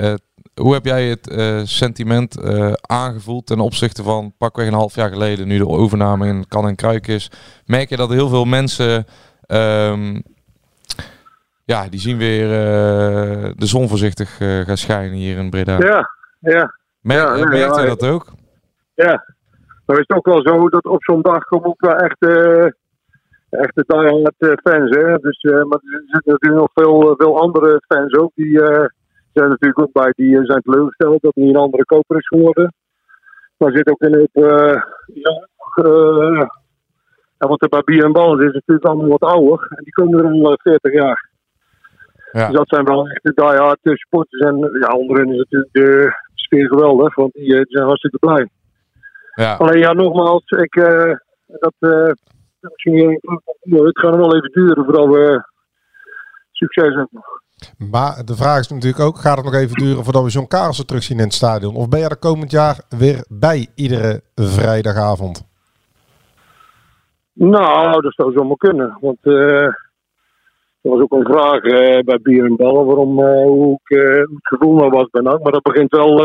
hoe heb jij het sentiment aangevoeld ten opzichte van pakweg een half jaar geleden, nu de overname in Kan en Kruik is? Merk je dat heel veel mensen, ehm, ja, die zien weer eh, de zon voorzichtig eh, gaan schijnen hier in Breda? Ja, ja. Mer- ja, dat ook? Ja, maar is het ook wel zo dat op zo'n dag komen ook wel echt, eh echte diehard eh, fans. Hè? Dus, maar er zitten natuurlijk nog veel, veel andere fans ook. Die zijn natuurlijk ook bij, die zijn teleurgesteld dat niet een andere koper is geworden. Maar er zit ook een hoop, want bij Bier en Bal is natuurlijk allemaal wat ouder. En die komen er al eh, 40 jaar. Ja. Dus dat zijn wel echte diehard eh, supporters. En ja, onder hen is natuurlijk de sfeer geweldig, want die, eh, die zijn hartstikke blij. Ja. Alleen ja, nogmaals, ik, eh, dat, eh, misschien niet, het gaat nog wel even duren voordat we succes hebben. Maar de vraag is natuurlijk ook, gaat het nog even duren voordat we John Karelsen terugzien in het stadion? Of ben je er komend jaar weer bij iedere vrijdagavond? Nou, dat zou zomaar kunnen. Want eh, er was ook een vraag eh, bij Bier en Bal waarom, eh, hoe, ik, het gevoel nou was bij NAC. Maar dat begint wel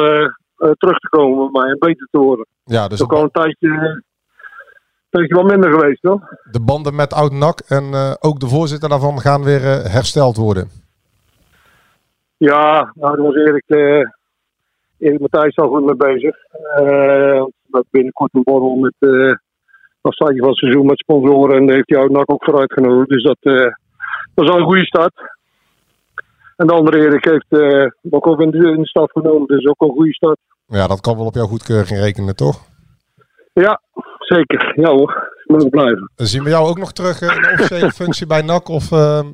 terug te komen mij en beter te worden. Ja, dus ook al een tijdje, een tijdje wat minder geweest, toch? de banden met oud NAC en ook de voorzitter daarvan gaan weer hersteld worden. Ja, nou, daar was Erik, Erik Matthijs al goed mee bezig. Hebben binnenkort een borrel met startje van het seizoen met sponsoren. En heeft hij Oud-Nak ook voor uitgenodigd. Dus dat, eh, dat is al een goede start. En de andere Erik heeft eh ook op in de, in de stad genomen, dus ook een goede start. Ja, dat kan wel op jouw goedkeuring rekenen, toch? Ja, zeker. Ja hoor, mogen blijven. Dan zien we jou ook nog terug eh, in de officiële functie bij NAC of ehm,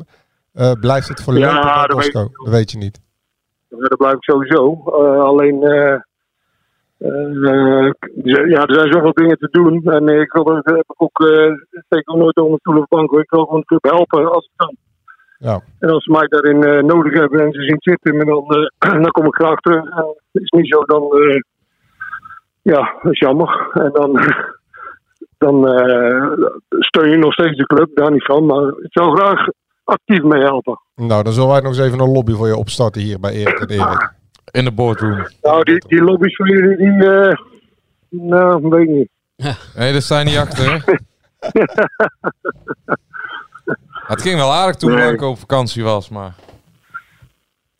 eh, blijft het voorlopig Ja, bij dat weet? Dat weet je niet. Ja, dat blijf ik sowieso. Alleen, eh, eh, ja, er zijn zoveel dingen te doen. En ik wil heb ik ook, eh steek ook nooit onder stoel of bank. hoor. Ik wil gewoon de club helpen als ik kan. Ja. En als ze mij daarin eh, nodig hebben en ze zien zitten, dan, eh, dan kom ik graag terug. En het is niet zo, dan, eh, ja, dat is jammer. En dan, dan eh, steun je nog steeds de club, daar niet van. Maar ik zou graag actief mee helpen. Nou, dan zullen wij nog eens even een lobby voor je opstarten hier bij Erik en Erik. In de boardroom. Nou, die, die lobby's van jullie, die, eh, nou, weet ik niet. Nee, daar sta je niet achter. hè? het ging wel aardig toen Nee. Blanco op vakantie was, maar...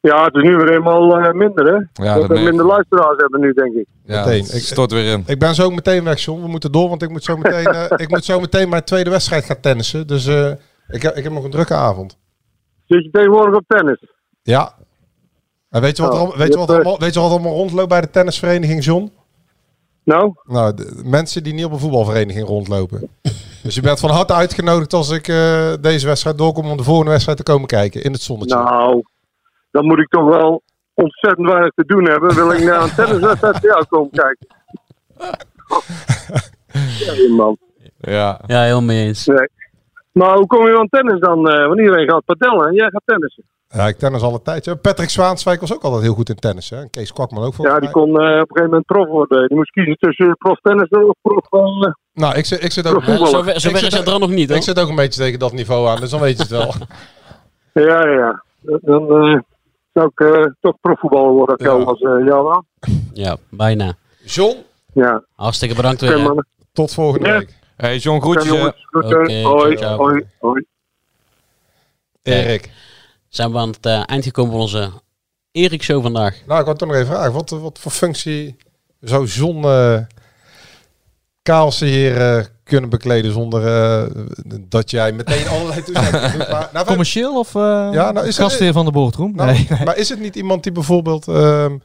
Ja, het is nu weer helemaal eh, minder, hè? Ja, dat we minder luisteraars hebben nu, denk ik. Ja, Meteen. het stort weer in. Ik ben zo meteen weg, John. We moeten door, want ik moet zo meteen, eh, ik moet zo meteen mijn tweede wedstrijd gaan tennissen. Dus eh, ik, heb, ik heb nog een drukke avond. Zit je tegenwoordig op tennis? Ja. En weet je wat, er, Oh, weet je wat, er allemaal, weet je wat er allemaal rondloopt bij de tennisvereniging, John? Nou? Nou, de, mensen die niet op een voetbalvereniging rondlopen. dus je bent van harte uitgenodigd als ik eh, deze wedstrijd doorkom om de volgende wedstrijd te komen kijken in het zonnetje. Nou, dan moet ik toch wel ontzettend weinig te doen hebben. Wil ik naar een tenniswedstrijd voor jou komen kijken? Ja, man. Ja. Ja, heel mee eens. Nee. Maar hoe kom je aan tennis dan? eh want iedereen gaat padellen en jij gaat tennissen. Ja, ik tennis al een tijdje. Patrick Zwaanswijk was ook altijd heel goed in tennis. Hè? En Kees Kwakman ook volgens Ja, die kon eh, op een gegeven moment prof worden. Die moest kiezen tussen prof tennis of prof... eh, Nou, ik zit, ik zit ook... Prof voetballen. zover- zover ik is zit- het er nog niet, hoor. Ik zit ook een beetje tegen dat niveau aan, dus dan weet je het wel. Ja, ja, ja. Dan eh, zou ik toch profvoetballer worden als jou was. eh ja, wel. Ja, bijna. John, Ja. Hartstikke bedankt weer. tot volgende Ja. week. Hey John, groetjes. eh, hoi, hoi, hoi. Erik. Zijn we aan het eh, eind gekomen van onze Erik-show vandaag. Nou, ik wou toch nog even vragen. Wat, wat voor functie zou John eh Kaalse hier eh, kunnen bekleden zonder eh, dat jij meteen allerlei toezeggingen doet? Maar, nou, Commercieel of eh Ja, nou, is het- gastheer van de boardroom? Nou, nee. Maar is het niet iemand die bijvoorbeeld ehm,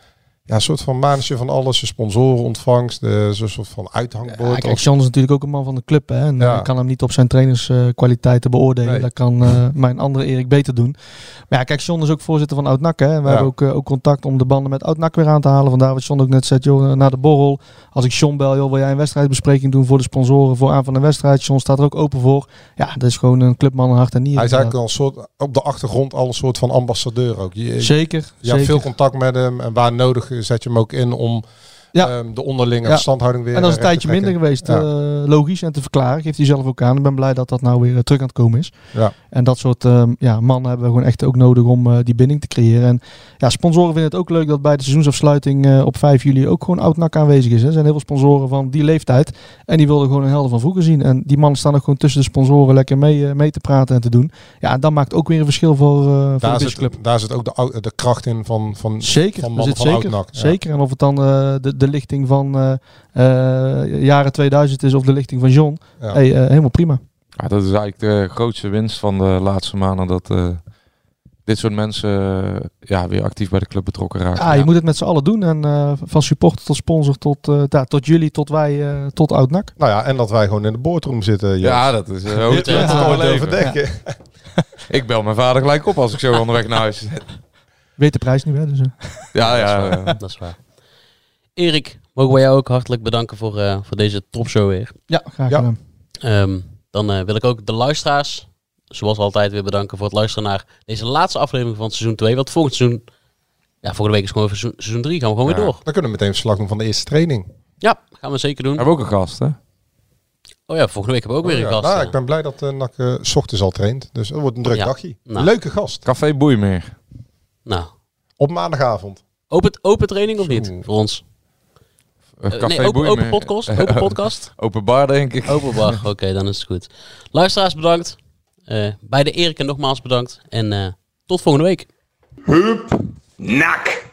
ja, een soort van manager van alles, de sponsoren ontvangst, de, zo'n soort van uithangbord? Ja, kijk, is natuurlijk ook een man van de club. Hè? En Ja. eh, ik kan hem niet op zijn trainerskwaliteiten beoordelen. Nee. Dat kan eh, mijn andere Erik beter doen. Maar ja, kijk, John is ook voorzitter van Oud-NAC. Hè? En we Ja. hebben ook, eh, ook contact om de banden met Oud-NAC weer aan te halen. Vandaar wat John ook net zei, joh, na de borrel. Als ik John bel, joh, wil jij een wedstrijdbespreking doen voor de sponsoren voor aan van een wedstrijd? John staat er ook open voor. Ja, dat is gewoon een clubman hart en nieren. Hij is eigenlijk al een soort, op de achtergrond al een soort van ambassadeur ook. Je, Zeker, Je zeker. hebt veel contact met hem en waar nodig zet je hem ook in om ehm, de onderlinge Ja. verstandhouding weer En dat is een tijdje minder geweest, eh, logisch en te verklaren. Geeft hij zelf ook aan. Ik ben blij dat dat nou weer eh, terug aan het komen is. Ja. En dat soort ehm, ja, mannen hebben we gewoon echt ook nodig om eh, die binding te creëren. En ja, sponsoren vinden het ook leuk dat bij de seizoensafsluiting op 5 juli ook gewoon oud-nak aanwezig is. Hè. Er zijn heel veel sponsoren van die leeftijd. En die wilden gewoon een helder van vroeger zien. En die mannen staan ook gewoon tussen de sponsoren lekker mee, mee te praten en te doen. Ja, en dat maakt ook weer een verschil voor, voor de Daar zit, daar zit ook de, de kracht in van, van, Zeker, van mannen zit van zeker. Ja. zeker. En of het dan de, de lichting van eh, eh, jaren 2000 is of de lichting van John. Ja. Hey, eh, helemaal prima. Ja, dat is eigenlijk de grootste winst van de laatste maanden. Dat eh, dit soort mensen ja, weer actief bij de club betrokken raken. Ja, je moet het met z'n allen doen. En eh, van supporter tot sponsor tot, eh, ja, tot jullie, tot wij, eh, tot oud-nak. Nou ja, en dat wij gewoon in de boardroom zitten. Joost. Ja, dat is uh, ook Dit werd er nooit over denken. ik bel mijn vader gelijk op als ik zo onderweg naar huis zit. Weet de prijs nu, hè? Dus. Ja, ja. dat, is waar. ja. dat is waar. Erik, mogen wij jou ook hartelijk bedanken voor, eh, voor deze topshow weer. Ja, graag Ja. gedaan. Ehm, dan eh, wil ik ook de luisteraars, zoals altijd, weer bedanken voor het luisteren naar deze laatste aflevering van seizoen 2. Want volgend seizoen, ja, volgende week is gewoon seizoen- seizoen 3, gaan we gewoon Ja, weer door. Dan kunnen we meteen verslag doen van de eerste training. Ja, gaan we zeker doen. We hebben ook een gast, hè? Oh ja, volgende week hebben we ook weer Oh een ja. gast. Nou, ja. ik ben blij dat uh, NAC eh, 's ochtends al traint. Dus dat wordt een druk Ja. dagje. Nou. Leuke gast. Café Boeimeer. Nou, Op maandagavond. open, open training of niet voor ons? Eh, Café nee, open, open podcast. Open podcast. Open bar, denk ik. Open bar. Oké, dan is het goed. Luisteraars bedankt. Eh, bij de Erik en nogmaals bedankt. En eh, tot volgende week. Nak.